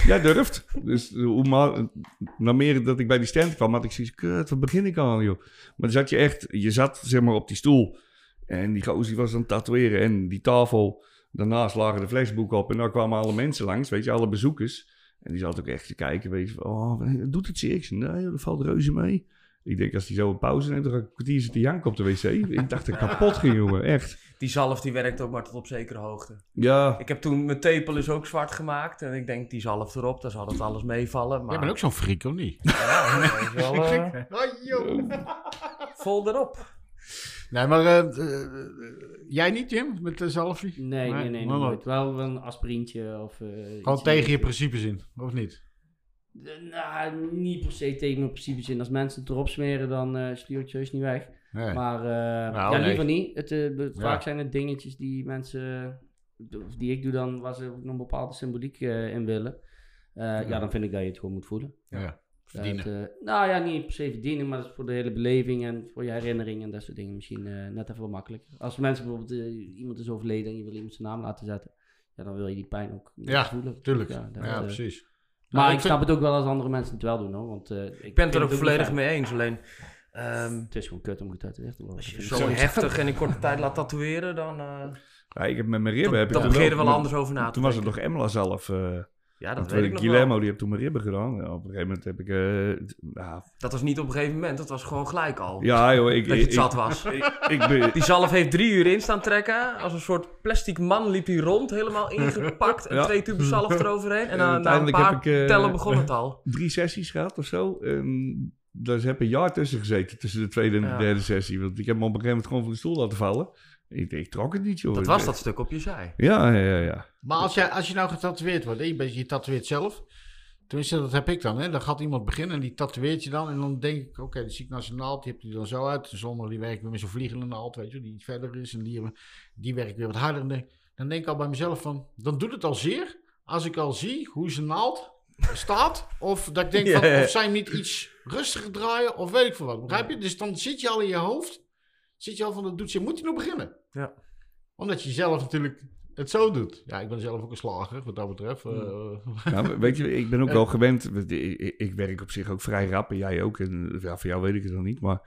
jij durft. Dus eh, hoe na meer dat ik bij die stand kwam, had ik zoiets, kut, wat begin ik aan, joh. Maar zat je echt, je zat zeg maar op die stoel. En die gozer was aan het tatoeëren. En die tafel, daarnaast lagen de flesboeken op. En daar kwamen alle mensen langs, weet je, alle bezoekers. En die zat ook echt te kijken, weet je, oh, doet het zei, nee, dat valt reuze mee. Ik denk, als hij zo een pauze neemt, dan ga ik een kwartier zitten janken op de wc. Ik dacht dat kapot ging, jongen, echt. Die zalf die werkt ook maar tot op zekere hoogte. Ja, Ik heb toen mijn tepel is ook zwart gemaakt. En ik denk, die zalf erop, dan zal het alles meevallen. Maar Jij bent ook zo'n freak, of niet? ja, dat is wel eh, Oh, joh. vol erop. Nee, maar eh, eh, jij niet, Jim, met de zalfie? Nee, nee, nee, nooit. Wel een aspirintje of... eh, Gewoon tegen je in- principes in, of niet? Nou, niet per se tegen mijn principes in. Als mensen het erop smeren, dan eh stuur ik heus niet weg. Nee. Maar eh, Nou, ja, nee. liever niet. Het, eh, Ja. Vaak zijn het dingetjes die mensen, die ik doe dan, waar ze ook nog een bepaalde symboliek eh, in willen. Eh, ja. dan vind ik dat je het gewoon moet voelen. ja, verdienen. Dat, eh, nou ja, niet per se verdienen, maar dat is voor de hele beleving en voor je herinnering en dat soort dingen misschien eh, net even wat makkelijker. Als mensen bijvoorbeeld, iemand is overleden en je wil iemand zijn naam laten zetten, ja, dan wil je die pijn ook Ja, voelen. Tuurlijk. Ja, Ja, dat, eh, precies. maar Nou, ik, ik vind- snap het ook wel als andere mensen het wel doen hoor. Want, eh, ik, Ik ben het er ook volledig mee eens. Alleen, ehm, Het is gewoon kut om getatoeëerd te worden. als je zo heftig en in korte tijd laat tatoeëren, dan... eh ja, ik heb met mijn ribben... dan heb ik dan toen begin je er wel anders over na te Toen was het nog Emla zelf. eh Ja, dat weet ik nog Guillermo, wel. die heeft toen mijn ribben gedaan. Ja, op een gegeven moment heb ik... eh, ja, Dat was niet op een gegeven moment, dat was gewoon gelijk al. ja, joh, ik... dat je ik, het zat was. ik, ik ben- Die zalf heeft drie uur in staan trekken. Als een soort plastic man liep hij rond, helemaal ingepakt. En Ja. twee tubes zalf eroverheen. En En na, na een paar heb ik, tellen begon het al. drie sessies gehad of zo. En daar heb een jaar tussen gezeten, tussen de tweede en de Ja. derde sessie. Want ik heb hem op een gegeven moment gewoon van de stoel laten vallen. Ik, ik trok het niet, joh. Dat was dat stuk op je zij. Ja, ja, ja. ja. Maar als, jij, als je nou getatoeëerd wordt, hè, je, bent- je tatoeëert zelf. Tenminste, dat heb ik dan. Hè. Dan gaat iemand beginnen en die tatoeëert je dan. En dan denk ik, oké, die zie ik nationaal. Die hebt hij dan zo uit. De zonder die werkt weer met zo'n vliegende naald, weet je, die iets verder is. En die, die werkt weer wat harder. En dan denk- Dan denk ik al bij mezelf van, dan doet het al zeer. Als ik al zie hoe zijn naald staat. Of dat ik denk van, ja. of zij niet iets rustiger draaien, of weet ik veel wat. Begrijp je? Dus dan zit je al in je hoofd, zit je al van, dat doet ze, moet je nog beginnen? Ja. Omdat je zelf natuurlijk het zo doet. Ja, ik ben zelf ook een slager, wat dat betreft. Eh, Nou, weet je, ik ben ook wel gewend. Ik, werk op zich ook vrij rap en jij ook. En ja, voor jou weet ik het nog niet. Maar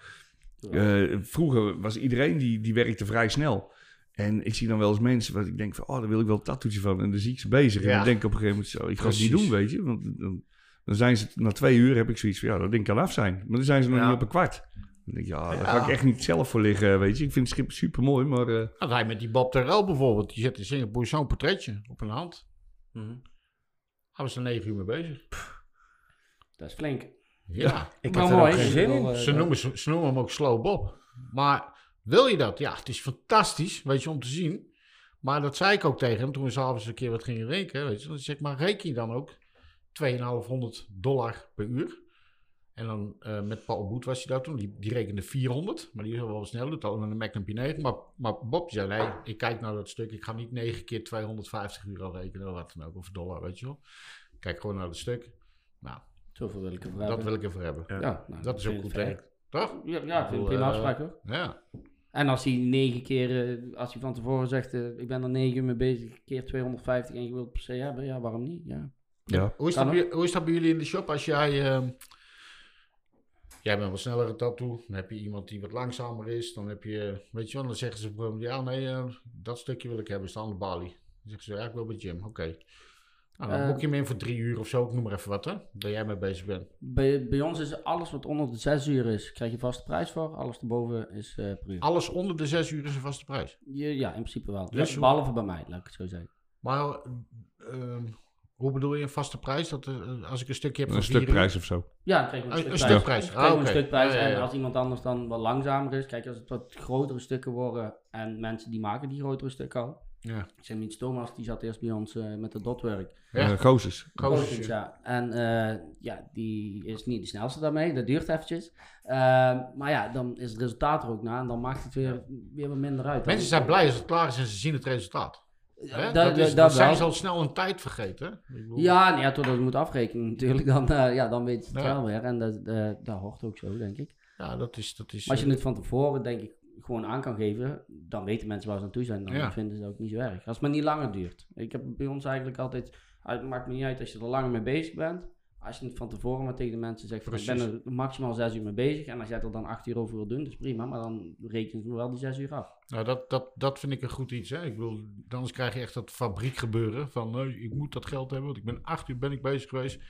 eh, vroeger was iedereen die, die werkte vrij snel. En ik zie dan wel eens mensen waar ik denk van, oh, daar wil ik wel een tattoetje van. En dan zie ik ze bezig. En dan denk ik op een gegeven moment zo, ik ga het niet doen, weet je. Want dan, dan zijn ze, na twee uur heb ik zoiets van, ja, dat ding kan af zijn. Maar dan zijn ze nog Ja. niet op een kwart. Dan denk ik, ja, daar Ja. ga ik echt niet zelf voor liggen, weet je. Ik vind het schip super mooi, maar... eh, Dat hij met die Bob Terrell bijvoorbeeld, die zet in Singapore zo'n portretje op een hand. Mhm. Daar was er negen uur mee bezig. Dat is flink. Ja, Ik Maar had er mooi. ook geen zin in. Eh, ze, noemen, ze, ze noemen hem ook Slow Bob. Maar wil je dat? Ja, het is fantastisch, weet je, om te zien. Maar dat zei ik ook tegen hem toen we s'avonds een keer wat gingen rekenen. Weet je. Dan zeg ik, maar reken je dan ook 2500 dollar per uur. En dan eh, met Paul Boet was hij daar toen, die, die rekende 400. Maar die is wel wat snel, doet al met een Magnum P9. Maar, maar Bob zei, nee, ik kijk naar dat stuk. Ik ga niet 9 keer 250 euro rekenen of wat dan ook. Of dollar, weet je wel. Ik kijk gewoon naar het stuk. Nou, Zoveel wil ik ervoor dat hebben. wil ik ervoor hebben. Ja, nou, Dat is ook goed werk. Toch? Ja, ja, ik vind prima eh, afspraak hoor. Ja. En als hij negen keer, eh, als hij van tevoren zegt, ik ben er negen uur mee bezig, keer 250 en je wilt het per se hebben, ja, waarom niet? Ja. Ja. Hoe is, dat bij, hoe is dat bij jullie in de shop als jij... ehm, jij bent wat snellere tattoo, dan heb je iemand die wat langzamer is, dan heb je... Weet je wel, dan zeggen ze bijvoorbeeld, ja nee, eh, dat stukje wil ik hebben, staan aan de balie. Dan zeggen ze, ja ik wil bij Jim, oké. Nou, dan Eh, boek je hem in voor drie uur of zo, ik noem maar even wat hè, dat jij mee bezig bent. Bij, bij ons is alles wat onder de 6 uur is, krijg je vaste prijs voor. Alles erboven is eh per uur. Alles onder de zes uur is een vaste prijs. Je- ja, in principe wel. Dus- Ja, behalve bij mij, laat ik het zo zeggen. Maar ehm, hoe bedoel je een vaste prijs? Dat, eh, als ik een stukje heb van Een vier uur- stukprijs of zo. Ja, dan krijg je een, Een- een krijg je Ah, een oké. stukprijs. Ja, ja, ja. En als iemand anders dan wat langzamer is, kijk, als het wat grotere stukken worden en mensen die maken die grotere stukken al. Ja, Ik zeg niet Thomas, die zat eerst bij ons eh, met de dotwerk. Ja. Gozes. Gozens, ja. En eh, ja, die is niet de snelste daarmee. Dat duurt eventjes. Eh, maar ja, dan is het resultaat er ook na. En dan maakt het weer, weer wat minder uit. Mensen zijn blij als het klaar is en ze zien het resultaat. Hè? dat, dat, is, dat dan zijn ze al snel een tijd vergeten. Ja, nee, ja, totdat je moet afrekenen natuurlijk. Dan, eh, ja, dan weet je het Ja. wel weer. En dat, eh, dat hoort ook zo, denk ik. Ja, dat is... Dat is Maar als je eh, het van tevoren, denk ik, gewoon aan kan geven, dan weten mensen waar ze aan toe zijn. Dan Ja. vinden ze dat ook niet zo erg. Als het maar niet langer duurt. Ik heb bij ons eigenlijk altijd, het maakt me niet uit als je er langer mee bezig bent. Als je het van tevoren maar tegen de mensen zegt, van, ik ben er maximaal zes uur mee bezig. En als jij er dan acht uur over wil doen, dat is prima. Maar dan rekenen ze wel die zes uur af. Nou, dat, dat, dat vind ik een goed iets. Hè? Ik bedoel, anders krijg je echt dat fabriek gebeuren. Van, nee, ik moet dat geld hebben, want ik ben acht uur ben ik bezig geweest.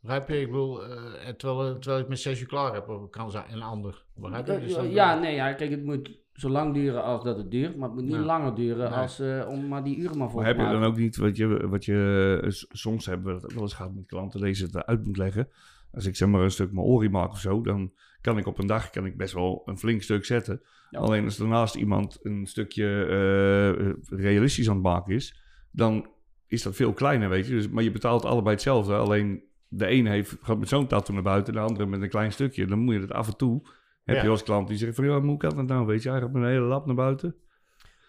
Begrijp je? Ik bedoel, eh, terwijl, terwijl ik met zes uur klaar heb, kan zijn een ander. Begrijp je? Dus ja, nee, ja, kijk, het moet zo lang duren als dat het duurt. Maar het moet niet Ja. langer duren Nee. als, eh, om maar die uren maar voor Maar te heb je dan ook niet wat je, wat je eh, soms hebben we dat ook wel eens gehad met klanten, deze het uit moet leggen. Als ik zeg maar een stuk mijn ori maak of zo, dan kan ik op een dag kan ik best wel een flink stuk zetten. Ja. Alleen als daarnaast iemand een stukje eh, realistisch aan het maken is, dan is dat veel kleiner, weet je. Dus, maar je betaalt allebei hetzelfde. Alleen de ene heeft, gaat met zo'n tattoo naar buiten, de andere met een klein stukje. Dan moet je het af en toe. Heb Ja. je als klant die zegt van, ja, hoe kan dat nou? Weet je, met een hele lap naar buiten.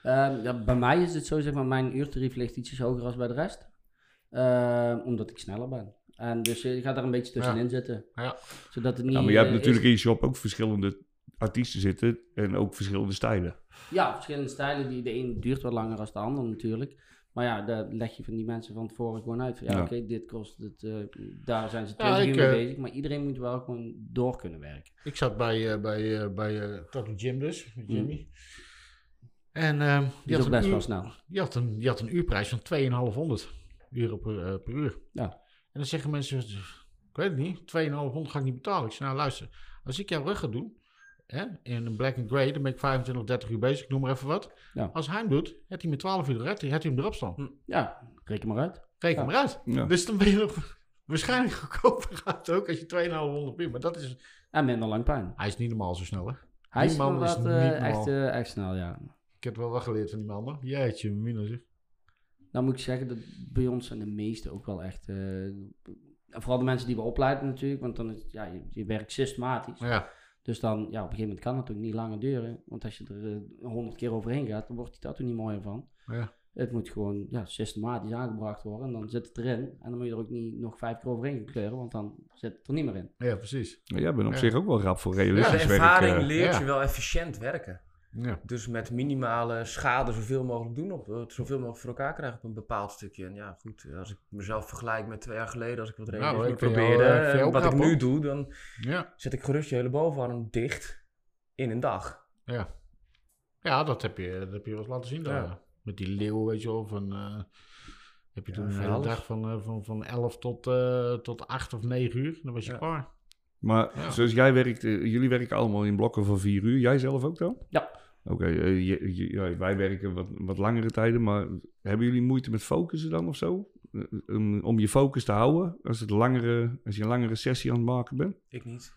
Ehm, ja, bij mij is het zo, zeg maar, mijn uurtarief ligt ietsjes hoger als bij de rest. Ehm, omdat ik sneller ben. En dus eh, je gaat daar een beetje tussenin zitten. Ja. Zodat het niet... Ja, maar je hebt eh, natuurlijk is- in je shop ook verschillende artiesten zitten en ook verschillende stijlen. Ja, verschillende stijlen. Die, de een duurt wat langer dan de ander natuurlijk. Maar ja, daar leg je van die mensen van tevoren gewoon uit. Van, ja, Ja. oké, dit kost het. eh, daar zijn ze Ja, 20 ik, uur mee eh, bezig. Maar iedereen moet wel gewoon door kunnen werken. Ik zat bij, eh, bij, eh, bij eh, Jim dus, met Jimmy. En ehm, Die die, is had best uur, wel snel. die, had een, die had een uurprijs van 2500 euro per, eh, per uur. Ja. En dan zeggen mensen, ik weet het niet, 2500 ga ik niet betalen. Ik zeg, nou luister, als ik jouw rug ga doen, hè, in een black and grey, dan ben ik 25, 30 uur bezig, ik noem maar even wat. Ja. Als hij hem doet, heeft hij met 12 uur eruit, heeft hij hem erop staan. Ja, reken maar uit. Reken Ja. maar uit. Ja. Dus dan ben je nog waarschijnlijk goedkoper gaat ook als je 2500 uur. Maar dat is, En minder lang pijn. hij is niet normaal zo snel hè. Hij Die man is inderdaad eh, niet echt, normaal. eh, echt snel, ja. Ik heb wel wat geleerd van die man hoor. Jeetje, mina zeg. Nou moet ik zeggen dat bij ons zijn de meeste ook wel echt... eh, vooral de mensen die we opleiden natuurlijk. Want dan is ja, je, je werkt systematisch. Ja, Dus dan, ja, op een gegeven moment kan het ook niet langer duren. Want als je er honderd keer overheen gaat, dan wordt die tattoo niet mooier van. Ja. Het moet gewoon ja, systematisch aangebracht worden. En dan zit het erin. En dan moet je er ook niet nog vijf keer overheen kleuren, want dan zit het er niet meer in. Ja, precies. Maar jij bent op Ja. zich ook wel rap voor Ja, de realistisch werk. ervaring eh. leert ja. je wel efficiënt werken. Ja. Dus met minimale schade zoveel mogelijk doen, op, het zoveel mogelijk voor elkaar krijgen op een bepaald stukje. En ja, goed, als ik mezelf vergelijk met twee jaar geleden, als ik wat Nou, realisme vind jou, probeerde, eh, jou wat ik nu doe, dan Ja. zet ik gerust je hele bovenarm dicht in een dag. Ja. Ja, dat heb je, dat heb je wel eens laten zien daar. Ja. Met die leeuw, weet je wel, van... eh, heb je toen een hele dag van, eh, van, van 11 tot, eh, tot 8 of 9 uur. Dan was je klaar. Maar Ja. zoals jij werkt, eh, jullie werken allemaal in blokken van vier uur. Jij zelf ook dan? Ja. Oké, eh, wij werken wat, wat langere tijden, maar hebben jullie moeite met focussen dan of zo? Eh, om, om je focus te houden als, het langere, als je een langere sessie aan het maken bent? Ik niet.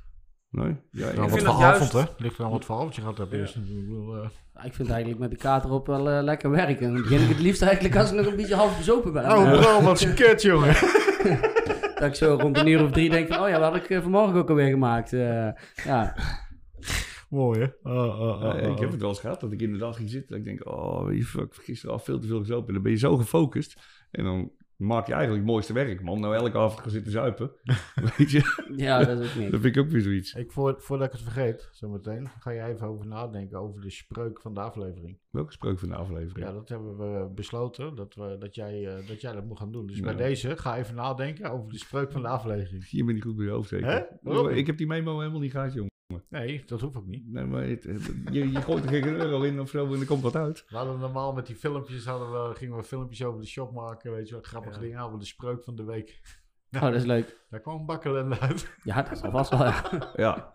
Nee? Ja, Dan Ik wat vind voor dat avond, juist- hè? Ligt er aan wat voor avond je gehad hebt. Ja. eerst. Ik Ik vind eigenlijk met de kater op wel lekker werken. Dan begin ik het liefst eigenlijk als ik nog een beetje half bezopen ben. Oh, Eh, bro, wat een kut, jongen. dat ik zo rond een uur of drie denk van, oh ja, wat had ik eh, vanmorgen ook alweer gemaakt. Eh, ja, Mooi, hè? Oh, oh, oh, Eh, oh, ik heb oh. het wel eens gehad dat ik inderdaad ging zitten. Dat ik denk, oh, je, fuck, ik heb gisteren al veel te veel gezopen. En dan ben je zo gefocust. En dan maak je eigenlijk het mooiste werk, man. Nou, elke avond gaan zitten zuipen. weet je, ja, dat is ook niet. dat vind ik ook weer zoiets. Ik, voor, voordat ik het vergeet, zometeen, ga je even over nadenken over de spreuk van de aflevering. Welke spreuk van de aflevering? Ja, dat hebben we besloten, dat, we, dat, jij, eh, dat jij dat moet gaan doen. Dus bij deze, ga even nadenken over de spreuk van de aflevering. Je bent niet goed bij je hoofd, zeker? Hè? Ik heb die memo helemaal niet gehad, jongen. Nee, dat hoeft ook niet. Nee, maar het- je, je gooit er geen euro in of zo en er komt wat uit. We hadden normaal met die filmpjes, hadden we, gingen we filmpjes over de shop maken, weet je wat, grappige Ja. dingen, over de spreuk van de week. Oh, dat is leuk. Daar kwam bakkelen uit. Ja, dat zal vast wel. Ja. Ja.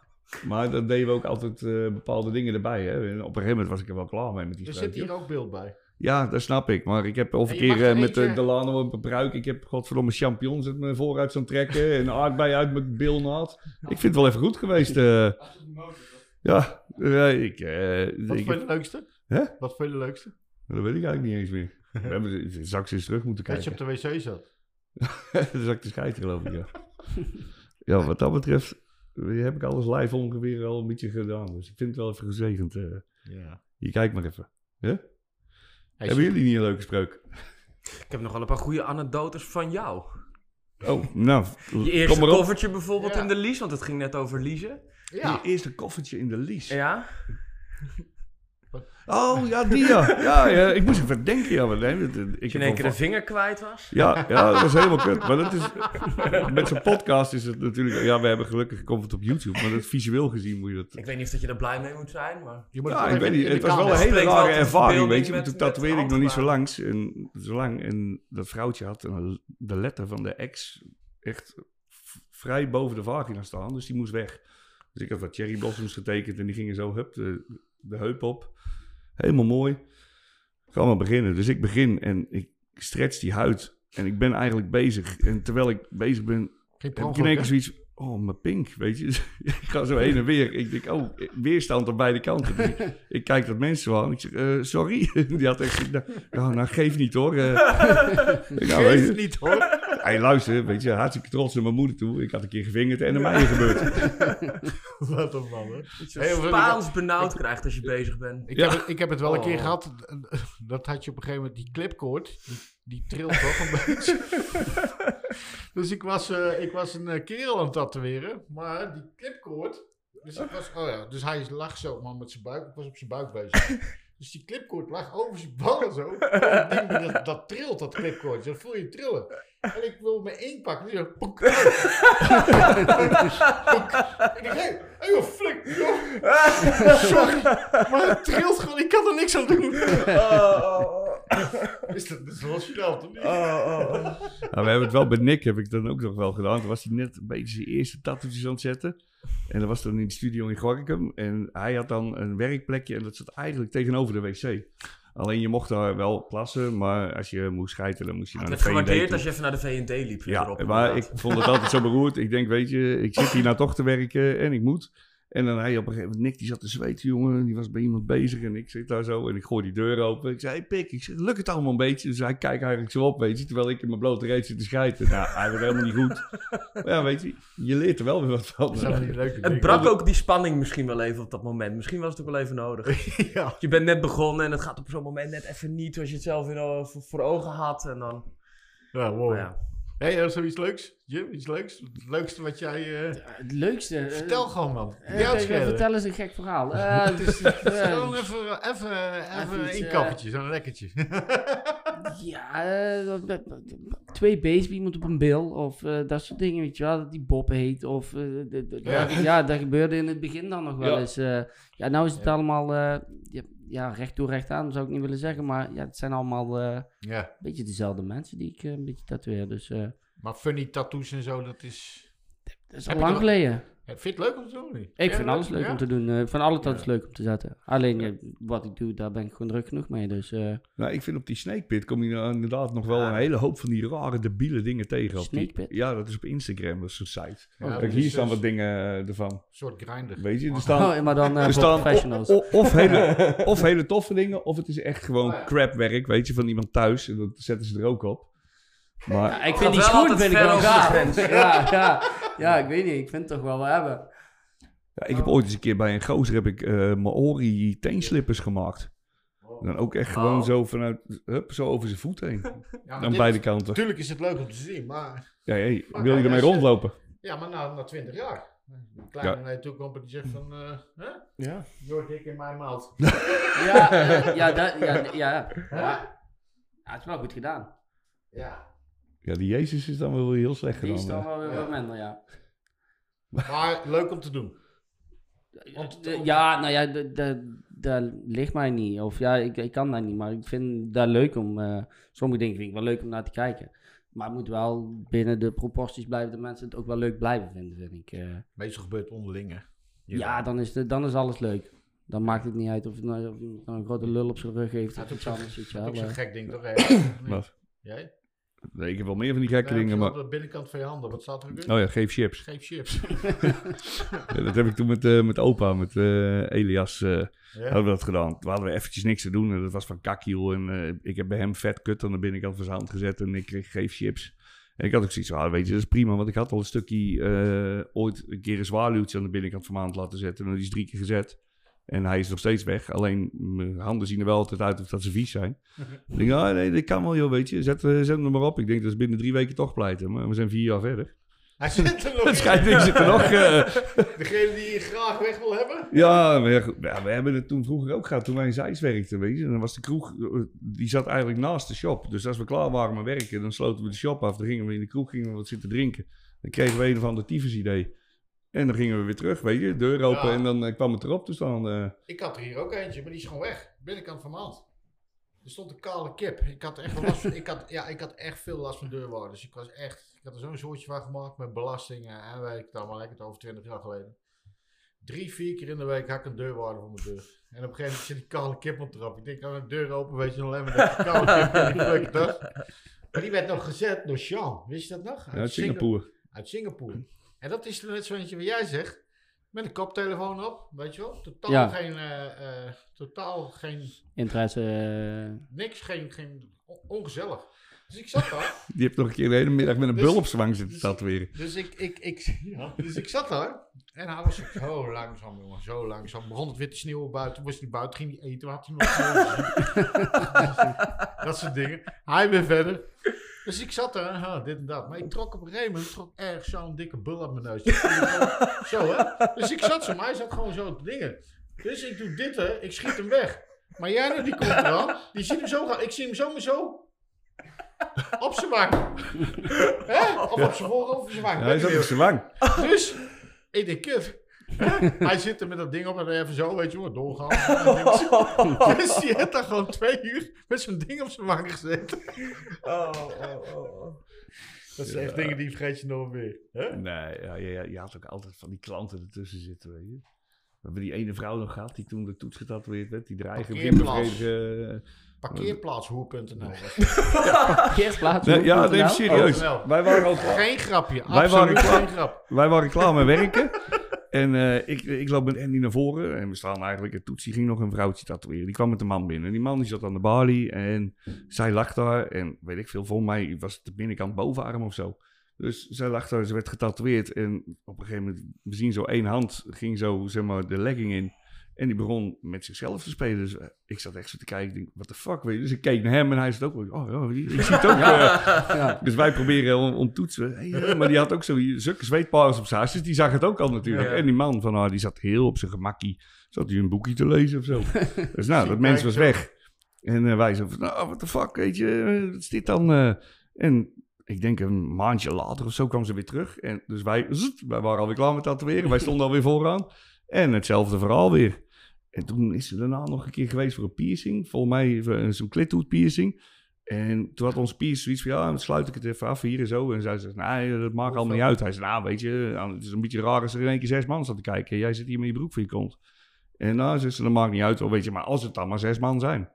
Maar dan deden we ook altijd eh, bepaalde dingen erbij. Hè. En op een gegeven moment was ik er wel klaar mee met die Er zit hier ook beeld bij. Ja, dat snap ik. Maar ik heb of een je keer eh, met de Delano een bruik. Ik heb godverdomme champignons uit mijn vooruit zo'n trekken. en aardbei uit mijn bilnaad. Ik vind het wel even goed geweest. eh. ja, eh, ik, eh, Wat ik- vond je de leukste? Hè? Wat vond je de leukste? dat weet ik eigenlijk niet eens meer. We hebben de- straks eens terug moeten Dat je kijken. op de wc zat. Dan zat ik te schijten, geloof ik, ja. ja, wat dat betreft eh, heb ik alles live ongeveer al een beetje gedaan. Dus ik vind het wel even gezegend. eh. Ja. Hier, kijk maar even. Hebben jullie niet een leuke spreuk? Ik heb nog wel een paar goede anekdotes van jou. Oh, nou, Je eerste kom maar op. koffertje bijvoorbeeld Ja. in de lease, want het ging net over leasen. Ja. Je eerste koffertje in de lease. Ja? Oh, ja, die ja. ja, ja. Ik moest even denken, ja. Maar nee, dat- ik je in één keer de vinger kwijt was. Ja, ja, dat was helemaal kut. Maar dat is, met zo'n podcast is het natuurlijk... Ja, we hebben gelukkig het op YouTube. Maar dat visueel gezien moet je dat... Ik weet niet of dat je er blij mee moet zijn, maar... Je moet Ja, het ik weet niet. Het was wel een hele rare ervaring, weet je. Want toen tatoeëerde ik nog niet zo langs. En, zo lang. En dat vrouwtje had een- de letter van de ex echt vrij boven de vagina staan. Dus die moest weg. Dus ik had wat cherry blossoms getekend en die gingen zo hup, de, de heup op. Helemaal mooi. Gaan we beginnen. Dus ik begin en ik stretch die huid. En ik ben eigenlijk bezig. En terwijl ik bezig ben, heb ik in één keer zoiets... Oh, mijn pink, weet je. ik ga zo heen en weer. Ik denk, oh, weerstand aan beide kanten. Dus ik, ik kijk dat mensen aan. Ik zeg, eh, sorry. Die had echt gezegd, nou, nou, geef niet hoor. Eh, nou, Geef niet hoor. Hey, luister, weet je, hartstikke trots naar mijn moeder toe. Ik had een keer gevingerd en naar mij gebeurd. Wat een man, hè. Benauwd krijgt als je bezig bent. Ik, Ja. heb het, ik heb het wel een keer Oh. gehad. Dat had je op een gegeven moment, die clipcord, die, die trilt toch een beetje. Dus ik was, eh, ik was een eh, kerel aan het tatoeëren, maar die clipcord. Dus, ik was, oh ja, dus hij lag zo maar met zijn buik. Ik was op zijn buik bezig. Dus die clipcord lag over zijn ballen zo. En dat, ding, dat, dat trilt, dat clipcord. Dat voel je trillen. En ik wil me inpakken. Dus ik, poek, ik denk, hé, joh, flik, joh. Sorry, maar het trilt gewoon. Ik kan er niks aan doen. Is dat, is wel snel, toch niet? Nou, we hebben het wel bij Nick, heb ik dan ook nog wel gedaan. Toen was hij net een beetje zijn eerste tattoetjes aan het zetten. En dat was dan in de studio in Gorkum. En hij had dan een werkplekje en dat zat eigenlijk tegenover de wc. Alleen je mocht daar wel plassen, maar als je moest schijten, dan moest je Het naar werd de V&D gewaardeerd toe. als je even naar de V&D liep. Ja, maar ik vond het altijd zo beroerd. Ik denk, weet je, ik zit hier nou toch te werken en ik moet. En dan hij op een gegeven moment, Nick die zat te zweten, jongen. Die was bij iemand bezig en ik zit daar zo en ik gooi die deur open. Ik zei, hey Pik, ik zeg, lukt het allemaal een beetje? Dus hij kijkt eigenlijk zo op, weet je, terwijl ik in mijn blote reet zit te schijten. Nou, hij werd helemaal niet goed. Maar ja, weet je, je leert er wel weer wat van. Het brak ook die spanning misschien wel even op dat moment. Misschien was het ook wel even nodig. ja. Je bent net begonnen en het gaat op zo'n moment net even niet zoals je het zelf weer eh, voor, voor ogen had. En dan, Ja, wow. maar ja. Hé, hey, zoiets leuks? Jim, iets leuks? Het leukste wat jij... eh, Het leukste. eh, vertel gewoon, man. eh, schelen. vertel eens een gek verhaal. Eh, het is, eh, Gewoon even, even, even een eh, kappertje, zo'n lekkertje. Ja, eh, twee beesten, iemand op een bil of eh, dat soort dingen, weet je wel, dat die Bob heet. Of, eh, Ja. ja. dat gebeurde in het begin dan nog wel Ja. eens. eh. ja, nou is het allemaal, eh, ja, recht toe, recht aan, zou ik niet willen zeggen. Maar ja, het zijn allemaal eh, een beetje dezelfde mensen die ik eh, een beetje tatoeëer. Dus eh, Maar funny tattoos en zo, dat is... dat is al lang geleden. Vind je het leuk om te doen? niet? Ik vind alles leuk ja? om te doen. eh, ik vind alle Ja. leuk om te zetten. Alleen ja, wat ik doe, daar ben ik gewoon druk genoeg mee. Dus eh Nou, ik vind op die Snake Pit kom je nou inderdaad nog wel Ja. een hele hoop van die rare, debiele dingen tegen. Op die, Snake Pit? Ja, dat is op Instagram, dat is een site. Ja, Kijk, dat hier staan dus wat dingen eh, ervan. Een soort grinder. Weet je, er staan, oh, maar dan eh, er staan professionals. o- o- of, hele, of hele toffe dingen, of het is echt gewoon Oh ja. crapwerk, weet je, van iemand thuis. En dat zetten ze er ook op. Maar Ja, ik vind die schoen vind ik wel gaaf. Ja, ja, ja, ik weet niet. Ik vind het toch wel wel hebben. ja, ik heb ooit eens een keer bij een gozer heb ik eh Maori teenslippers gemaakt. En dan ook echt gewoon Oh. zo vanuit, hup, zo over zijn voet heen. Ja, Aan beide kanten. Natuurlijk is het leuk om te zien, maar... Ja, hey, Maar wil je ermee rondlopen? Ja, maar na, na 20 jaar. Een kleine naar je toe komt en die zegt van... eh hè? Ja. Jord, ik in mijn maat. Ja, eh, ja, dat, ja, ja, ja. ja. het is wel goed gedaan. Ja. Ja, die Jezus is dan wel heel slecht Die is dan hè. wel weer Ja. wat minder, ja. Maar leuk om te doen. Want- De- ja, nou ja, dat ligt mij niet. Of ja, ik, ik kan dat niet. Maar ik vind dat leuk om... eh, sommige dingen vind ik wel leuk om naar te kijken. Maar het moet wel binnen de proporties blijven dat mensen het ook wel leuk blijven vinden, vind ik. eh. Meestal gebeurt het onderling, hè. Hier ja, dan is, de, dan is alles leuk. Dan maakt het niet uit of, het nou, of nou een grote lul op zijn rug heeft Ja, of het iets is ook anders. Weet je Dat is wel. ook zo'n eh. gek ding, toch? hè? Wat? Jij? Nee, ik heb wel meer van die gekke Nee, dingen, maar... de binnenkant van je handen. Wat staat er in? Oh ja, geef chips. Geef chips. Ja, dat heb ik toen met, eh, met opa, met eh, Elias, eh, Ja. hadden we dat gedaan. Toen hadden we eventjes niks te doen en dat was van kakkiel. En ik heb bij hem vet kut aan de binnenkant van zijn hand gezet en ik kreeg geef chips. En ik had ook zoiets van, ah, weet je, dat is prima. Want ik had al een stukje, ooit een keer een zwaluwtje aan de binnenkant van mijn hand laten zetten. En die is drie keer gezet. En hij is nog steeds weg. Alleen mijn handen zien er wel altijd uit of dat ze vies zijn. ik denk, ah, nee, dat kan wel, joh, weet je. Zet, eh, zet hem er maar op. Ik denk dat is binnen drie weken toch pleiten. Maar we zijn vier jaar verder. Hij zit er nog Het schijnt, ik zit er nog... eh, Degene die je graag weg wil hebben? Ja, we hebben het toen vroeger ook gehad, toen wij in Zeist werkten, weet je. En dan was de kroeg, eh, die zat eigenlijk naast de shop. Dus als we klaar waren met werken, dan sloten we de shop af. Dan gingen we in de kroeg, gingen we wat zitten drinken. Dan kregen we een of ander tyfus idee. En dan gingen we weer terug, weet je. Deur open Ja. en dan eh, kwam het erop te staan. eh. Ik had er hier ook eentje, maar die is gewoon weg. Binnenkant van mijn hand. Er stond een kale kip. Ik had echt, last van, ik had, ja, ik had echt veel last van deurwaarders. Ik was echt, ik had er zo'n soortje van gemaakt met belastingen en weet ik het allemaal. Ik het over 20 jaar geleden. Drie, vier keer in de week had ik een deurwaarder voor mijn deur. En op een gegeven moment zit die kale kip op de trap. Ik denk, als een deur open, weet je nog alleen maar dat kale kip in die. Maar die werd nog gezet door Sean. Wist je dat nog? uit Singapore. uit Singapore. En dat is er net zo eentje wat jij zegt. Met een koptelefoon op, weet je wel. Totaal Ja. geen, eh, eh, totaal geen, Interesse. eh, niks, geen, geen on- ongezellig. Dus ik zat daar. Die heeft nog een keer de hele middag met een Dus- bul op zijn wang zitten dus- tatoeëren. Dus ik, ik, ik, ja, dus ik zat daar. En hij was zo langzaam, jongen. Zo langzaam. Begon het weer te sneeuwen buiten. Was hij buiten, ging hij eten. Had hij nog sneeuw. Dat soort dingen. Hij weer verder. Dus ik zat daar, ha, dit en dat. Maar ik trok op een gegeven moment trok erg zo'n dikke bul uit mijn neus. zo, hè. Dus ik zat zo, maar hij zat gewoon zo te dingen. Dus ik doe dit, hè. Ik schiet hem weg. Maar jij nou, die komt eraan. Die ziet hem zo gaan. Ik zie hem zo maar zo. Op zijn wang. Hè? Of op zijn voorhoofd of op zijn wang. Ja, hij zat op zijn wang. Dus, ik denk, kut. Hij zit er met dat ding op en even zo, weet je wel, doorgaan. dus die heeft daar gewoon twee uur met zo'n ding op zijn wang gezet. Oh, oh, oh, oh. Dat zijn echt dingen die vergeet je nooit meer. Hè? Nee, ja, ja, ja, je had ook altijd van die klanten ertussen zitten, weet je. We hebben die ene vrouw nog gehad die toen de toets getatoeëerd werd. Die dreigen Parkeerplaats. beginbevredigen. Parkeerplaatshoer.nl. Eerstplaats. Nee, ja, nee, serieus. Oh. Wij waren al klaar. Geen grapje, Wij absoluut waren klaar. geen grap. Wij waren klaar met werken. En eh, ik, ik loop met Andy naar voren en we staan eigenlijk... En Toetsie ging nog een vrouwtje tatoeëren. Die kwam met een man binnen. En die man die zat aan de balie en zij lag daar. En weet ik veel, volgens mij was het de binnenkant bovenarm of zo. Dus zij lag daar, ze werd getatoeëerd. En op een gegeven moment, we zien zo één hand ging zo, zeg maar, de legging in. En die begon met zichzelf te spelen. Dus eh, ik zat echt zo te kijken. Ik denk, what the fuck, weet je. Dus ik keek naar hem en hij zat ook. Oh, ja, ik zie het ook. Ja. Dus wij proberen om, om toetsen. Hey, maar die had ook zo zulke zweetparen op zijn. Dus die zag het ook al natuurlijk. Ja. En die man van haar, die zat heel op zijn gemakkie. Zat hij een boekje te lezen of zo. dus nou, dat mens was weg. En eh, wij zo van, nou, what the fuck, weet je. eh, Wat is dit dan? en ik denk een maandje later of zo kwam ze weer terug. En dus wij, wij waren alweer klaar met tatoeëren. wij stonden alweer vooraan. En hetzelfde verhaal weer. En toen is ze daarna nog een keer geweest voor een piercing. Volgens mij eh, zo'n klithoed piercing. En toen had onze piercer zoiets van, ja, dan sluit ik het even af hier en zo. En zij zei, nee, dat maakt allemaal niet uit. Hij zei, nou, weet je, nou, het is een beetje raar als er in één keer zes man staat te kijken. Jij zit hier met je broek voor je kont. En nou, zegt ze, dat maakt niet uit, wel, weet je, maar als het dan maar zes man zijn.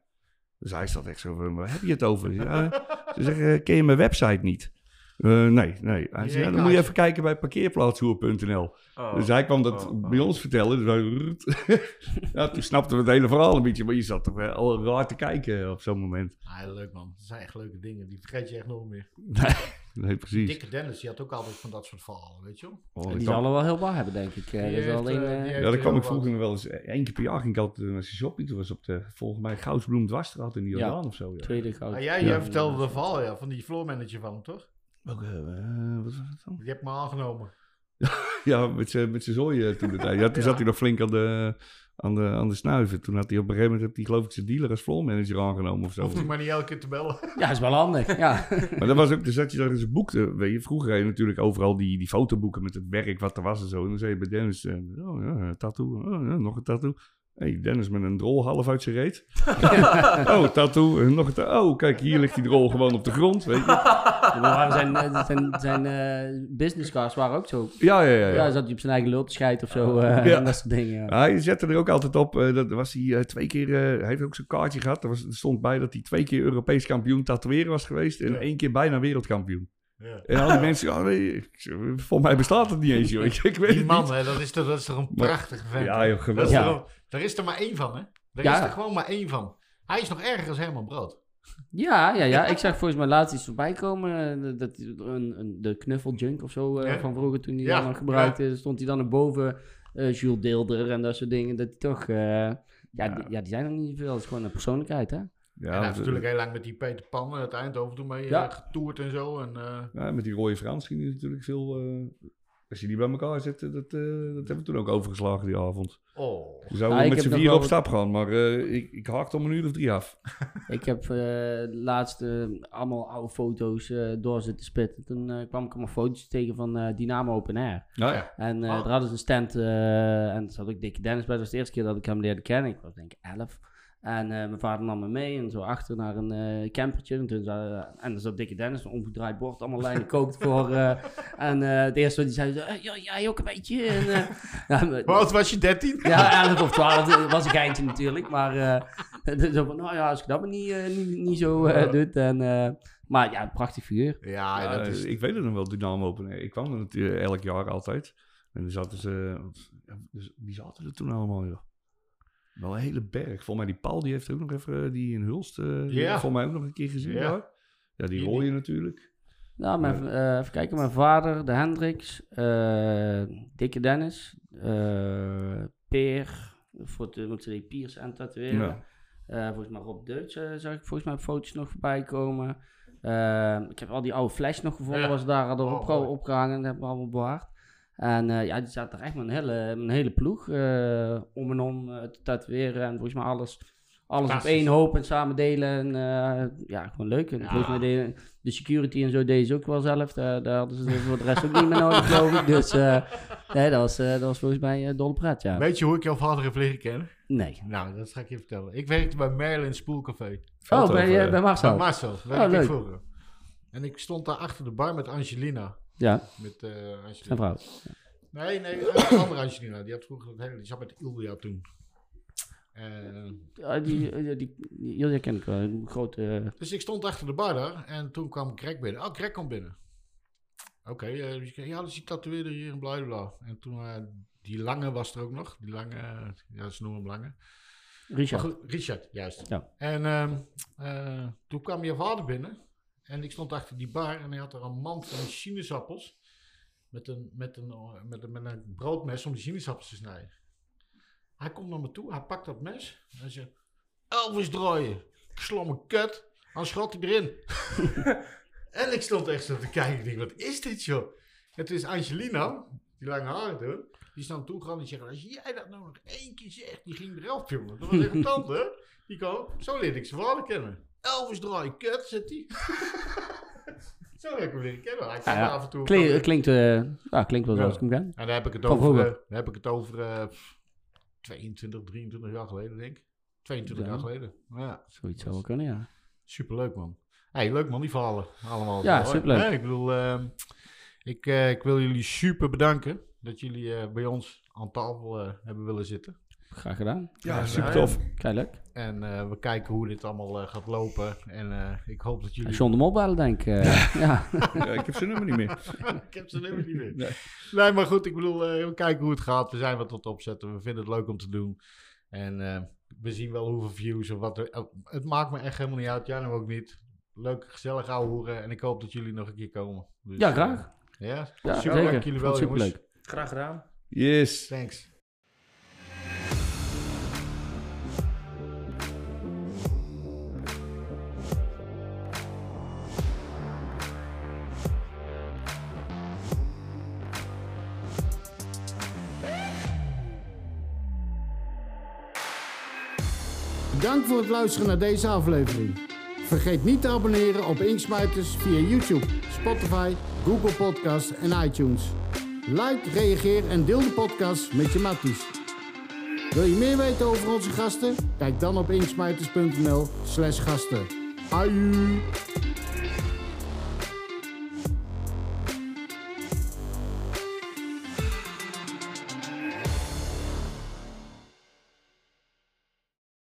Dus hij staat echt zo van, waar heb je het over? Ja, ze zeggen, ken je mijn website niet? Eh, nee, nee. Hij zei, ja, dan moet je even kijken bij parkeerplaatshoer.nl. Oh. Dus hij kwam dat Oh, oh. bij ons vertellen. Dus wij, ja, toen snapten we het hele verhaal een beetje. Maar je zat toch wel al raar te kijken op zo'n moment. Ah, leuk man. Dat zijn echt leuke dingen. Die vergeet je echt nog meer. Nee, precies. Dikke Dennis, die had ook altijd van dat soort verhalen, weet je wel. Oh, Die zal er wel heel wat hebben, denk ik. Eh, Die alleen, eh, ja, daar kwam ik vroeger nog wel eens. Eén keer per jaar ging ik altijd naar zijn shopping. Toen was op de, volgens mij, Goudsbloem Dwarsstraat in de Ja. Jordaan of zo. Ja. tweede goud. Ah, jij Ja. jij vertelde de verhaal ja, van die floormanager van hem, toch? Welke, eh, wat was dat dan? Die heb ik me aangenomen. Ja, met zijn met toen de tijd. Ja, toen Ja. zat hij nog flink aan de, aan, de, aan de snuiven. Toen had hij op een gegeven moment, hij, geloof ik, zijn dealer als floor manager aangenomen of zo. Hoeft hij maar niet elke keer te bellen. Ja, is wel handig. Ja. Maar dat was ook, dus dat je daar in zijn boek, weet je, vroeger had je natuurlijk overal die, die fotoboeken met het werk wat er was en zo. En dan zei je bij Dennis, eh, oh ja, een tattoo, oh ja, nog een tattoo. Hey, Dennis met een drol half uit zijn reet. oh, tattoo, en nog een tattoo. Oh, kijk, hier ligt die drol gewoon op de grond, weet je. Waren zijn, eh, zijn, zijn eh, businesscars waren ook zo. Ja, ja, ja. Ja, ja. zat hij op zijn eigen lul te scheiden of zo. eh, Ja. En dat soort dingen. ja. Hij zette er ook altijd op, eh, dat was hij eh, twee keer, eh, hij heeft ook zo'n kaartje gehad. Er, was, er stond bij dat hij twee keer Europees kampioen tatoeëren was geweest en Ja. één keer bijna wereldkampioen. Ja. En al die mensen, nee, zeg, volgens mij bestaat het niet eens, joh. Ik, ik weet Die het man, niet. hè, dat, is toch, dat is toch een prachtige vent. Ja, joh, Dat is geweldig. Ja. toch- daar is er maar één van, hè? Er Ja. is er gewoon maar één van. Hij is nog erger als Herman Brood. Ja, ja, ja. Ik zag volgens mij laatst iets voorbij komen. eh, Dat, een, een, de knuffeljunk of zo eh, Ja. van vroeger, toen hij Ja, dat nog gebruikte, stond hij dan erboven. eh Jules Deelder en dat soort dingen. Dat hij toch. eh, ja, Die, ja, die zijn er niet veel. Het is gewoon een persoonlijkheid, hè? Ja, en hij heeft natuurlijk heel lang met die Peter Pan uit Eindhoven toen mee Ja. getoerd en zo. En, eh, ja, met die rode Frans ging hij natuurlijk veel... eh, als je die bij elkaar zet, eh, dat, eh, dat hebben we toen ook overgeslagen die avond. oh. We zouden ik met z'n vier op stap gaan, maar eh, ik, ik haakte om een uur of drie af. Ik heb eh laatst eh, allemaal oude foto's eh, door zitten spitten. Toen eh, kwam ik allemaal foto's tegen van eh, Dynamo Open Air. Nou ja. En eh Oh. daar hadden ze een stand eh, en er zat ook Dikke Dennis bij. Dat was de eerste keer dat ik hem leerde kennen. Ik was denk ik elf. En eh, mijn vader nam me mee en zo achter naar een eh, campertje. En, toen zei, en er zat Dikke Dennis, een omgedraaid bord, allemaal lijnen kookt voor. eh, en eh het eerste wat hij zei, zo, eh, ja, jij ook een beetje. En, eh, ja, maar- Hoe oud was je? 13? ja, 11 of 12 dat was een geintje natuurlijk. Maar eh, zo van, nou ja, als ik dat maar niet, eh, niet, niet zo eh, doet. En, eh, maar ja, een prachtig figuur. Ja, Ja, dat is... Ik weet het nog wel, Dynamo Open. Ik kwam er natuurlijk elk jaar altijd. En er zaten ze... dus, wie zaten er toen allemaal, joh? Wel een hele berg. Volgens mij die Paul, die heeft ook nog even... eh, Die in Hulst, eh, die Ja. volgens mij ook nog een keer gezien. Ja. Ja, ja die Die- rooien natuurlijk. Nou, mijn, eh, even kijken. Mijn vader, de Hendricks, eh, Dikke Dennis, eh, Peer, voor de, deed Piers en tatoeëren. Ja. Eh, volgens mij Rob Deutsch zag ik volgens mij op foto's nog voorbij komen. Ik heb al die oude flash nog gevonden, Ja. was daar hadden Oh, opgehangen. Dat hebben we allemaal bewaard. En eh, ja, die zaten er echt met een hele, met een hele ploeg eh, om en om eh, te tatoeëren. En volgens mij alles, alles op één hoop en samen delen. En eh, ja, gewoon leuk. En Ja. volgens mij deden de security en zo deden ze ook wel zelf. Daar, daar hadden ze voor de rest ook niet meer nodig, geloof ik. Dus eh, nee, dat was, eh, dat was volgens mij dolle pret, ja. Weet je hoe ik jouw vader heb leren kennen? Nee. Nou, dat ga ik je vertellen. Ik werkte bij Merlin Spoelcafé. Oh, bij, bij Marcel. Bij Marcel. Oh, ik vroeger. En ik stond daar achter de bar met Angelina. Ja, Met Angelina. zijn vrouw. Nee, nee, een andere Angelina. Die had vroeger het hele... Die zat met Ilja toen. Ja, die, die, Ilja ken ik wel. Een grote... dus ik stond achter de bar daar. En toen kwam Greg binnen. Oh, Greg komt binnen. Oké, eh, dus ik- ja, dus die tatoeëerder hier en bla. En toen, die Lange was er ook nog. Die Lange, ja, ze noemen hem Lange. Richard. Richard, juist. Ja. En eh, toen kwam je vader binnen. En ik stond achter die bar en hij had er een mand van sinaasappels. Met een, met, een, eh, met, een, met een broodmes om die sinaasappels te snijden. Hij komt naar me toe, hij pakt dat mes. En hij zegt, Elvis draaien. Slomme kut. Dan schot hij erin. en ik stond echt zo te kijken. Ik denk, wat is dit joh? Het is Angelina, die lange doet. Die is naar toe gegaan en zegt, als jij dat nou nog één keer zegt, die ging eraf filmen. Dat was echt tante. Die kwam, zo leerde ik zijn vader kennen. Elvis draaien kut, zegt hij. zo heb ik hem leren kennen. Hij Ja, af en toe. Klinkt, klinkt, eh, ja, klinkt wel zoals ik hem ken. En daar heb ik het over, eh, heb ik het over eh, 22, 23 jaar geleden, denk ik. 22 Ja. jaar geleden. Ja, Zoiets zou wel kunnen, ja. superleuk man. Hey, leuk man, die verhalen allemaal. Ja, superleuk. Hè, ik bedoel, ehm, ik, eh, ik wil jullie super bedanken dat jullie eh, bij ons aan tafel eh, hebben willen zitten. Graag gedaan. Ja, Ja, super tof. Kijk, leuk. En eh, we kijken hoe dit allemaal eh, gaat lopen. En eh, ik hoop dat jullie... John de Mol bellen, denk ik. eh, ja. Ja, ik heb zijn nummer niet meer. ik heb ze helemaal niet meer. Nee. Nee, maar goed, ik bedoel, eh, we kijken hoe het gaat. We zijn wat tot opzetten. We vinden het leuk om te doen. En eh, we zien wel hoeveel views of wat er... eh, het maakt me echt helemaal niet uit. Jij ook niet. Leuk, gezellig houden. En ik hoop dat jullie nog een keer komen. Dus, ja, eh, graag. ja, Ja, super. zeker. Dank jullie wel, jongens. superleuk. Graag gedaan. Yes. Thanks. Dank voor het luisteren naar deze aflevering. Vergeet niet te abonneren op Inksmijters via YouTube, Spotify, Google Podcasts en iTunes. Like, reageer en deel de podcast met je matties. Wil je meer weten over onze gasten? Kijk dan op inksmijters.nl slash gasten. Aju!